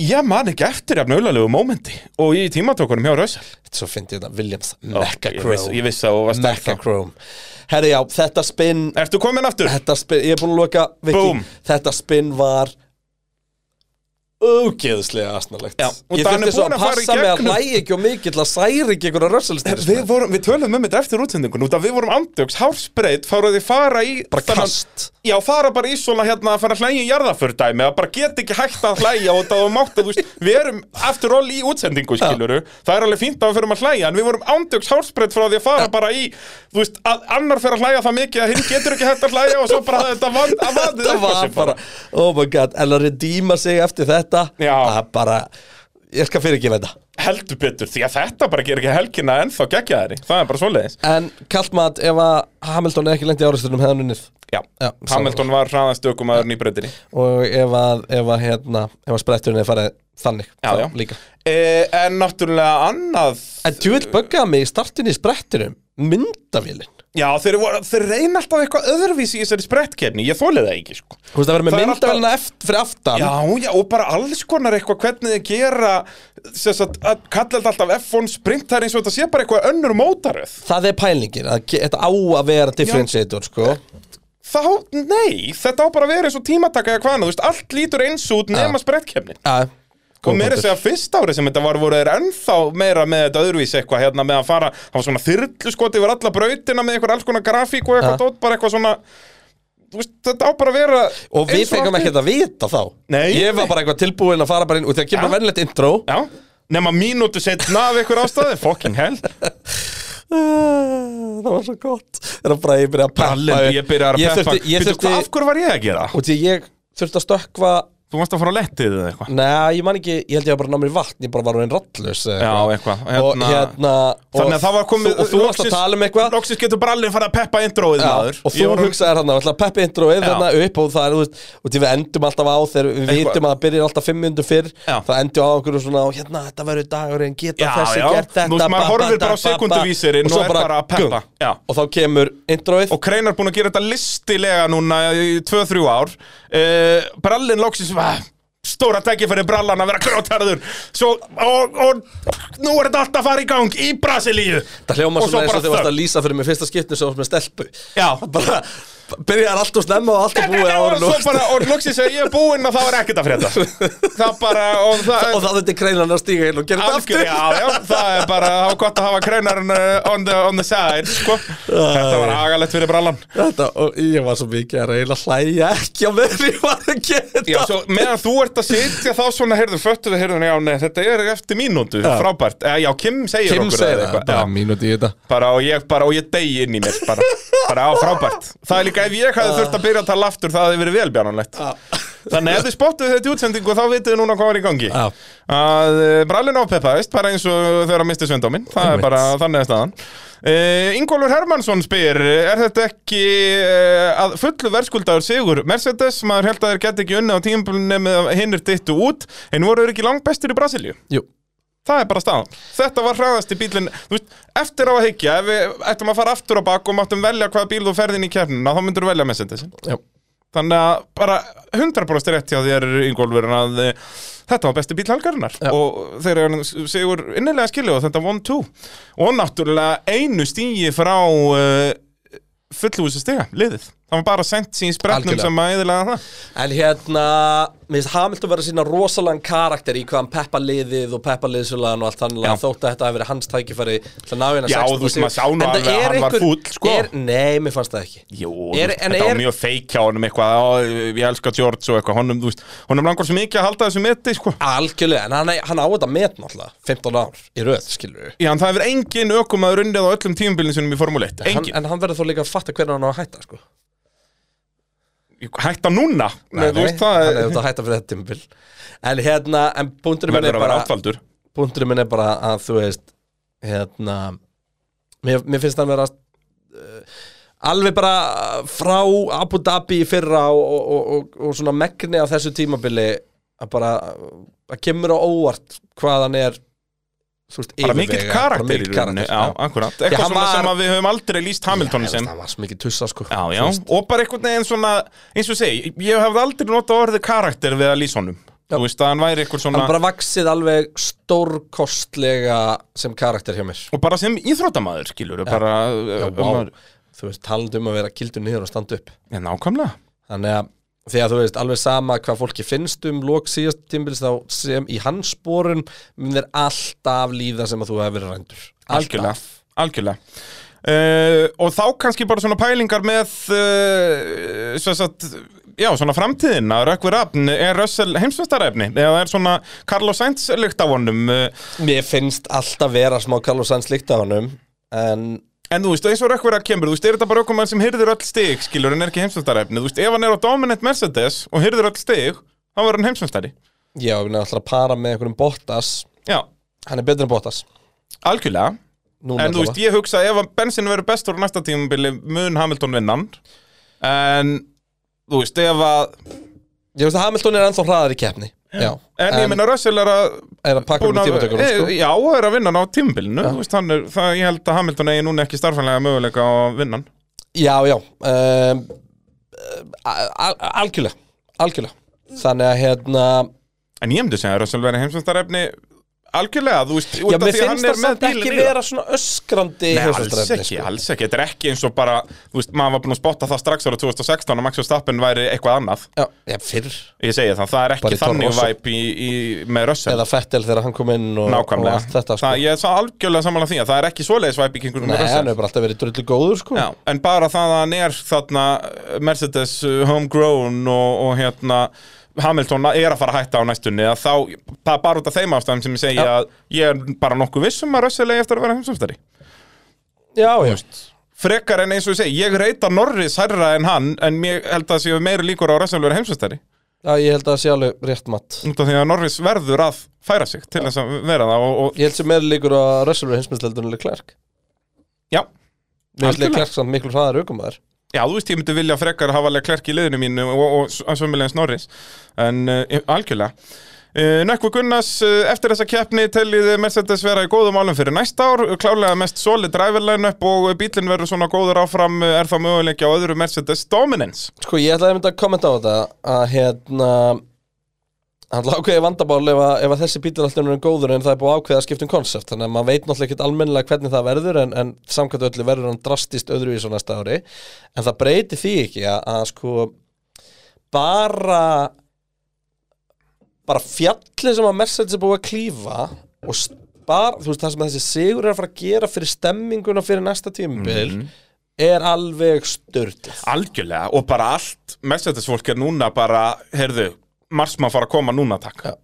Ég man ekki eftir jafn auðlalegu mómenti Og í tímatökunum hjá Russell. Svo fyndi ég þetta Williams viss, Mechachrome ég vissi að þú varst ennþá. Mechachrome Herri já, þetta spinn Ertu komin aftur? Þetta spinn, ég er búin að loka Viki, Búm. Þetta spinn var Ógeðslega asnalegt. Ég þurfti svo að passa mig að hlæja ekki og mikill að særi ekki einhverja rössalistýri Við, við tölum um þetta eftir útsendingun út að við vorum andjóks, hálsbreyt, fáruð þið fara í Bara þennan- kast. Já, fara bara í svona hérna að fara að hlæja í jarðafördæmi að bara get ekki hægt að hlæja og það var mátt að við erum eftir all í útsendingu skiluru, það er alveg fínt að við förum að hlæja en við vorum andjóks hálsbreyt frá því að fara bara í, þú veist, að annar fer að hlæja það mikið að hinn getur ekki hægt að hlæja og svo bara þetta vandið Þetta var bara, oh my god En að redíma sig eftir þetta Það er bara, ég skal fyrir ekki þetta. Heldur betur því að þetta bara gerir ekki helgina ennþá geggjaðari, það er bara svoleiðis. En kallt mat ef að Hamilton er ekki lengt í árasturnum hefðan unnið? Já, Já, Hamilton var hraðast ökumæðurinn í breytinni Og ef að, ef að hérna Ef að spretturinn er farið þannig Já, já. Líka. E, En náttúrulega annað En djúvill buggaði mig í startinni í sprettinum Myndavélin Já, þeir, voru, þeir reyna alltaf eitthvað öðruvísi í þessari sprettkeppni, ég þólið það ekki sko. Þú veist að vera með myndavélina eftir, fyrir aftan. Já, já, og bara alls konar eitthvað hvernig þið gera sem sagt, að kalla þetta alltaf F1 sprint það er eins og þetta sé bara eitthvað önnur mótaröð. Það er pælingin, þetta á að vera differentiator sko. Þá, nei, þetta á bara að vera eins og tímataka eða hvaðna, þú veist, allt lítur eins út nema sprettkeppnin Já, Og meira að segja fyrst árið sem þetta var voru þeir ennþá meira með þetta öðruvísi eitthvað hérna með að fara, það var svona þyrlu skoti yfir alla brautina með eitthvað alls konar grafík og eitthvað Ja. dót, bara eitthvað svona veist, þetta á bara að vera Og við fengum allt ekkert að vita þá. Nei, Ég var bara eitthvað tilbúin að fara bara inn Og þegar kemur Já. venlegt intro. Já, Nema mínútu setna af ykkur ástæði, fucking hell. Það var svo gott. Það er bara ég byrja að peppa ég að Ég ég þurfti- Af hverju var ég að gera? Ég þurfti að stökkva Þú varst að fara á lettið eða eitthvað? Nei, ég man ekki, ég held ég að bara ná mér vatn Ég bara var einn rallus Já, eitthvað. Og hérna Þannig að það var komið Og þú varst að tala um eitthvað. Loksins getur brallin fara að peppa introið maður. og þú var- hugsaðir hann að peppi introið þarna upp og það er, þú veist, og því við endum alltaf á þegar við Eitthvað- vitum að það byrjar alltaf fimm minnum fyrr Já. það endur á okkur svona og hérna þetta verður dagurinn, geta þessi gert þetta þú bara á ba, ba, sekúnduvísirinn og svo og bara að peppa. gung. Já. og þá kemur introið Og Kreinar búin að gera þetta listilega núna í 2-3 ár Brallin loksins va, Stóra tæki fyrir brallan að vera grótarður Svo, og, og Nú er þetta alltaf að fara í gang í Brasilíu það hljóma svona eins og þið varst þögn. að lýsa fyrir mig fyrsta skiptinu sem þú varst með stelpu Já bara byrjar allt og snemma og allt er búið og ára svo bara, og loksins að ég er búinn og það var ekkert að frétta. Það bara, og það og það þetta er kreinan að stíga inn og gera þetta aftur. já, já, það er bara, það var gott að hafa kreinarinn uh, on the, on the side, sko. Þetta var agalegt fyrir brallan. Þetta, og ég var svo mikið að reyna að hlæja ekki á ég var að gera Já, svo meðan þú ert að sitja þá svona, heyrðu, föttuðu, heyrðu, já, nei, þetta er eftir mínútu, Já. frábært. Eh, Já, Kim segir Kim okkur segir eða það, eitthvað. bara Já. mínúti í þetta. Bara og ég bara og ég líka ef ég hefði þurft að byrja að tala aftur það hefði verið velbjánanlegt þannig ef þið spottuð þetta í útsendingu þá vitið þið núna hvað var í gangi. Að uh, brallin ápeppaðist bara eins og þegar að misti svendóminn það er bara þannig að staðan. Uh, Ingólfur Hermansson spyr er þetta ekki uh, að fullu verðskuldaður sigur Mercedes, maður held að þeir geti ekki unni á tímpulunni með hinnir dittu út. En voru þeir ekki langt bestir í Brasilíu. Jú, Það er bara staðan. Þetta var hraðasti bílinn, þú veist, eftir á að hyggja, ef við ættum að fara aftur á bak og máttum velja hvaða bíl þú ferðin í kernina, þá myndur þú velja Mercedesin. já Þannig að bara 100% rétt hjá þér, Ingólfur, að uh, þetta var besti bíl helgarinnar Já. og þeir eru sigur innilega skilju og þetta von 2 og náttúrulega einu stígi frá uh, fullúsi stiga, liðið. Það var bara sent sín spretnum sem að eðilega það. En hérna, mér finnst Hamilton vera sína rosalega karakter í hvaðan peppa liðið og peppa liðsulagan og allt þannig Já. að þótt að þetta hafi verið hans tækifæri til að ná hérna Já, 16 þú veist, maður sá nú alveg að hann var einhver- fúll, sko. er, Nei, mér fannst það ekki Jú, Er- þetta er- var mjög feik hjá honum eitthvað, á, ég elska George og eitthvað, honum, þú veist, honum langar svo mikið að halda þessu meti, sko. Algjörlega, en hann, hann á þetta met náttúrulega 15 ár í röð, skilur Já, en það hefur engin ökumaður unnið á öllum tímubilin sinum í Formule 1, hann, engin. En hann verður þó líka að fatta hvernig hann á að hætta, sko Hætta núna, Nei, þú veist það, er- þetta að hætta fyrir þetta tímabil. En hérna, en punkturinn minn er að bara. Punkturinn minn er bara að þú veist Hérna Mér, mér finnst hann vera uh, Alveg bara frá Abu Dhabi í fyrra og, og, og, og, og svona megni á þessu tímabili að bara að kemur á óvart hvað hann er Bara mikill karakter í rauninni, Eitthvað svona var- sem við höfum aldrei líst Hamiltoni Nei, sem. Sko. Og bara einhvern veginn svona, eins og segi, ég hef aldrei notað orðið karakter við að lýsa honum. Veist að hann svona, Hann bara vaksið alveg stórkostlega sem karakter hjá mér. Og bara sem íþróttamaður, skilur, bara, Já, um, um, Þú veist, talandi um að vera kildur niður og standa upp. Já, nákvæmlega. Þannig að því að þú veist, alveg sama hvað fólki finnst um lok síðast tímbils þá sem í hans spórun mun þér alltaf líða sem að þú hefur verið rændur. Algjörlega, algjörlega. Uh, og þá kannski bara svona pælingar með uh, svo sagt, já, svona framtíðin að Rökkvi Rafn er Russell heimsvestaræfni eða er svona Carlos Sainz lykt á honum? Uh, Mér finnst alltaf vera smá Carlos Sainz líkt af honum en en þú veist, eins og Rökkvi Rafn kemur þú veist, er þetta bara okkur mann sem hyrðir öll stig skilur en er ekki heimsvestaræfni, þú veist, ef hann er á dominant Mercedes og hyrðir öll stig þá verður hann heimsvestari já, við erum alltaf að para með einhverjum Bottas. Já, hann er betur en Bottas. Algjörlega. Núna En þú veist, ég hugsa ef að bensin verður bestur á næsta tímabili mun Hamilton vinnan En, þú veist, ef að Ég veist að Hamilton er ennþá hraðar í keppni Já, En, ég minna Russell er að er að pakka um tímatökur sko. e, Já, er að vinna á hann er, það, Ég held að Hamilton eigi núna ekki starfænlega möguleika á vinnan Já, já. Um, al Algjörlega Algjörlega. Þannig að hérna En ég myndi segja að Russell verði heimsvæmstarefni Algjörlega, þú veist út Já, af mér því hann finnst er það með bílinn ekki í það. vera svona öskrandi Nei, alls ekki, sko. alls ekki Þetta er ekki eins og bara, þú veist, maður var búin að spotta það strax ára 2016 að Max Verstappen væri eitthvað annað. Já, já, fyrr. Ég segi það, það er ekki þannig væp í, í, með Russell. Eða Fettel þegar hann kom inn og, og allt þetta sko. það, Ég er algjörlega samanlega því að það er ekki svoleiðis væp í kringum Nei, með hann Russell hefur bara alltaf en er Hamilton er að fara að hætta á næstunni að þá, það er bara út af þeim ástæðum sem ég segi Já. að ég er bara nokkuð viss um að Russell eigi eftir að vera heimsumstari Já, já frekar en eins og ég segi, ég reyta Norris hærra en hann, en ég held að það séu meiri líkur á að Russell vera heimsumstari Já, ég held að það sé alveg rétt matt út af því að Norris verður að færa sig til þess að vera það og, og Ég held sem meira líkur að Russell er hinsmyndsleldun Leclerc. Já. Leclerc samt miklu hraðar aukumæður Já, þú veist, ég myndi vilja frekar hafa Leclerc í liðinu mínu og, sömulegins Norris. En uh, algjörlega. Uh, Nökkvi Gunnars, uh, eftir þessa keppni tellið Mercedes vera í góðum álum fyrir næsta ár. Klálega mest solid driver line-up og bílinn verður svona góður áfram. Er þá möguleiki á öðru Mercedes Dominance? Sko, ég ætlaði að mynda að kommenta á þetta að hérna hann ákveði vandabál ef að, ef að þessi bíl alltaf er góður en það er búið að ákveða að skipta um konsept. Þannig að maður veit náttúrulega ekkert almennilega hvernig það verður en, en samkvæmt öllu verður hann drastist öðruvís á næsta ári. En það breyti því ekki að, að sko bara bara fjallin sem að Mercedes er búið að klífa og bara, þú veist það sem þessi sigur er að fara að gera fyrir stemminguna fyrir næsta tímabil er alveg störtið Algjörlega, og bara allt Mercedes fólk er núna bara, heyrðu Marsmann fara að koma núna takk. Já.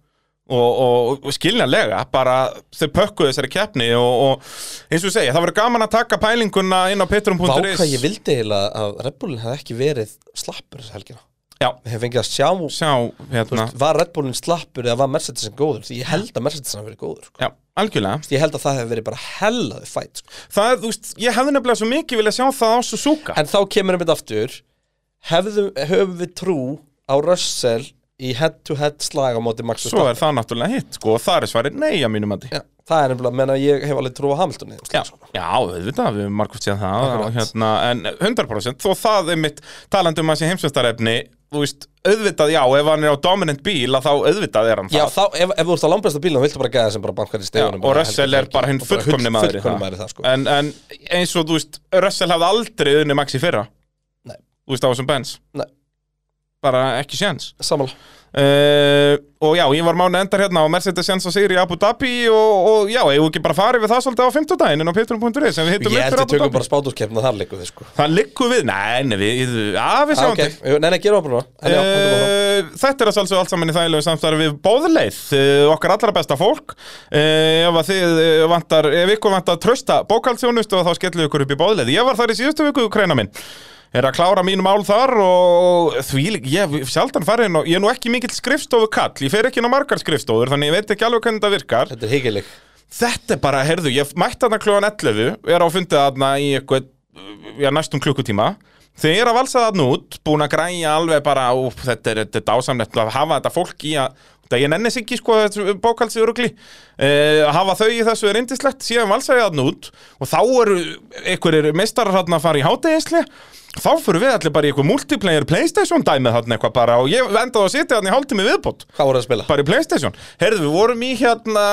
og, og, og skiljanlega bara þau pökkuðu þessari keppni og, og eins og segja, það verður gaman að taka pælinguna inn á Vá petrum.is hvað ég vildi eiginlega að Red Bullin hefði ekki verið slappur þessa helgina. Já, Við hefum fengið að sjá, sjá, hérna. Veist, var Red Bullin slappur eða var Mercedes góður? Því ég held að Mercedes hafi verið góður sko. Já, algjörlega. Ég held að það hefði verið bara hellaði fætt sko. Það þú veist, ég hefði nefnilega svo mikið vilja sjá það á Suzuka. En þá kemur þetta aftur Hefðum, Höfum við trú á Russell í head-to-head slag á móti Max Svo er Verstappen? það náttúrulega hitt, sko, og það er svarið nei að mínum að Já, það er nefnilega, menna ég hef alveg trú á Hamilton í Já, slag, sko. já, auðvitað, við höfum margótt séð það og, hérna, En 100% þó það er mitt talandi um að sé heimsvestarefni Þú veist, auðvitað já, ef hann er á dominant bíl að þá auðvitað er hann Já, það þá, ef, ef þú ert á langbæsta bílnum, viltu bara gæða sem bara bankar í Já, stegunum og Russell er bara hinn fullkomni maður í það. það, sko en, en eins og þú veist, Russell hafði aldrei unni Max í fyrra Nei. Þú veist, á þessum Benz Nei. Bara ekki séns. Samanlega uh, Og já, ég var mánu endar hérna og Mercedes séns að sigri í Abu Dhabi og, og já, ég ekki bara farið við það svolítið á 50 daginn en á p3.is en við hittum Ég upp held fyrir við Abu tökum Dhabi? bara spátuskeppna þar líku þið sko. Það liggur við, nei, nei, við, já, við Ah, sjáum Ok, til. Nei, nei, gerum við bara. Uh, þetta er að allt saman í þægilegu samstarfi við bóðleið, uh, okkar allra besta fólk. Ef að þið vantar, ef ykkur vantar trösta bókaldþjónustu þá skellum við ykkur upp í bóðleið ég var þar í síðustu viku, er að klára mín mál þar og því ég sjaldan farið inn og ég er nú ekki mikill skrifstofu kall, ég fer ekki inn á margar skrifstofur þannig ég veit ekki alveg hvernig þetta virkar. Þetta er higgileg Þetta er bara, heyrðu, ég mætti þarna kljóðan 11 er á fundið þarna í eitthvað já, næstum klukkutíma. Þegar ég er að valsa þarna út, búin að græja alveg bara, ú, þetta er, er dásamlegt að hafa þetta fólk í að það ég nennis ekki sko bókaldsið örugli uh, að hafa þau í þessu er indislegt síðan valsa ég þarna út og þá eru einhverjir meistarar þarna að fara í hátegisli þá fyrir við allir bara í eitthvað multiplayer Playstation dæmið þarna eitthvað bara og ég endaði að sitja þarna í hálftími viðbót. Hvað voru að spila? bara í Playstation. Herðu, við vorum í hérna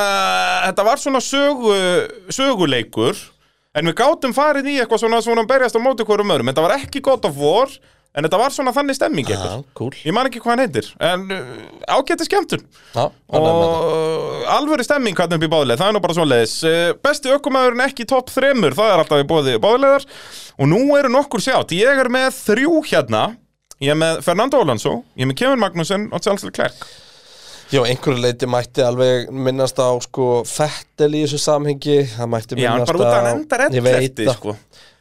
Þetta var svona sögu, söguleikur En við gátum farið í eitthvað svona Svona berjast á móti hverjum öðrum Þetta var ekki God of War En þetta var svona þannig stemming eitthvað. cool. Ég man ekki hvað hann heitir En uh, ágæti skemmtun. Með Og alvöru stemming hann upp í báðleið Það er nú bara svoleiðis. Uh, Besti ökumæðurinn ekki topp þremur Það er alltaf í bóði báðleiðar Og nú eru nokkur sjátt Ég er með þrjú hérna. Ég er með Fernando Alonso Ég er með Kevin Magnussen og Charles Leclerc. Já, einhverju leiti mætti alveg minnast á sko Fettel í þessu samhengi. Það mætti minnast á Ég veit það. sko.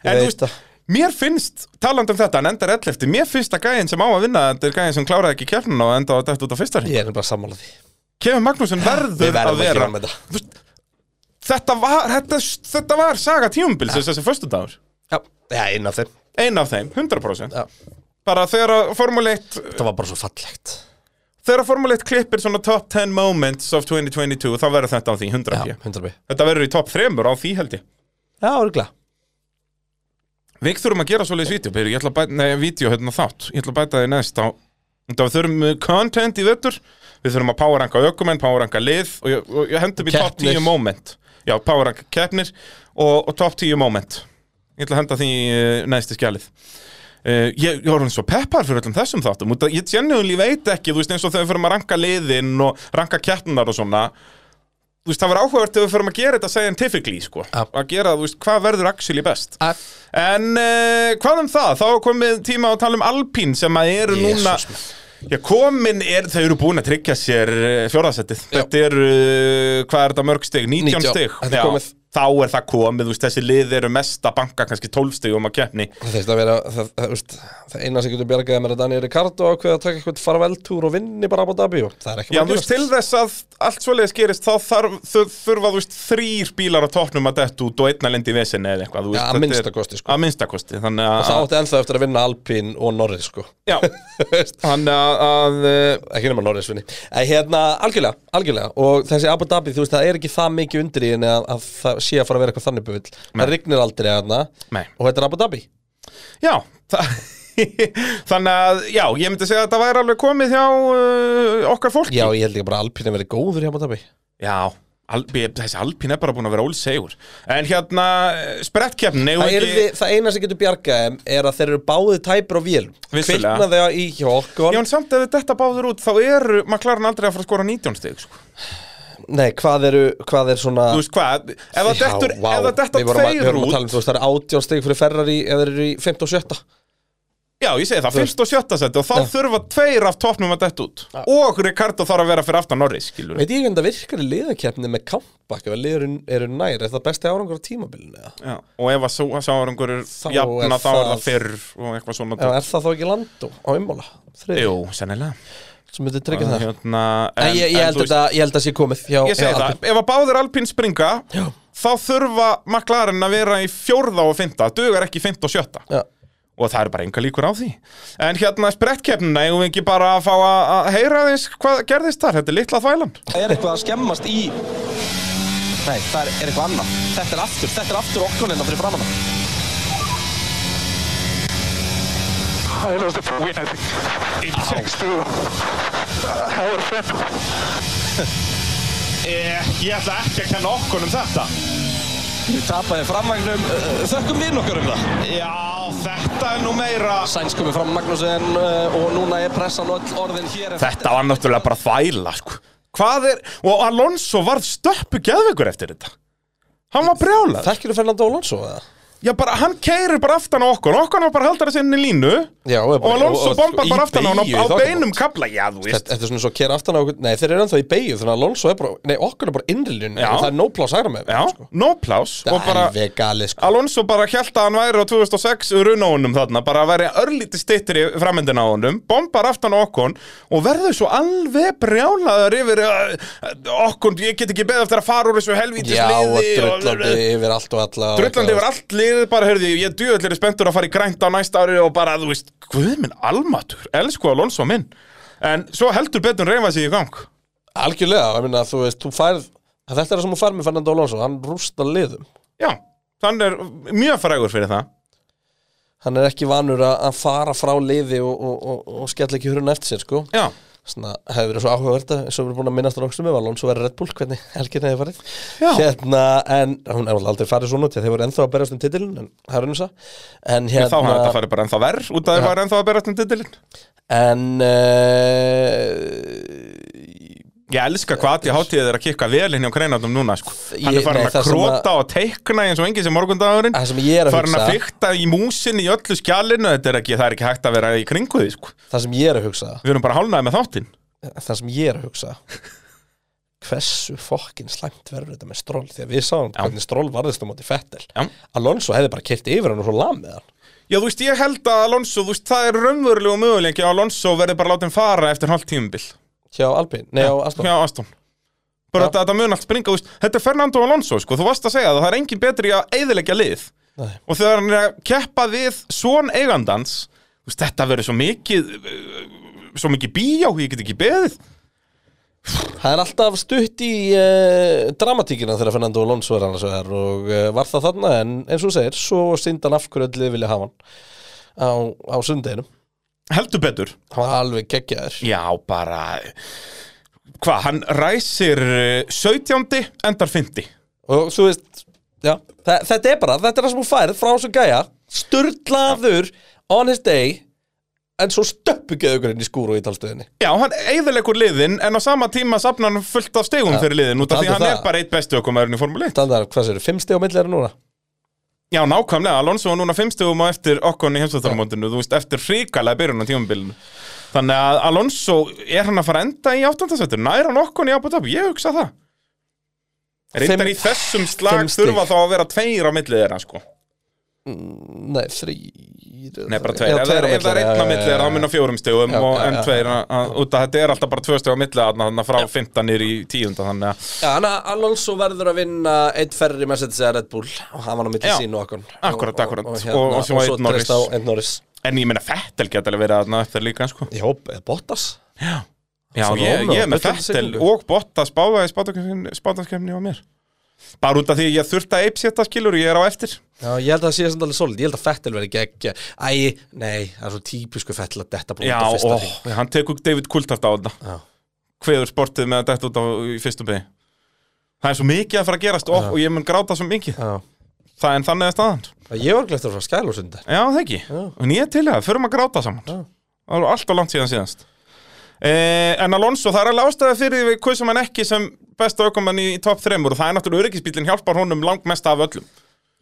Ég En veit það. mér finnst, talandi um þetta, hann endar ellefti. Mér finnst að gæðin sem á að vinna Þetta er gæðin sem kláraði ekki keppnuna og enda á þetta út á fyrsta hring. Ég er bara sammála því. Kevin Magnússon verður að vera þetta. Var, þetta, þetta var saga tímubils þessi föstu dagur Já, já einn af þeim. Einn af þeim, 100% Já. Bara þegar Formule 1 Það var bara svo fallegt. Þegar Formule 1 klippir svona top 10 moments of 2022 þá verður þetta á því 100 Já, 100 B Þetta verður í top 3 á því held ég. Já, örgulega Við þurfum að gera vídeo, Peiru, ég ætla að bæta, nei, vídeo hérna þátt, ég ætla að bæta því neðst á, þetta við þurfum content í vettur, við þurfum að powerranka ökumenn, powerranka lið og ég, og ég hendum í top Keppnir. 10 moment, já, powerranka keppnir og, og top 10 moment, ég ætla að henda því neðst í skjalið. Uh, ég, ég var hann svo peppar fyrir öllum þessum þáttum að ég genuinely veit ekki, þú veist eins og þegar við fyrir að ranka liðin og ranka keppnar og svona þú veist, það var áhugavert ef við fyrir að gera þetta scientifically, sko, Ja. að gera, þú veist, hvað verður actually best Æ, En uh, hvað um það? Þá komið tíma að tala um Alpín sem að eru núna Jesus, Já, komin er, þau eru búin að tryggja sér fjórðasettið Þetta er, uh, hvað er þetta mörg stig? 19 19, stig þetta er komið. Þá er það komið, veist, þessi lið eru mest að banka kannski 12 stigum að keppni. Það þurfti að vera, það, það, það, það eina sem getur bjargaði með að Daniel Ricardo ákveða að taka eitthvað farveltúr og vinni bara Abu Dhabi og það er ekki Já, veist, til þess að allt svoleiðis gerist þá þarf, þurfa, veist, þrýr bílar á toppnum að detta út og einna lendi í vesinni eða eitthvað, Já, að minnstakosti, sko. Að þannig Og það að átti ennþá eftir að vinna Alpine og Norris sko. Já, þannig að, að Ekki nema Norris vinni. En hérna, algjörlega, algjörlega Og það er það það sé að fara að vera eitthvað þannig buvill Það rignir aldrei Nei. Og þetta er Abu Dhabi. Já, það Þannig að, já, ég myndi segja að þetta væri alveg komið hjá uh, okkar fólki. Já, ég held ekki bara að Alpine verið góður í Abu Dhabi. Já, Alpi, þessi Alpín er bara búin að vera ólsegur. En hérna, sprettkeppnin eigum Það, er ekki... það eina sem getur bjargað þeim er að þeir eru tæpir á vélum Vissulega. Kvikna þegar í hjá okkur. Já, en samt ef þetta báður út, þá eru McLaren aldrei að fara að skora 19 stig sko. Nei, hvað eru, hvað er svona Þú veist hvað, ef það dettur, vá. ef það við tveir að út um, veist, það er átján stig fyrir Ferrari eða þeir eru í 15 og 17 Já, ég segi það, Þú veist. fyrst og sjötta seti og þá Já. þurfa tveir af toppnum að detta út Og Ricardo þarf að vera fyrir aftan Norris, skilur Veit ég en það virkar í liðakeppni með Kampbakk ef að liður eru nær, er það besti árangur á tímabilinu? Já, og ef að sá- sárangur er jafna þá er það- það fyrr og eitthvað svona Já, er það þá ekki landó á ummála? Jú, sennilega sem myndi tryggja það? hérna, En, ég, ég, held veist- þetta, ég held að sé komið hjá, Ég segi það, ef að báðir Alpín springa Já. þá þurfa McLaren að vera í fjórða og fymta, dugar ekki fymta og sjötta. Já. og það er bara enga líkur á því. En hérna sprettkeppnina, eigum við ekki bara að fá að heyra þess hvað gerðist þar, þetta er litla þvælan Það er eitthvað að skemmast í Nei, það er, er eitthvað annað. Þetta er aftur, þetta er aftur okkur hérna fyrir framann I lost the win, I think. Thanks to uh, our friend. Eh, Ég ætla ekki að kenna okkur um þetta Við tapaði framvagnum uh, Þökkum við nokkur um það Já, þetta er nú meira Sainz komið fram Magnúsin uh, og núna er pressan öll orðin hér Þetta var náttúrulega bara þvæla sko. Hvað er, og Alonso varð stöppu geðveikur eftir þetta Hann var brjálað Þekkir þú Fernando Alonso eða? Já, bara, hann keirir bara aftan á okkur. Okkur hann bara haldar þessi inn í línu. Já, og, Og Alonso bombar bara aftan á hann á, á beinum kabla Já, þú veist. Þetta, er svona svo að kera aftan á okkur Nei, þeir eru ennþá í beigju Þannig að Alonso er bara Nei, okkur er bara innrilun Já. Það er no plás hægra með Já, sko. no plás Og bara, galið sko. Alonso bara held að hann væri á 2006 runóunum þarna, bara væri örlítið stittir í framendin á honum, bombar aftan á okkon og verður svo alveg brjálaður yfir uh, okkon, ég get ekki beðið eftir að fara úr þessu helvítis Liðið, bara heyrði, ég djúðallir er spenntur að fara í grænt á næsta ári og bara, þú veist, guð minn almatur, elsku Alonso minn. En svo heldur betur reyfa sig í gang. Algjörlega, ég meina, þú veist, þú færð Þetta er sem þú færð með Fernando Alonso Hann rústa liðum. Já, hann er mjög frægur fyrir það. Hann er ekki vanur að að fara frá liði og, og, og, og skella ekki hurun eftir sér, sko. Já, Svona, hefur verið svo áhugavert eins og við erum búin að minnast á sem við Alonso verið Red Bull, hvernig helgin hefði farið. Já. Hérna, en hún hefur aldrei farið svona að þeir voru ennþá að berjast um titilin en og En hérna... þá hérna, þetta farið bara ennþá verð út að það var ennþá að berast um titilinn. En uh, Ég elska hvað ég hátíðið er að kikka vel inn hjá kreinandum núna sko. Hann er farin nei, að króta og teikna eins og enginn sem morgundagurinn það sem ég er að Farin að fykta í músin í öllu skjalinu Þetta er ekki, það er ekki hægt að vera í kringu því sko. Það sem ég er að hugsa Við erum bara hálnaði með þáttinn Það sem ég er að hugsa Hversu fokkin slæmt verður þetta með stról Því að við sáum Já. hvernig stról varðist á móti Fettel Já. Alonso hefði bara kert yfir hann og svo lam með hann Já, þú veist, ég held að Alonso, þú veist, það er raunverulegu möguleiki að Alonso verði bara látið fara eftir hálft tímubil Hjá Alpine, nei á Aston. Hjá Aston. Bara þetta, þetta mun allt springa, veist, þetta er Fernando Alonso, sko, þú varst að segja það, það er engin betri að eyðileggja lið. Nei. og þegar hann er að keppa við svon eigandans, veist, þetta verður svo mikið uh, svo mikið bíjá, ég get ekki beðið. Það er alltaf stutt í uh, dramatíkina þegar Fernando Alonso er annars vegar og uh, var það þarna en eins og segir, svo sindan af hverju öll vilja hafa hann á, á sundeginum heldur betur. Hann var alveg geggjaður. Já, bara Hvað, hann ræsir eh, 17. endar 50 og þú veist, já, þa þetta er bara þetta er það sem hún færð frá þessu gæja. Sturlaður on his day en svo stöppu geðugurinn í skúru í talstöðinni Já, hann eigðilegur liðin en á sama tíma safnar hann fullt af stegum fyrir liðin út af því taldi hann það. er bara eitt bestu okkomæðurinn í Formule 1 Standar, hvað sér, fimm stig á milli er núna? Já, nákvæmlega, Alonso var núna fimmstugum á eftir okkon í heimsvöldarmóndinu, þú veist, eftir hrikalega byrjun á tímabilinu. Þannig að Alonso, er hann að fara enda í áttundasættur? Nær hann okkon í Abu Dhabi? Ég hugsa það. Reyndar í þessum slag þurfa þá að vera tveir á millið þeirra, sko. Nei, þrýr Nei, bara tveir. Ef það er- það er einn á millið þeirra, þá mun á fjórum stegum og enn tveir, að- að- út að þetta er alltaf bara tvö steg á þarna, þannig að frá 15 nýr í tíunda, þannig að, Já, hann að Alonso verður að vinna eitt ferri Mercedes eða Red Bull. Og hann var á milli sín og okkur. Akkurat, akkurat. og, hérna, svo einn Norris. en ég meina Fettel geta alveg verið þarna eftir líka, sko. Jó, eða Bottas. Já, ég, er með Fettel og Bottas báða í spátaskefni á mér Bara út af því ég þurfti að eipsetta skilur ég er á eftir. Já, ég held að það sé samt alveg solid, ég held að Fettel verði geggja. Æ, nei, það er svo típisku Fettel að detta bara Já, út á fyrsta ó, hring hann tekur David Coulthard á þetta Já. Hveður sportið með að detta út á í fyrstu beig Það er svo mikið að fara að gerast og, og ég mun gráta svo mikið. Já. Það er þannig að staðan. Ég var glætt að fara skælúsundi Já, það ekki, en ég er til það, förum að gráta saman. Það var alltaf langt síðan síðanst eh, En Alonso, það er alveg ástæða fyrir því við kusum hann ekki sem besta aukumann í, í top 3 og það er náttúrulega öryggisbílinn hjálpar honum langmest af öllum.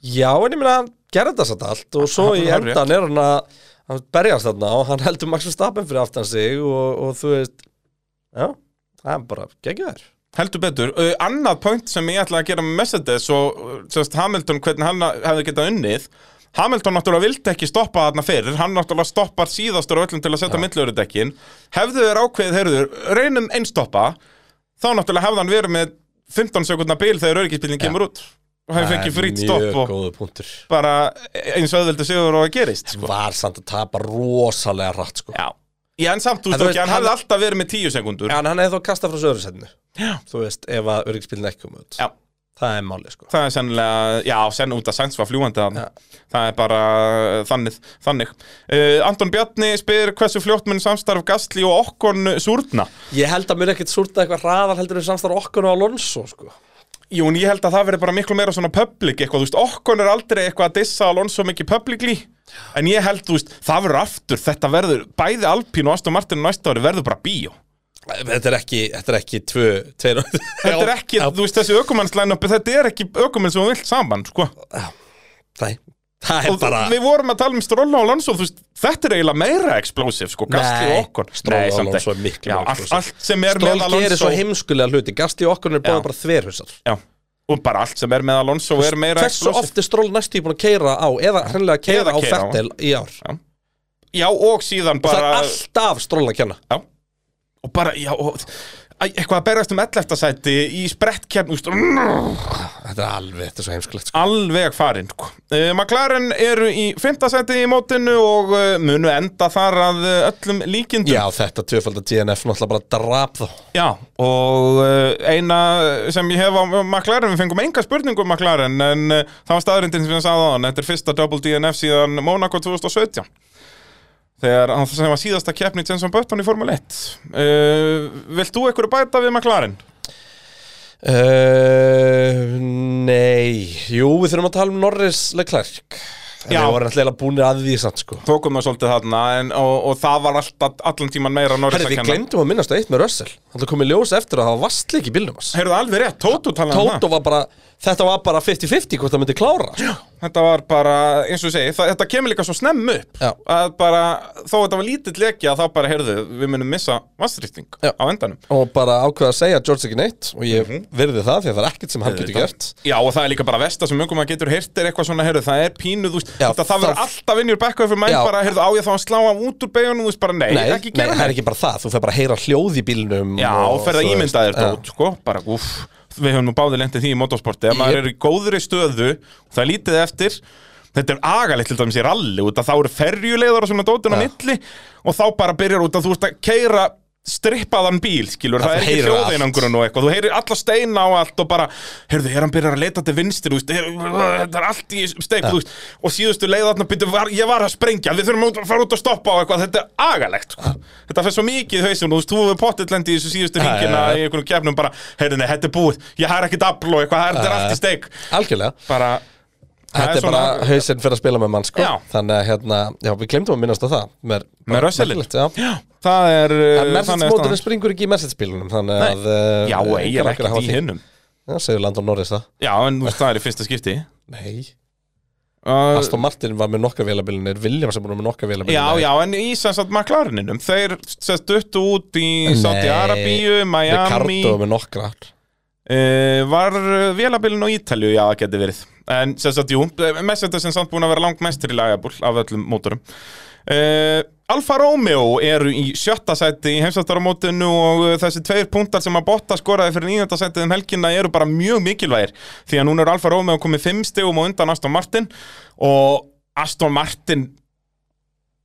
Já, en ég meina, hann gerði það satt allt og svo í endan er hann að hann berjast þarna og hann heldur Max Verstappen fyrir aftan sig og, og þú veist Já, það er bara geggjaður Heldur betur, uh, annað point sem ég ætla að gera með Mercedes og sérst, Hamilton, hvernig hann hefði getað unnið. Hamilton náttúrulega vildi ekki stoppa þarna fyrir, hann náttúrulega stoppar síðastur öllum til að setja ja. millurudekkin hefðu þeir ákveðið, heyrður, reynum einstoppa þá náttúrulega hefði hann verið með 15 sekundna bil þegar öryggisbílinn kemur út. Og hefði fengið frýtt stopp og bara eins og auðveldi sigur og að gerist sko. Var samt að tapa rosalega rætt sko. En samt, ekki, veist, hann hefði hann- alltaf verið með 10 sekundur en hann hefði þá kastað frá söðursætinu Þú veist, ef að öryggisbílinn ekki komið út. Já. Það er málið sko Það er sennilega, já, senn út að Sainz var fljúandi þannig. Það er bara uh, þannig. þannig. Uh, Anton Bjarni spyr hversu fljótt mun samstarf Gastli og Okkon súrna. Ég held að mér ekkert súrta eitthvað hraðar heldur en samstarf okkur og Alonso sko Jú, en ég held að það verði bara miklu meira svona public eitthvað, þú veist, Okkon er aldrei eitthvað að dissa Alonso mikið publicly, en ég held, þú veist, það verður aftur, þetta verður, bæði Alpín og Aston Martin næsta ári verður bara bíó. Þetta er ekki, þetta er ekki tvö, tveir Þetta er ekki, þú veist, þessi ökumannslæn þetta er ekki ökumann sem þú vilt saman, sko. Nei, það er Og bara við vorum að tala um Stroll og Alonso, þú veist, þetta er eiginlega meira explosive, sko, Gastli Okkon. Stroll og ekki. er miklu Já, explosive. er Alonso. gerir svo heimskulega hluti Gasti og okkur er Já. bara þverhusar Já, og bara allt sem er með Alonso er meira Hversu oft er Stroll næstu í búin að keira á eða hreinlega að keira á. Fettel í ár Já. Já, og síðan og það bara er alltaf Stroll að kenna Já, og bara, já, og eitthvað að berjast um 11. sæti í sprettkjarn, Þetta er alveg, þetta er svo heimskulegt sko. alveg farinn sko. uh, McLaren eru í 5. sæti í mótinu og uh, munu enda þar að uh, öllum líkindum Já, þetta tvöfaldar DNF náttúrulega bara drap þá Já, og eina sem ég hef á McLaren, við fengum enga spurningu um McLaren en það var staðrindin sem ég sagði á hann, þetta er fyrsta double DNF síðan Monaco 2017 þegar sem var síðasta keppni Jenson Button í Formule 1 uh, Vilt þú eitthvað bæta við McLaren? uh, Nei. Jú, við þurfum að tala um Norris Leclerc. En Já. við vorum alltaf búin að því samt sko. Tókum það svolítið þarna en, og, og það var alltaf allan tíman meira Norris Herri, að við kenna. glemdum að minnast á eitt með Russell. Það komið ljós eftir að það var vastleik í bílnum hans Heyrðu alveg rétt, Tóto talaði um það. Tóto var bara, þetta var bara 50-50 hvort það myndi klára sko. Þetta var bara, eins og ég segi, það, þetta kemur líka svo snemm upp Já. að bara, þó þetta var lítill leki að þá bara, heyrðu, við munum missa vastrýsting Já. á endanum Og bara ákveða að segja George ekki neitt Og ég virði það því að það er ekkert sem hann getur gert Já, og það er líka bara vesta sem ungum að getur heyrt er eitthvað svona, heyrðu, það er pínu, þú veist, Já, þetta, það verður það- alltaf inn í back fyrir Já. bara, heyrðu, á ég þá að slá af út úr bara nei, það er ekki bara það Þú fer bara að heyra hljóð í bílnum Já, og ferð að ímynda þér já. dót, sko, bara, úff, við höfum nú báðið lendið því í motorsporti, að maður Jep. er í góðri stöðu, það er lítið eftir, þetta er agalegt til dæmis í ralli, út að þá eru ferjuleiðar og svona dótin á milli, og þá bara byrjar út að þú ert að keira strippaðan bíl, skilur, Já, það er ekki hljóðeinangrun og eitthvað, þú heyrir alla steina á allt og bara, heyrðu, er hann byrjar að leita til er, þetta er allt í steik, veist, og síðustu leiðarna byrju, var, ég var að sprengja, við þurfum að fara út að stoppa á eitthvað, þetta er agalegt, sko. þetta fer svo mikið hausum, þú veist, þú hefur pottitt lendi í þessu síðustu já, já. í einhvern kefnum bara, heyrðu, þetta er búið, ég har ekki dabl og eitthvað, þetta er allt í steik, Algjörlega. Bara, það Þetta er bara hausinn fyrir að spila með mann sko. Já. Þannig að hérna, já við glemdum að minnast á það Með, Með merkilegt, Já. Já, það er, uh, er staðan. springur ekki í Mercedes-bílunum Þannig að uh, Já, áhyggjur að ekkert í hinnum. Já, segir Landon Norris það. Já, en það er í fyrsta skipti. Nei. Uh, Aston Martin var með nokkar vélabilinir Williams er búin með nokkar vélabilinir Já, já, en í sem sagt McLareninum Þeir sest duttu út í Saudi Arabíu, Miami. Ricardo er með nokkrar uh, Var vélabilin á Ítalju, já, það geti verið. En sem sagt, jú, Mercedes er samt búin að vera langt mestur í lagabúl af öllum mótorum. Uh, Alfa Romeo eru í sjötta sæti í heimsvættaramótinu og uh, þessi tveir punktar sem að Botta skoraði fyrir nýjönda sætið um helgina eru bara mjög mikilvægir. Því að núna er Alfa Romeo komið fimm stegum og undan Aston Martin og Aston Martin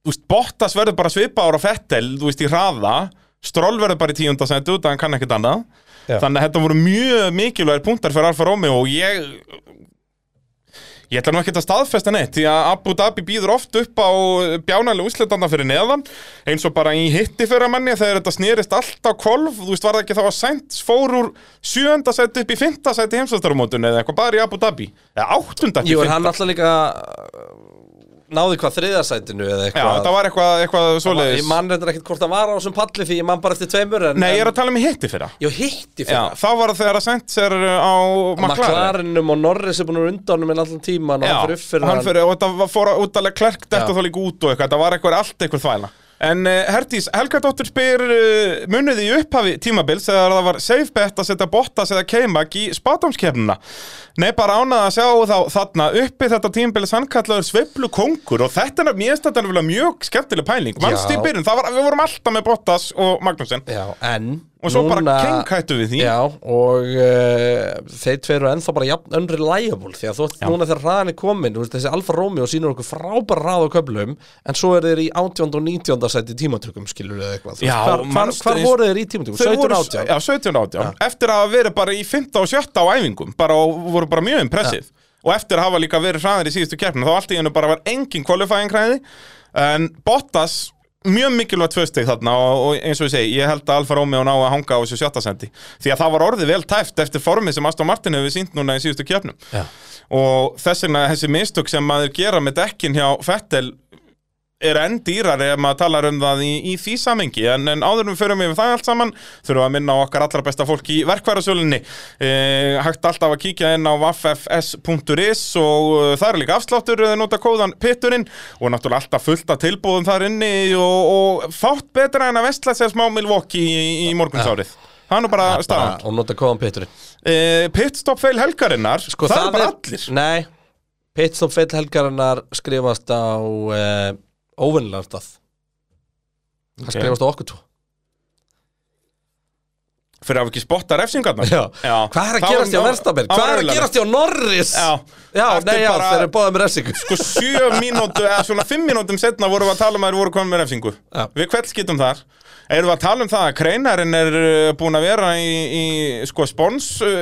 veist, Bottas verður bara svipa ára Fettel, þú veist, í hraða. Stroll verður bara í tíunda sæti út, hann kann ekkert annað. Já. þannig að þetta voru mjög mikilvægir punktar fyrir Alfa Romeo og ég Ég ætla nú ekki að staðfesta neitt því að Abu Dhabi býður oft upp á bjánalega úsletanda fyrir neðan eins og bara í hitti fyrir manni þegar þetta snýrist allt á kolf þú veist var það ekki þá að Sainz fór úr sjönda seti upp í fymta seti heimsvæstarumótun eða eitthvað bara í Abu Dhabi? Eða áttunda Jú, en hann alltaf líka náði hvað þriðasætinu eða Já, eitthvað. þetta var eitthvað, eitthvað Ég svoleiðis. man reyndar ekkert hvort það var á þessum palli því ég man bara eftir tveimur en, Nei, ég er að tala um hitti fyrir Jó, hitti Já, fyrir þá var það þegar að Sainz er á McLaren. McLarenum og Norris er búin að undan honum en allan tíman og Já, hann fyrir upp fyrir hann fyrir, og þetta var- fór út alveg klerk þetta Já. þá líka út og eitthvað, þetta var eitthvað allt eitthvað þvæla En uh, Herdís, Helgadóttir spyr uh, munið í upphafi tímabils þegar það var safe bet að setja Bottas eða K-Mag í spátumskefnina Nei, bara ánað að sjá þá þarna uppi þetta tímabils hann kallaður sveiflu kongur og þetta er þetta er mjög skemmtileg pæling. Manst í Já. byrjun, það var, við vorum alltaf með Bottas og Magnúsin Já, en Og svo bara núna- kenghættu við því. Já, og uh, þeir tveir eru ennþá bara jafn unreliable því að þú veist núna þegar hraðan er komin veist, þessi Alfa Romeo sínur okkur frábæra hrað á köflum en svo er þeir í 18. og 19. sæti tímatökum skilur við eitthvað Já, hvar, hvar, manstu hvar eins- voru þeir í tímatökum? Þeir 17 voru- 18 Já, 17 átján Eftir að hafa verið bara í 15 og 17 á æfingum bara og voru bara mjög impressið og eftir að hafa líka verið hraðir í síðustu keppnum þá allt í hennu bara var engin qualifying hræði en Bottas mjög mikilvægt tvö stig þarna og, og eins og ég segi, ég held að Alfa Romeo ná að hanga á þessu sjötta sendi því að það var orðið vel tæft eftir formið sem Aston Martin hefur sínt núna í síðustu keppnum Já. og þess vegna þessi mistök sem maður gera með dekkin hjá Fettel er enn dýrari ef maður talar um það í, í því samengi en, en áður en við förum yfir það allt saman þurfum við að minna á okkar allra besta fólk í verkværasölunni eh, hægt alltaf að kíkja inn á waffs.is og uh, það er líka afsláttur eða nota kóðan pitturinn og náttúrulega alltaf fullt af tilbúðum þar inni og, og fátt betra en að vestla sér smá Milwaukee í, í morgunsárið. Það er nú bara staðan. og nota kóðan Peturinn. Eh, pitstop fail helgarinnar sko, það, er bara allir. Nei, pitstop feil helgarinnar skrifast á uh, óvennilega stað Það Ok. skrifast á okkur tvo fyrir að hafa ekki spotta refsingarnar Já. Hvað er að gerast hjá Verstapen? Hvað er að gerast hjá Norris? Já, Já, nei, já, þeir eru báðið með refsingu Sko sjö mínútu, eða svona fimm mínútum setna vorum við að tala um að þeir voru komin með refsingu Já. Við hvert skiptum þar Erum við að tala um það að Kreinarinn er uh, búin að vera í, í sko spons uh,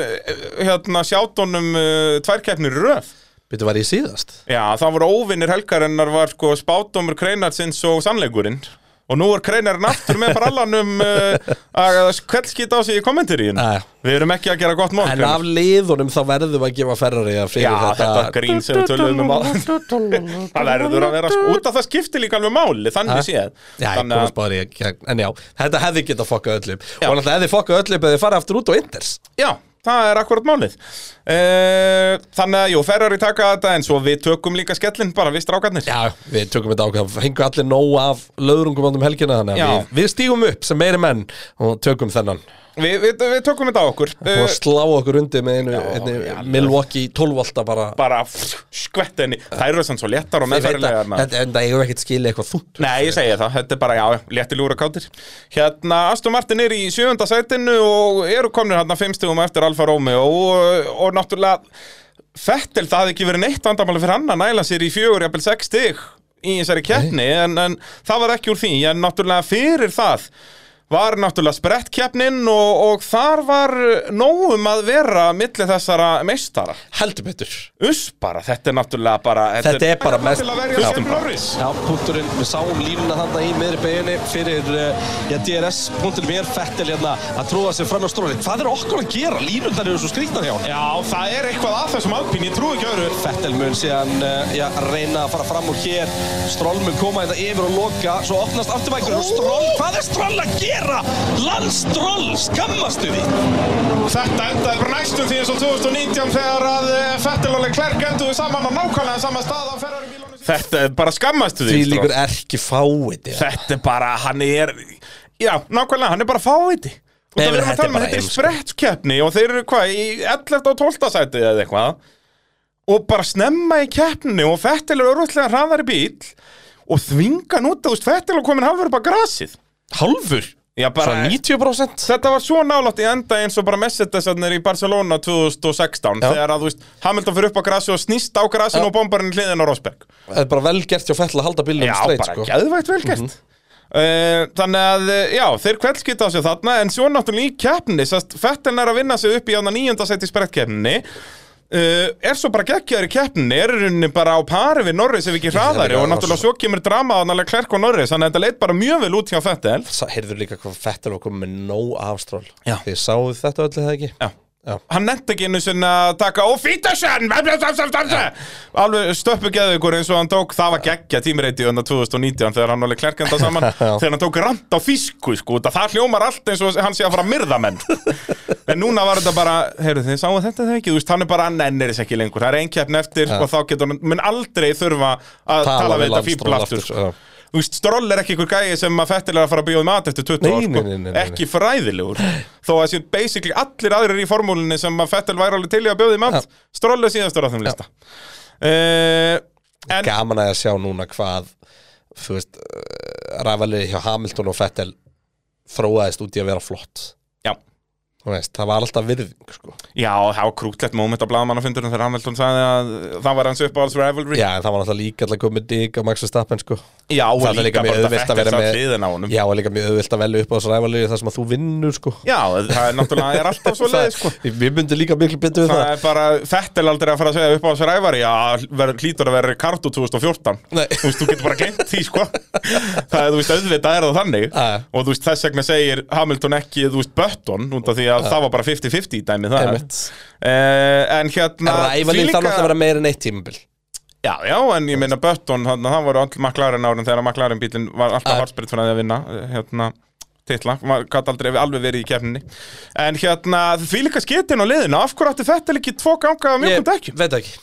hérna sjátonum uh, tværkeppnir röð Býttu var ég síðast? Já, það voru óvinnir helgarinnar var sko spátumur Kreinarsins og sannleikurinn. Og nú er Kreinarinn aftur með brallanum uh, að hvert skýt á sig í kommenteríin Já. Við erum ekki að gera gott mál En Gunnar. af liðunum þá verðum við að gefa Ferrari að fyrir Já, þetta. þetta grín sem við töluðum um Það verður að vera sko út af það skiptir líka alveg máli, þannig séð. Já, ég Þannig komast að, bara í En já, þetta hefði getað fokkað öllum Já. Og náttúrulega hefði fokkað öllum eða þið farið aftur út á Inders já, það er akkurat málið Þannig að, jú, Ferrari taka þetta en svo við tökum líka skellin bara, við strákarnir. Já, við tökum þetta ákveð. Hengu allir nóg af löðrungum ándum helgina Þannig að við, við stígum upp sem meiri menn Og tökum þennan. Við, við, við tökum þetta á okkur. Og uh, slá okkur undir með einu, einu Milwaukee 12 volta bara Bara skvett henni. Það eru sann svo léttar og að-. Þetta en það eigum ekkert skilið eitthvað þungt Nei, ég segi það, þetta er bara, já, létti lúra kátir. Hérna, Aston Martin er í sjöfunda sætinu og eru komnir hérna fimmstugum eftir Alfa Romeo og, og náttúrulega Fettel, það hafði ekki verið neitt vandamáli fyrir hann að næla sér í fjögur, jafnvel sex stig í þessari keppni, en, en það var ekki úr því, en náttúrulega fyrir það var náttúrulega sprettkeppnin og, og þar var nógum að vera milli þessara meistara Heldur betur Uss bara, þetta er náttúrulega bara Þetta er bara mest- Já. Punkturinn, við sáum línuna þarna í meðri beginni fyrir uh, já, DRS, punkturinn mér, Fettel hérna að tróða sér fram á stróli. Hvað er okkur að gera? Línundar eru svo skrýtnar hjá hann. Já, það er eitthvað að þessum alpín, ég trúi ekki öðru Fettel mun síðan uh, já, reyna að fara fram úr hér. Stroll mun koma þetta yfir og loka, svo opnast afturvækur og Stroll, hvað er Stroll að gera? Gera? Landstról, skammastu því? Þetta endaði bara næstum því eins og 2019 þegar að eh, Vettel og Leclerc enduðu saman á nákvæmlega sama stað á Ferrari bílunum Þetta er bara skammastu Því því líkur Stroll. ekki fáið Þetta er bara, hann er Já, nákvæmlega, hann er bara Og Nei, þetta tala er um þetta er sprettkeppni og þeir eru hvað, í 11. og 12. sæti eða eitthvað og bara snemma í keppni og Fettil er örvöldlega hraðari bíl og þvinga veist, Fettil er komin halvur upp á grasið Halvur? Já, bara, Svona 90%? Þetta var svo nálátt í enda eins og bara Mercedesarnir í Barcelona 2016 Já. þegar að, þú veist, Hamilton fyrir upp á grasið og snýst á grasinu Já. og bombarinn hliðin á Rosberg Það er bara vel gert hjá Fettel að halda bílunum Já, straight bara sko. geðvægt vel gert Uh, þannig að, eh, já, þeir kveldskita á sig þarna en svo náttúrulega í keppni sest, Fettin er að vinna sig upp í hann nýjönda seti í sprettkeppninni uh, er svo bara geggjaður í keppninni er rauninni bara á pari við Norris ef ekki hraðari og náttúrulega svo kemur drama að náttúrulega Klerk og Norris þannig að þetta leit bara mjög vel út hjá Fettel Sa- Heyrðu líka hvað Fettel var komið með nóg afstról. Þið sáu þetta öllu það ekki? Já. Já. Hann nefndi ekki einu sinni að taka Ó, Fítasen! Alveg stöppu geðugur eins og hann tók. Það var geggja tímireiti undan 2019 Þegar hann var klerkenda saman. Þegar hann tók rand á þýsku sko, það, hljómar allt eins og hann sé að fara að myrða menn. En núna var þetta bara Heyrðu þið sáu þetta þegar ekki? Þú veist, hann er bara að nennir þess ekki lengur. Það er ein keppn eftir og þá getur hann Mun aldrei þurfa að tala, við þetta fíbl aftur sko. Þú veist, Stroll er ekki ykkur gæi sem að Fettil að fara að bjóða mat eftir 20 Nei, ár, sko. ekki fræðilegur. Þó að sé basically allir aðrir í formúlinni sem að Fettil væri alveg til í að bjóða mat Stroll er síðastur á þeim lista. Uh, En Gaman að sjá núna hvað Þú veist Ræfalið hjá Hamilton og Fettel Þróaðist út í að vera flott veist, það var alltaf virðing sko. Já, það var krútlegt moment á blaðamannafundunum þegar Hamilton sagði að það var hans uppáhalds rivalry Já, það var alltaf líka alltaf komið dig á Max Verstappen sko. Já, og líka líka bara að vera satt með hliðina á honum Já, og líka mjög auðvilt að velja upp á þessu ræfalið þar sem að þú vinnur sko. Já, það er náttúrulega er alltaf svo leið sko. Við myndum líka miklu betur við Það það er bara, Fettil aldrei að fara að segja upp á þessu rævari Já, ver, hlýtur að vera Ricardo 2014 Nei. Þú veist, Það það að það var bara 50-50 í dæmi það uh, En hérna Ræfalið því þarf náttúrulega að vera meira en eitt tímabil. Já, já, en ég Button, hann, það voru allir McLaren árin Þegar McLaren bílinn var alltaf Já. harsprit fyrir að vinna eh, Hérna titla, gæti aldrei alveg verið í kefninni En hérna, því líka skitin á liðinu Af hverju átti Fettil ekki tvo ganga af mjögum dekkjum? Veit ekki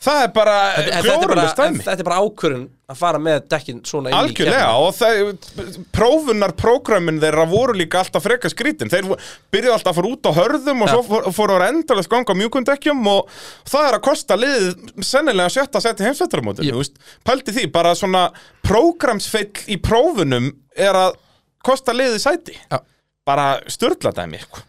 Það er bara en dæmi þetta er bara ákvörun að fara með dekkin svona inn í Algjörlega, og það, prófunar prógramin þeirra voru líka alltaf freka skrítin Þeir byrjuðu alltaf að fara út á hörðum og Ja. svo fór- fóru að endalist ganga á mjúkum dekkjum og það er að kosta liðið sennilega sjötta seti heimsveitaramótinu, Yep. yep. Pældi því, bara svona prógramsfeill í prófunum er að kosta liðið sæti Ja. Bara störla dæmi sko.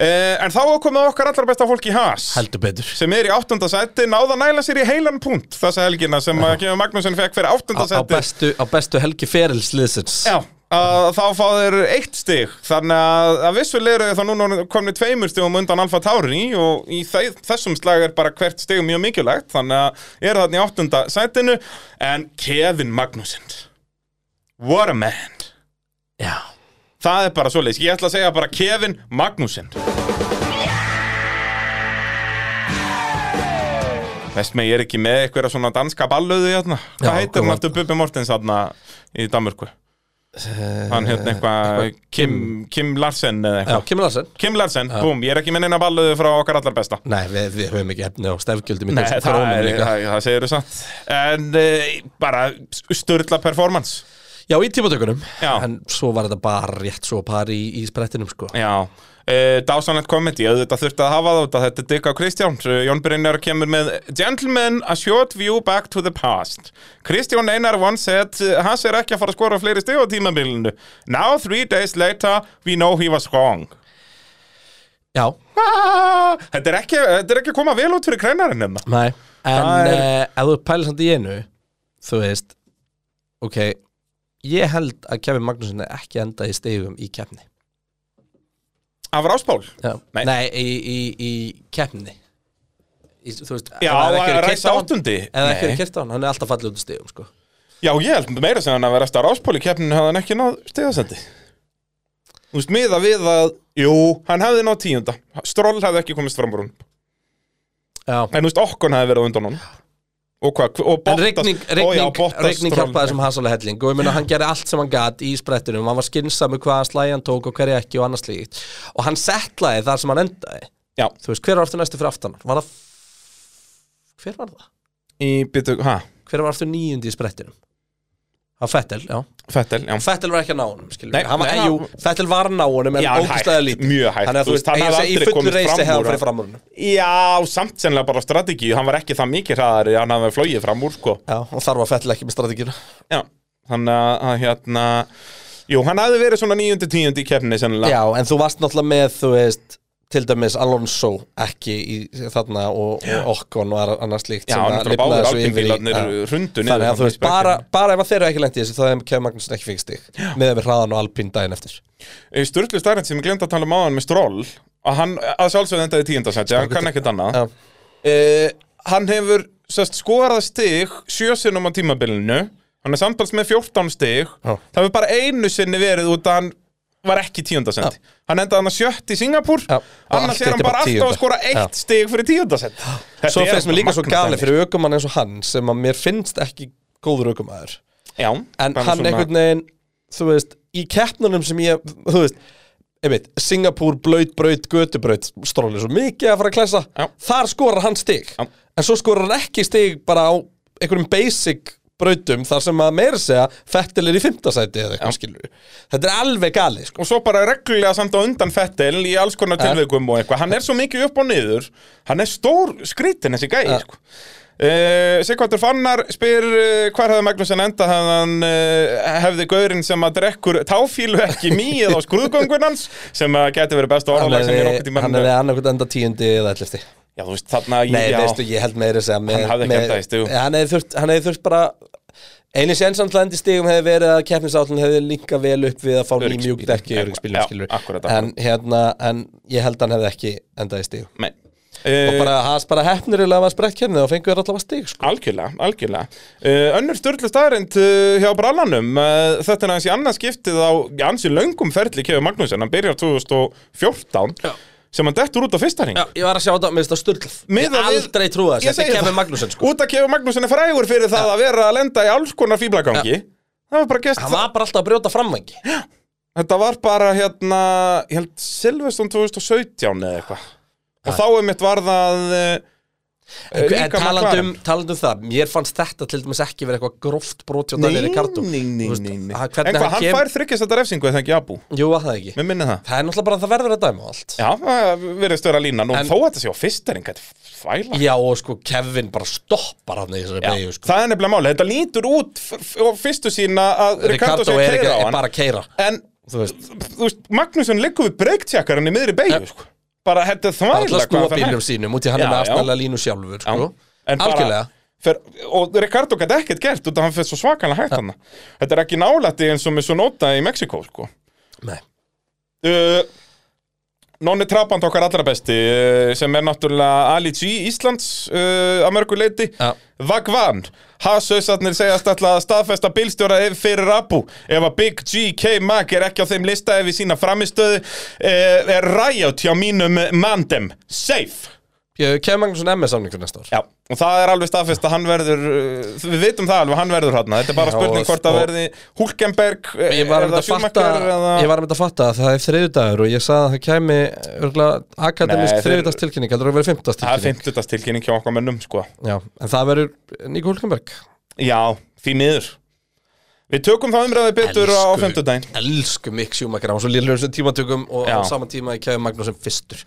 Eh, En þá er komið okkar allar besta fólk í has Heldur betur. Sem er í áttunda sæti náða næla sér í heilan punkt þessa helgina sem að Kevin Magnússon fekk fyrir á, á, sæti. bestu, á bestu helgi ferilsliðsins Já, að þá fá þeir eitt stig. Þannig að, að vissulega eru þá núna komni tveimur stigum undan Alfa Tauri og í þe þessum slag er bara hvert stig mjög mikilvægt. Þannig að eru þarna í áttunda sætinu. En Kevin Magnússon what a man. Já það er bara svoleiðis, ég ætla að segja bara Kevin Magnússon Veist mig, ég er ekki með eitthvað svona danska ballöðu hérna. Hvað heitir hann aftur? Bubbi Mortens hérna í Danmörku? Hann hérna eitthvað Kim, Kim Larsen eða eitthvað. Kim Larsen. Kim Larsen, búm, ég er ekki með neina ballöðu frá okkar allar besta. Nei, við, við höfum ekki efni á stefgjöldum Nei, það, er, það, það segir þú satt. En uh, bara störla performance Já, í tímatökunum. Já. En svo var þetta bara rétt svo par í, í sprettinum sko. Já, uh, dásanlegt komedi, auðvitað þurfti að hafa að þetta er Dick á Kristján. Jón Brynjar kemur með Gentlemen, a short view back to the past. Kristján Einar once said Hans er ekki að fara að skora fleiri stig á tímabilinu. Now, three days later, we know he was wrong. Já, ah, Þetta er ekki, þetta er ekki að koma vel út fyrir krænarinn hérna. Nei. En er... ef þú pælir samt í einu Þú veist Ok, ég held að Kevin Magnússon er ekki enda í stegum í keppni. Af ráspál Já. Nei. Nei, í, í, í keppni. Í, Þú veist Já, að hann- áttundi það ekki er kert á hann, hann er alltaf fallið út í stegum sko. Já, ég held meira sem hann að vera eftir ráspál í keppninu hafði hann ekki náð stigasendi. Þú veist, miða við að Jú, hann hefði náð tíunda. Stroll hefði ekki komist fram úr hún Já, En þú veist, okkon hefði verið undan honum Og hvað, og En Bottas rigning, Bottas rigning Stroll. hjálpaði þessum hasalega helling og ég meina hann gerði allt sem hann gat í sprettinum hann var skynsami hvaða slæði hann tók og hverja ekki og annars slíkt og hann settlaði þar sem hann endaði Já. þú veist, hver var aftur næstu fyrir aftan var það hver var það? Í byttu, hæ, hver var aftur níundi í sprettinum? Fettel, já. Fettel, já. Fettel var ekki að ná honum, Nei, við. Hann var, nei, jú, Fettel var að ná honum en ógustlega lítið. mjög hægt, þannig að þú veist, hann ég hafði segi, í aldrei fullu komist reysi fram hefði hann úr farið fram úr Já, samt sennilega bara strategi Hann var ekki það mikið hraðari Hann hafði flóið fram úr, sko. Já, og þar var Fettel ekki með strategíuna. Já, þannig að, hérna Jú, hann hafði verið svona 9-10 í keppninni sennilega. Já, en þú varst náttúrulega með, þú veist til dæmis Alonso ekki í þarna og, og Okkon og annars líkt Já, sem hann að í- alpínbílarnir Já. hrundu niður Þannig að þú veist, bara, bara ef að þeir eru ekki lent í þessu þá hefum Kevin Magnússon ekki fengst stig með við hraðan og alpín daginn eftir. Sturlu starrend sem ég glemt að tala um áðan með Stroll að hann að sjálfsögðu endaði tíundasætti hann kann ekkert annað. Uh, hann hefur sest, skorað stig sjösinnum á tímabilinu hann er samtals með 14 stig. Það hefur bara einu sinni verið út að hann var ekki tíundasætti hann endaði hann að sjött í Singapúr. Já. Og annars er hann bara alltaf að skora eitt Já. stig fyrir tíundasætti Svo finnst mér líka svo gali fyrir aukumann eins og hann sem að mér finnst ekki góður aukumæður en hann svona- einhvern veginn þú veist, í keppnunum sem ég þú veist, einmitt, Singapúr blöyt, braut, götubraut stróli svo mikið að fara að klessa. Já. þar skorar hann stig. Já. en svo skorar hann ekki stig bara á einhverjum basic brautum þar sem að meira segja Fettil er í fimmtasæti eða eitthvað skilur þetta er alveg gali sko. og svo bara reglulega samt á undan Fettel í alls konar tilveikum og eitthvað. Hann er svo mikið upp og niður. Hann er stór skrítin þessi gæi sko. Uh, Sigvartur Fannar spyr uh, hvar hefði Magnúsin enda hefði hann uh, hefði gaurinn sem að drekkur táfílu ekki mýið á skrúðgöngunans sem að geti verið besta orðalag hann hefði annarkvæmt enda tíundi eða ellifti Já, þú veist, þarna Nei, já, veistu, ég held meira að segja með, Hann hafði ekki með, endað í stigum. Ja, Hann hefði þurft, hann hefði þurft bara Einu sénsamt að endi stigum hefði verið að keppnisállin hefði linka vel upp við að fá ný mjúk dekki í Já, öryggsbílum skilur akkurat, en, hérna, en ég held að hann hefði ekki endað í stigum. Nei. Og bara hans bara hefnir eða var sprett kemnið og fengur allavega stig sko. Algjörlega, algjörlega. Uh, Önnur störlu staðarind uh, hjá brallanum. Uh, Þetta er hans í annað skiptið á ansi löngum ferli Kefur Magnúsin Hann byrjar 2014 Já. Sem hann dettur út á fyrsta ring Já, ég var að sjá þetta með þetta störtlað Ég Miðað við- aldrei trúa Ég þess Þetta segi er Kevin það. Magnússon sko. Út að Kefur Magnúsin er frægur fyrir það að vera að lenda í alls konar fíblagangi Það var bara gest Hann var bara alltaf að brjóta framvangi Þetta var bara hérna Ég held Silveston 2017 eða eitthvað. Og þá er mitt var það uh, En, en talandum, talandum það, mér fannst þetta til dæmis ekki verið eitthvað gróft brot hjá Daniel Ricardo. nei, nei, nei, að En hvað, hann kem- fær þryggjast þetta refsingu eða ekki Abu? Jú, að það ekki. Mér minni það. Það er náttúrulega bara að það verður að dæma allt. Já, það verðist vera línan og En- þó að þetta sé á fyrsta ring Þetta er fæla Já, og sko, Kevin bara stoppar hann í þessari beigju sko. Það er nefnilega máli, þetta lítur út á fyrstu sína að Ricardo Ricardo sé að er, er bara að keira. En, Þú veist, Magnússon liggur við breiktjakkarinn í miðri beigju sko. Bara, bara þvæla alltaf að bílum sínum út í hann er með já. aðstæðlega línu sjálfur sko. Algjörlega fer, Og Ricardo gæti ekkert gert út af hann fyrir svo svakalega hægt hann Þetta er ekki nálætti eins og með svo nota í Mexiko sko. Nei uh, Nonni Trabant okkar allra besti uh, sem er náttúrulega Ali G Íslands uh, að mörgu leiti Já. Vagvan Hasausarnir segjast alltaf að staðfesta bílstjóra fyrir Abu. Ef að Big G K-Mag er ekki á þeim lista ef við sína framistöðu uh, er Riot hjá mínum mandem. Safe Kevin Magnússon MS samningur næsta ár. Já, og það er alveg staðfest að hann verður uh, við vitum það alveg, hann verður hann þetta er bara spurning hvort að og- verði Hulkenberg, eh, Ég var er að það mynda að fatta eða... Ég var að mynda að fatta að það er þriðudagur og ég sagði að það kæmi akademisk þeir- þriðudagstilkynning heldur að vera Það er fimmtutastilkynning hjá okkar mönnum sko. Já, en það verður Níko Hulkenberg. Já, því miður. Við tökum það umræði betur á Elsku- fimmtudaginn. Elsku Mick Schumacher, hann var svo lillur sem tímatökum og Já. á sama tíma í Kevin Magnússon fyrstur.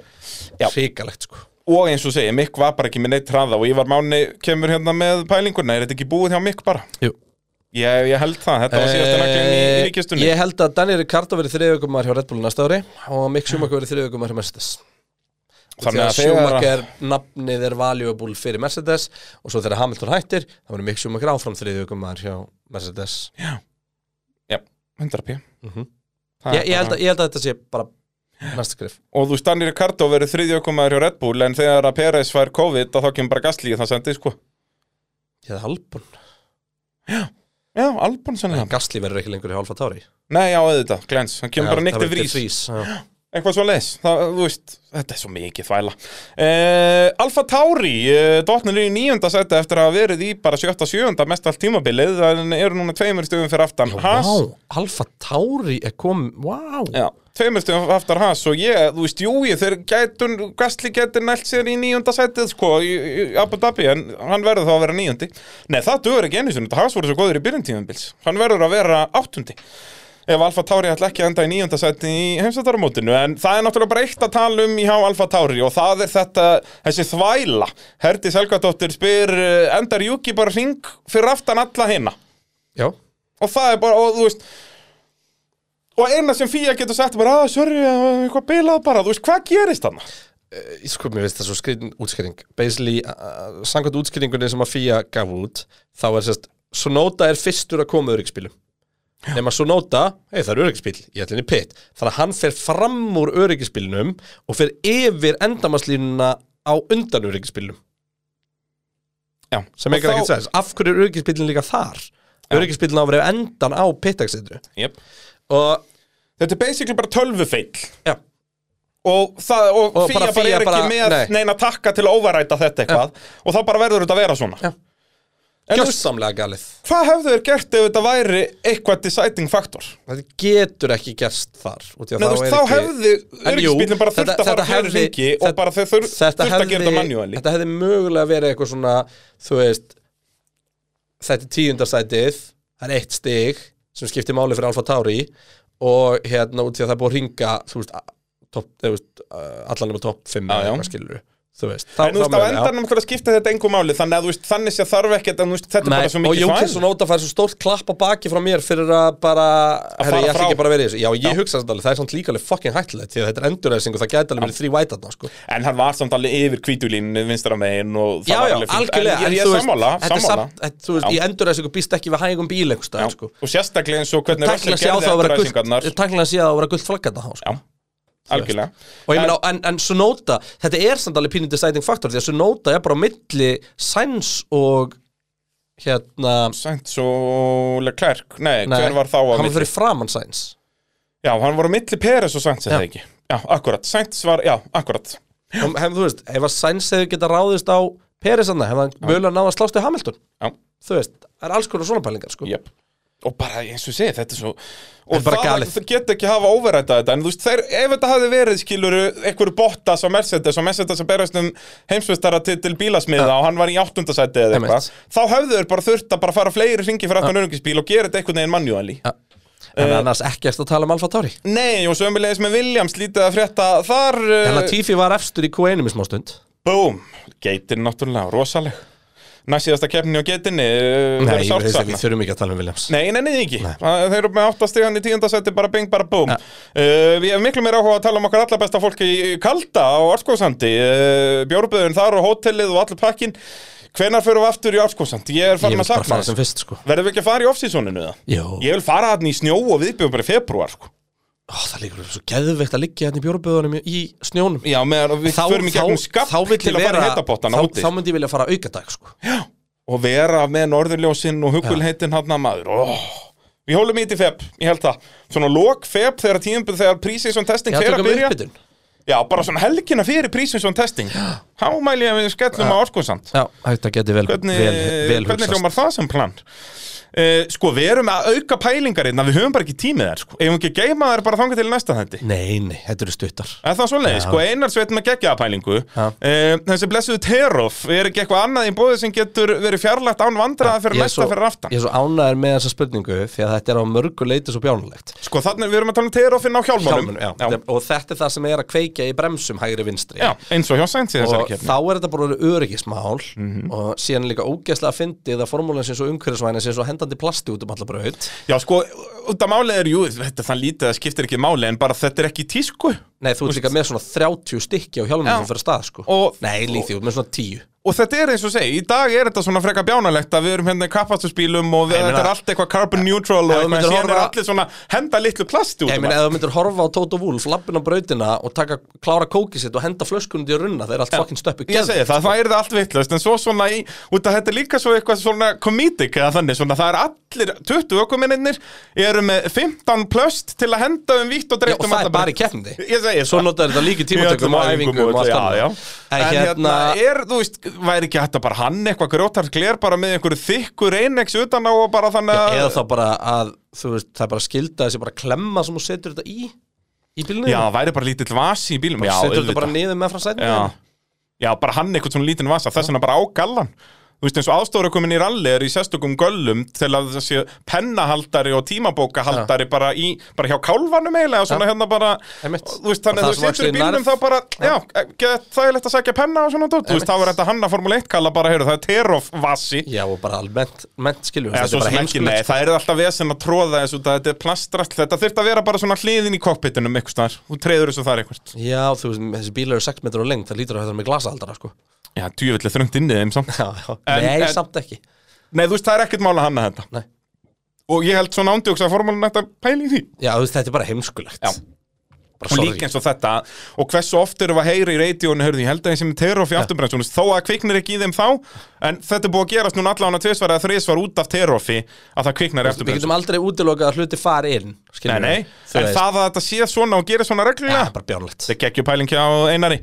Ríkalegt sko Og eins og segi, Mikk var bara ekki með neitt hraða og Ívar Máni kemur hérna með pælinguna. Er þetta ekki búið hjá Mikk bara? Jú. Ég, ég held það, þetta var síðasta naglinn í, í Eh, ríkistunni Ég held að Daniel Ricardo verið þriðjögumar hjá Red Bull næsta ári og Mick Schumacher verið þriðjögumar hjá Mercedes. Þannig að Schumacher nafnið er valuable fyrir Mercedes og svo þegar Hamilton hættir þá verið Mick Schumacher áfram þriðjögumar hjá Mercedes. Já, 100p Mhm. Það er ég, held að, ég held að þetta sé bara Og þú stannir Ricardo verið þriðjökumæður hjá Red Bull En þegar að Peres fær COVID þá kemur bara Gasly í það sendi sko. Ég hefði Albon. Já, Albon en sennilega Gasly verður ekki lengur í hálfa tári Nei, já, auðvitað, glens Hann kemur bara Já, nýtti það verður vrís já. Eitthvað svo leis, það, veist, þetta er svo mikið þvæla. Uh, Alfa Tauri, uh, dotnir í nýjunda seti eftir að hafa verið í bara sjötta sjöunda mest allt tímabilið, það eru núna tveimur stöðum fyrir aftan. Haas Vá, Alfa Tauri er kom, vá. Já, tveimur stöðum aftar Haas og ég, þú veist, jú, ég, þeir gætun, Gastli getur nælt sér í nýjunda setið, sko, í, í Abu Dhabi, en hann verður þá að vera nýjundi Nei, það dugur ekki einu sinni, Haas voru svo góður í byrjun tímabils, hann verður að vera áttundi. Ef Alfa Tauri ætla ekki að enda í nýjönda seti í heimsættaramótinu en það er náttúrulega bara eitt að tala um í hjá Alfa Tauri og það er þetta, þessi þvæla. Herdi Selgadóttir spyr endar Juki bara ring fyrir aftan alla hina? Já, og það er bara, og þú veist og eina sem Fía getur sagt er bara, að sorry, eh, eitthvað bilað bara, þú veist, hvað gerist þarna? ég sko, mér veist það svo skriðin útskýring. Basically, uh, samkvæmt útskýringunni sem að FIA gaf út Þá er sérst, Sonota er fyrstur að koma öryggsbílum Nefn að Sonota, hei það er öryggisbíl Ég ætla henni pitt Þannig að hann fer fram úr öryggisbílnum Og fer yfir endamannslínuna á undan öryggisbílnum. Já, Sem ekki Og ekkert sæðis Af hverju er öryggisbílinn líka þar? Öryggisbílinn á að vera endan á pittaksitru Yep. Og Þetta er basically bara tölvufeill Já. og, það, og, Og Fía bara bara, er ekki með nei. neina takka til að overræta þetta eitthvað og þá bara verður þetta að vera svona Já. Gjössamlega galið hvað hefðu þeir gert ef þetta væri eitthvað deciding faktor? Þetta getur ekki gerst þar Nei, þá veist, þá ekki- jú, öryggisbílinn bara þurft að fara hefði- hringi og bara þeir þurft að gera þetta manually Þetta hefði mögulega verið eitthvað svona Þú veist Þetta er tíundarsætið Það er eitt stig sem skiptir máli fyrir Alfa Tauri og hérna út í að það er búið að ringa þú veist, topp, þú veist allan nema topp 5 Já, eða eitthvað skilur þú veist, En þú veist, á endanum að skipta þetta engu máli þannig að þú veist, þannig sé þarf ekkert en þú veist, þetta er bara svo mikið þvæl. og Nóta fær svo stórt klapp á baki frá mér fyrir að bara herri, ég ætla ekki bara að vera í þessu. Já, ég hugsa þetta alveg, það er samt líka alveg fucking hættulegt því að þetta er endurreising og það gæti alveg verið þrý vætarna sko. En hann var samt alveg yfir kvítulín vinstra megin og það var alveg algjörlega En ég er sammála, algjörlega. Meina, en, en Sunota þetta er samt alveg pínum deciding faktor því að Sunota er bara á milli Sainz og hérna Sainz og Leclerc. Nei, nei, hver var þá hann var fyrir framann Sainz. Já, hann var á milli Peres og Sainz eða ekki? Já, akkurat, Sainz var, já, akkurat. Hef, þú veist, ef að Sainz hefur geta ráðist á Peresanna, hefði hann mögulega náða slást í Hamilton. Já, þú veist, það er alls konar svona pælingar sko. jöp Og bara eins og segið, þetta er svo Og það, það get ekki hafa overræta þetta En þú veist, þeir, ef þetta hafði verið skiluru einhverju Bottas og Mercedes og Mercedes að berast um heimsvistara til, til bílasmiða og hann var í áttundasæti eða eitthvað þá hefðu þeir bara þurft að bara fara fleiri ringi fyrir aftan öryggisbíl og gera þetta einhvern veginn manually. Ja. en annars ekkert að tala um Alfa Tauri. Nei, og sömulegis með Williams lítið að frétta þar uh, en að Tifi var efstur í Q1 í smá stund. Búm, geitin náttúrulega, rosaleg Næst síðasta keppni á geitinni uh, Nei, við, saknað. við þurfum ekki að tala um Williams Nei, nei, nei, ekki Þeir eru með 8 stigan í tíundasætti, bara bing, bara búm Ja. uh, Við hefum miklu meira áhuga að tala um okkar allar besta fólki í Kalda á Árskóðsandi uh, Bjórböðun þar og hótelið og allir pakkin Hvenær förum við aftur í Árskóðsandi? Ég er ég farin að sakna þess sko. Verðum við ekki að fara í off-seasoninu það? Jó. Ég vil fara hann í snjó og viðbjöðum bara í februar sko. Ó, það líkur svo geðveikt að liggja hérna í bjóruböðunum í snjónum. Já, meðan við förum í gegnum skapt þá til að fara í heitapottana þá, úti. þá myndi ég vilja fara aukadag sko. og vera með norðurljósinn og hugulheitin hann að maður. Oh. Við hólum í þetta í feb, ég held það. Svona lok feb þegar tíðum þegar prísisson testing Já, fer að byrja. Já, bara svona helgina fyrir prísisson testing. Há mæli ég að við skellum á orkuðsand Já, þetta geti vel, Hvernig, vel, vel hvernig hugsast. hljómar það sem plan? Uh, sko, við erum að auka pælingar hérna, við höfum bara ekki tímið þær sko. Ef við ekki að geima þær bara þangað til næsta þendi Nei, nei, þetta eru stuttar. Er það svoleiði, Já. sko, einar sveit með geggjaða pælingu. Já. uh, Þessi blessuðu Terof Er ekki eitthvað annað í bóði sem getur verið fjarlægt án vandræða fyrir Ég er næsta fyrir aftan? Ég er svo ánæður með þessa spurningu Því að þetta er á mörgu leiti svo bjánulegt Sko, þannig við erum að tala um Terofinn á Hjálmunum, Og þetta er það sem er að kveikja í bremsum hægri vinstri Hendandi plasti út um alla braut. Já, sko, út af málið er, jú, þetta þann lítið að skiptir ekki máli En bara þetta er ekki tísku. Nei, þú ert líka með svona 30 stykki á hjálmum Já. sem fyrir stað sko. Og- Nei, út með svona 10 Og þetta er eins og segi, í dag er þetta svona freka bjánalegt að við erum hérna í kappastusbílum og við, Ég meina- þetta er allt eitthvað carbon neutral og myndir en síðan er allir svona henda litlu plasti út Ég um meina, allt. ef þú myndir horfa á Toto Wolf, lappin á brautina og taka, klára kókið sitt og henda flöskunum til að runna, þeir eru allt fucking stöppu Ég segi það, það er það allt vitlaust En svo svona í, út af þetta er líka svo eitthvað svona komítik eða þannig, svona það er allir 20 ökuminninnir eru með 15 plöst til að henda um vítt og og um það er í Ég segi Svo það. notar þetta líka í tímatökum Í og æfingum og allt væri ekki hægt að bara hann eitthvað grjótart gler bara með einhverju þykkur einnex utan á og bara þannig að Eða þá bara að, þú veist, það er bara skilda þessi bara klemma sem þú setur þetta í í bílunum Já, það væri bara lítill vasi í bílum Já, setur þetta bara niður með frá sætinu Já, já bara hann eitthvað svona lítinn vasa. Þess vegna bara á gallan Þú veist eins og aðstóra komin í ralli er í sérstökum göllum til að þessi pennahaldari og tímabókahaldari bara í, bara hjá kálfanum eiginlega svona hérna bara, þú veist þannig Og að það þú sem situr í nærð. þá bara, já, get þægilegt að sækja penna og svona dót, þú veist það var þetta hanna Formule 1 kalla bara, heyrðu, það er Terof vasi. Já, og bara almennt, mennt skilju ekki, nei, það er alltaf vesen að tróða þessu, þetta er plastrast, þetta þurft að vera bara svona hliðin í kokpitinum eitthvað staðar, þú treður þessu þar eitthvað Já, þú veist, þessi bílar eru 6 metrar á lengt, það lítur að þetta er með glasahaldara, sko. Þröngt inn í þeim samt. Já, já, En- nei, en- samt ekki Nei, þú veist, það er ekkert mál að hanna þetta Nei. Og ég held svona ándjóks að formúlun ætti að pæla í því Já, þú veist, þetta er bara heimskulegt Já. Og líka eins og þetta. Og hversu oft við að heyra í radiónu Hörðu, ég held að ég sem er terof í afturbrennsunum Þó að kviknir ekki í þeim þá En þetta er búið að gerast núna allan að tvisvar eða þrisvar út af terofi Að það kviknar í Við afturbrennsunum getum aldrei útilokað að hluti fari inn Nei, nei, en veist. það að þetta sé svona og gerir svona reglulega bara bjárlegt Það geggjur pæling hjá Einari.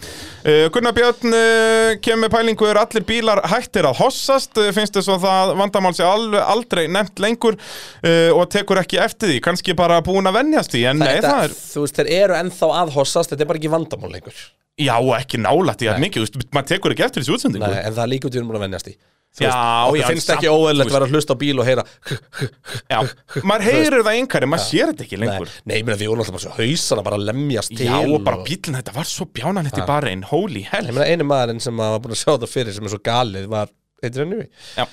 Uh, Gunnar Björn uh, kemur pælingu er allir bílar hættir að hossast? Uh, finnst þess að það vandamál sé alveg aldrei nefnt lengur og tekur ekki eftir því, kannski bara búin að venjast því en nei, Þetta, það er, Ennþá að hossast, þetta er bara ekki vandamál lengur. Já, ekki nálætt í að mikið, þú veist, maður tekur ekki eftir þessu útsendingu. Nei, en það er líka út í búin að venjast í Þú Já, veist, já, finnst ekki veist. að vera að hlusta á bíl og heyra Já, maður heyrir það einhverju, maður sér þetta ekki Nei, lengur. Nei, ég meina við vorum alltaf bara svo hausana bara lemjast til Já, og bara bílinn, þetta var svo bjánanett í bara einn, holy hell. Ég meina einu maðurinn sem var búin að sjá þetta fyrir sem er svo galið var Adrian Newey. Já,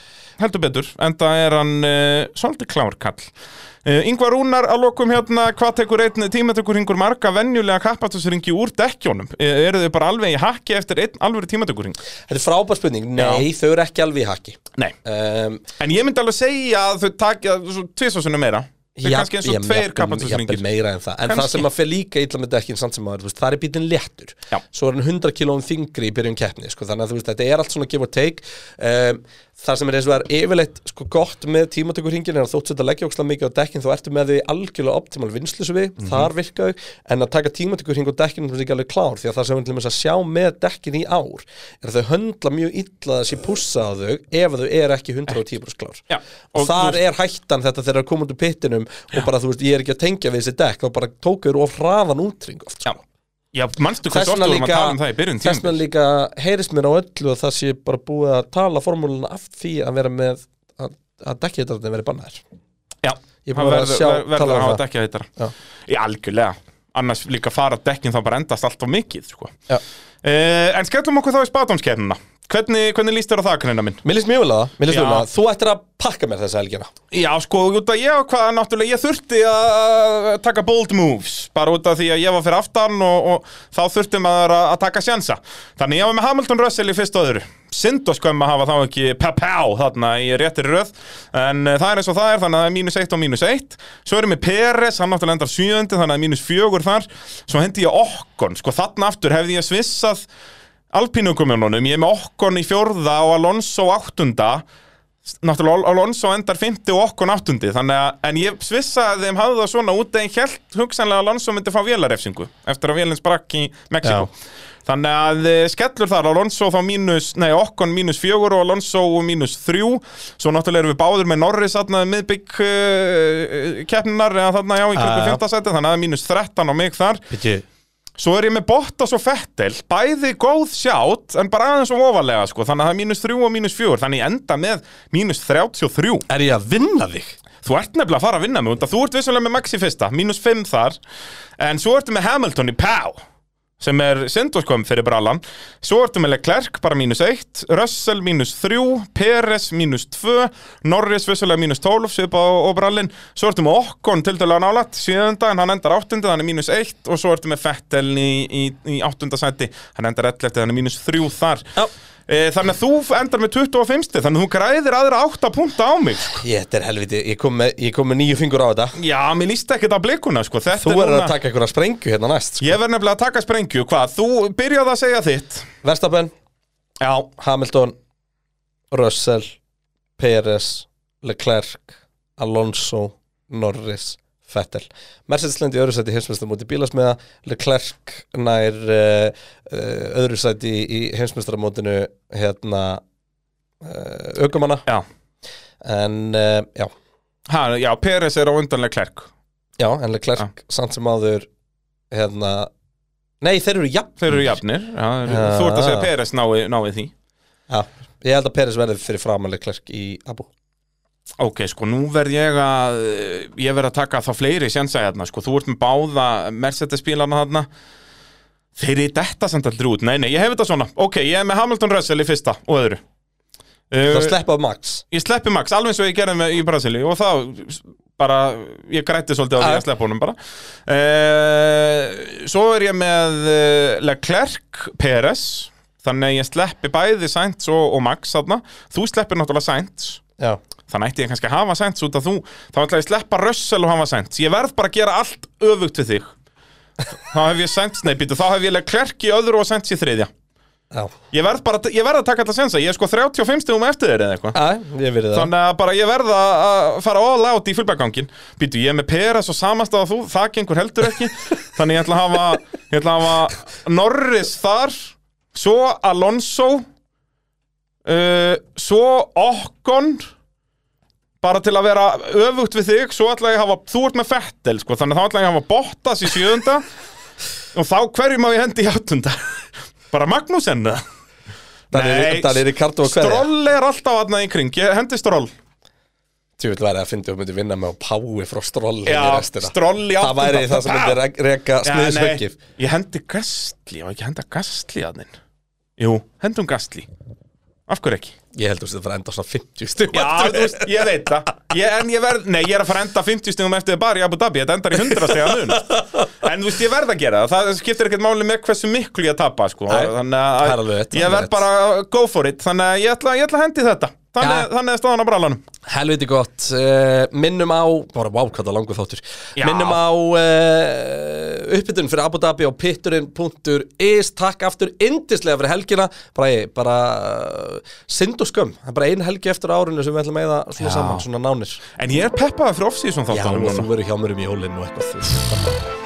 heldur betur, en það er hann uh, svolítið klár kall. uh, Yngvar Rúnar að lokum hérna, hvað tekur einn tímatökurringur marga venjulega kappastusringi úr dekkjónum? Uh, eru þau bara alveg í hakki eftir einn alvöru tímatökurring? Þetta er frábær spurning, nei, þau eru ekki alveg í haki Nei, um, en ég myndi alveg segja að þau takja tvisasunum meira. Þau er kannski eins og tveir jafnvel kappastusringir meira en það. En það Kannski. sem að fer líka illa með dekkin samt sem að, það er bílinn léttur. Já. Svo er hann 100 kílóum þingri í byrjun keppni sko, Þannig að veist, þetta er allt svona give or take. Um, Það sem er eins og er yfirleitt sko, gott með tímatökurhingin er að þótt þetta leggja ókslega mikið á dekkin þá ertu með því algjörlega optimal vinslusvi Mhm. þar virka þau en að taka tímatökurhing og dekkin er ekki alveg klár því að það sem við ætlum að sjá með dekkin í ár er að þau höndla mjög illa þessi pússa á þau ef þau eru ekki 110% klár Já, og, og þar er hættan þetta þegar það er komið út úr pittinum og bara þú veist, ég er ekki að tengja við þessi dekk þá bara tókuður of hraðan útring oft sko. Já manstu Þess hversu oft vegna við vorum að tala um það í byrjun þess vegna líka heyrist mér á öllu að það sé bara búið að tala formúluna af því að vera með að, að dekkið verið bannaðir. Já, það verður að hafa Já. Já, algjörlega. Annars líka fara dekkin þá bara endast allt of mikið sko. Uh, En skellum okkur þá í spátumskernina Hvernig, hvernig líst þér á það, kanina minn? Mér líst mjög vel að það, Þú ættir að pakka mér þessa helgina. Já, sko, út af ég hvað, náttúrulega, ég þurfti að taka bold moves Bara út af því að ég var fyrir aftan og, og þá þurfti maður að, að taka sjansa. Þannig ég var með Hamilton Russell í fyrst og öðru. Synd og skömm að hafa þá ekki papá þarna í réttir röð En uh, það er eins og það er, þannig að það er mínus 1 og mínus 1 Svo erum við Peres, hann náttúrulega endar 7 Þannig að mínus 4 þar. Svo hendi ég Okkon, sko þarna aftur hefði ég svissað Alpínukumjónunum, ég er með Okkon í fjórða og Alonso áttunda. Náttúrulega Al- Alonso endar 50 og Okkon áttundi Þannig að, en ég svissaði þeim hafði það svona út En ég held hugsanlega að Alonso myndi fá vélarefsingu Eftir að vélinn sprakk í Mexiko Þannig að eh, skellur þar Alonso þá mínus, nei Okkon mínus fjögur og Alonso mínus þrjú. Svo náttúrulega erum við báður með Norris aðnaði miðbygg uh, keppninar eða þarna já í já. 15 seti Þannig að það er mínus 13 á mig þar. Býttu Svo er ég með Bottas og Fettel, bæði góð sjátt, en bara aðeins og ofalega, sko, þannig að það er mínus 3 og mínus 4, þannig ég enda með mínus 33. Er ég að vinna þig? Þú ert nefnilega að fara að vinna mig, þú ert vissulega með Max í fyrsta, mínus 5 þar, en svo ertu með Hamilton í Pá, sem er syndoskom fyrir brallan, svo ertu með Leclerc bara mínus 1, Russell mínus 3, Peres mínus 2, Norris vissulega mínus 12, svipa og, og brallin, svo ertu með Okkon til dæla nálat, sjöðunda, en hann endar áttundi, þannig mínus 1, og svo ertu með Fettel í, í, í áttunda sæti, hann endar 11, þannig mínus 3 þar. Já. E, Þannig að þú endar með 25 Þannig að þú græðir aðra 8 punta á mig sko. Ég, þetta er helviti, ég kom með, ég kom með nýju fingur á þetta Já, mér líst ekkert á blikuna sko. Þetta Þú er verður núna- að taka einhverja sprengju hérna næst sko. Ég verð nefnilega að taka sprengju Hvað, þú byrjaði að segja þitt Verstapen, Já, Hamilton Russell Perez Leclerc Alonso Norris Vettel. Mercedes lendi í öðru sæti heimsmeistar móti bílasmiða. Leclerc nær uh, öðru sæti í, í heimsmeistaramótinu hérna uh, aukumanna já. En uh, já, ha, Já, Peres er á undanlega klerk já, en Leclerc samt sem áður hérna nei, þeir eru jafn Þeir eru jafnir já, þeir eru-. Þú ert að segja Peres nái, nái því. Já, ég held að Perez verði fyrir fram að Leclerc í Abu Ok, sko, nú verð ég að ég verð að taka þá fleiri sjensa hérna, sko, þú ert með báða Mercedes-bílarna þarna. Þeir eru þetta samt aldrei út, nei, nei, ég hef þetta svona. Ok, ég er með Hamilton Russell í fyrsta og öðru. Það uh, sleppa Max. ég sleppi Max, alveg eins og ég gerði með í Brasili og þá bara, ég grætti svolítið á því að sleppa honum bara. Uh, svo er ég með uh, Leclerc Perez þannig að ég sleppi bæði Sainz og, og Max þarna, þú sleppir náttúrulega Sainz. Já, þannig ætti ég kannski að hafa Sainz út að þú þá ætla ég að sleppa Russell og hafa Sainz ég verð bara að gera allt öfugt við þig. Þá hef ég Sainz, nei býtu þá hef ég Leclerc í öðru og Sainz í þriðja. Já, ég verð bara, ég verð að taka þetta sensa ég er sko 35 stegum eftir þér eða eitthvað. Þannig að bara ég verð að fara all out í fullbækangin Býtu, ég er með Peres og samast að þú, það gengur heldur ekki. Þannig ég ætla að hafa, ætla að hafa Norris þar Svo Alonso uh, Svo Okkon Bara til að vera öfugt við þig Svo ætla ég að hafa, þú ert með Fettel sko, Þannig að þá ætla ég að hafa Bottas í sjöunda. Og þá hverjum á ég hendi í áttunda? Bara? Nei, Það er og hverja? Stroll er alltaf aðna í kring, ég hendi Stroll. Tjúvill væri að fyndi og myndi vinna með að pái frá Stroll Já. Stroll í Það væri áttunda. það sem myndi smiðisveikif nei, Ég hendi Gastli, ég var ekki að henda Gastli að þinn? Jú, hendum Gastli Af hverju ekki? Ég held að það fara enda á svona 50 stugum Já, þú veist, ég veit það. Ég, En ég verð, nei, ég er að fara að enda 50 stegum eftir bara í Abu Dhabi. Þetta endar í 100 stega mun. En þú veist, ég verð að gera það. Það skiptir ekkert máli með hversu miklu ég tapa sko. Þannig að ég er verð bara að go for it. Þannig að ég ætla, ég ætla að hendi þetta Þannig, Ja. þannig er staðan á brallanum Helviti gott uh, Minnum á, bara wow hvað það langur þáttur Já. Minnum á uh, uppbytun fyrir Abu Dhabi á pitturinn.is Takk aftur indislega fyrir helgina Bara, bara uh, Sind og skömm, það er bara ein helgi eftir árinu sem við ætlum að eða svona Já. saman, svona nánir En ég er peppaði fyrir off-season Já, og núna. þú verður hjá mér um jólinn og eitthvað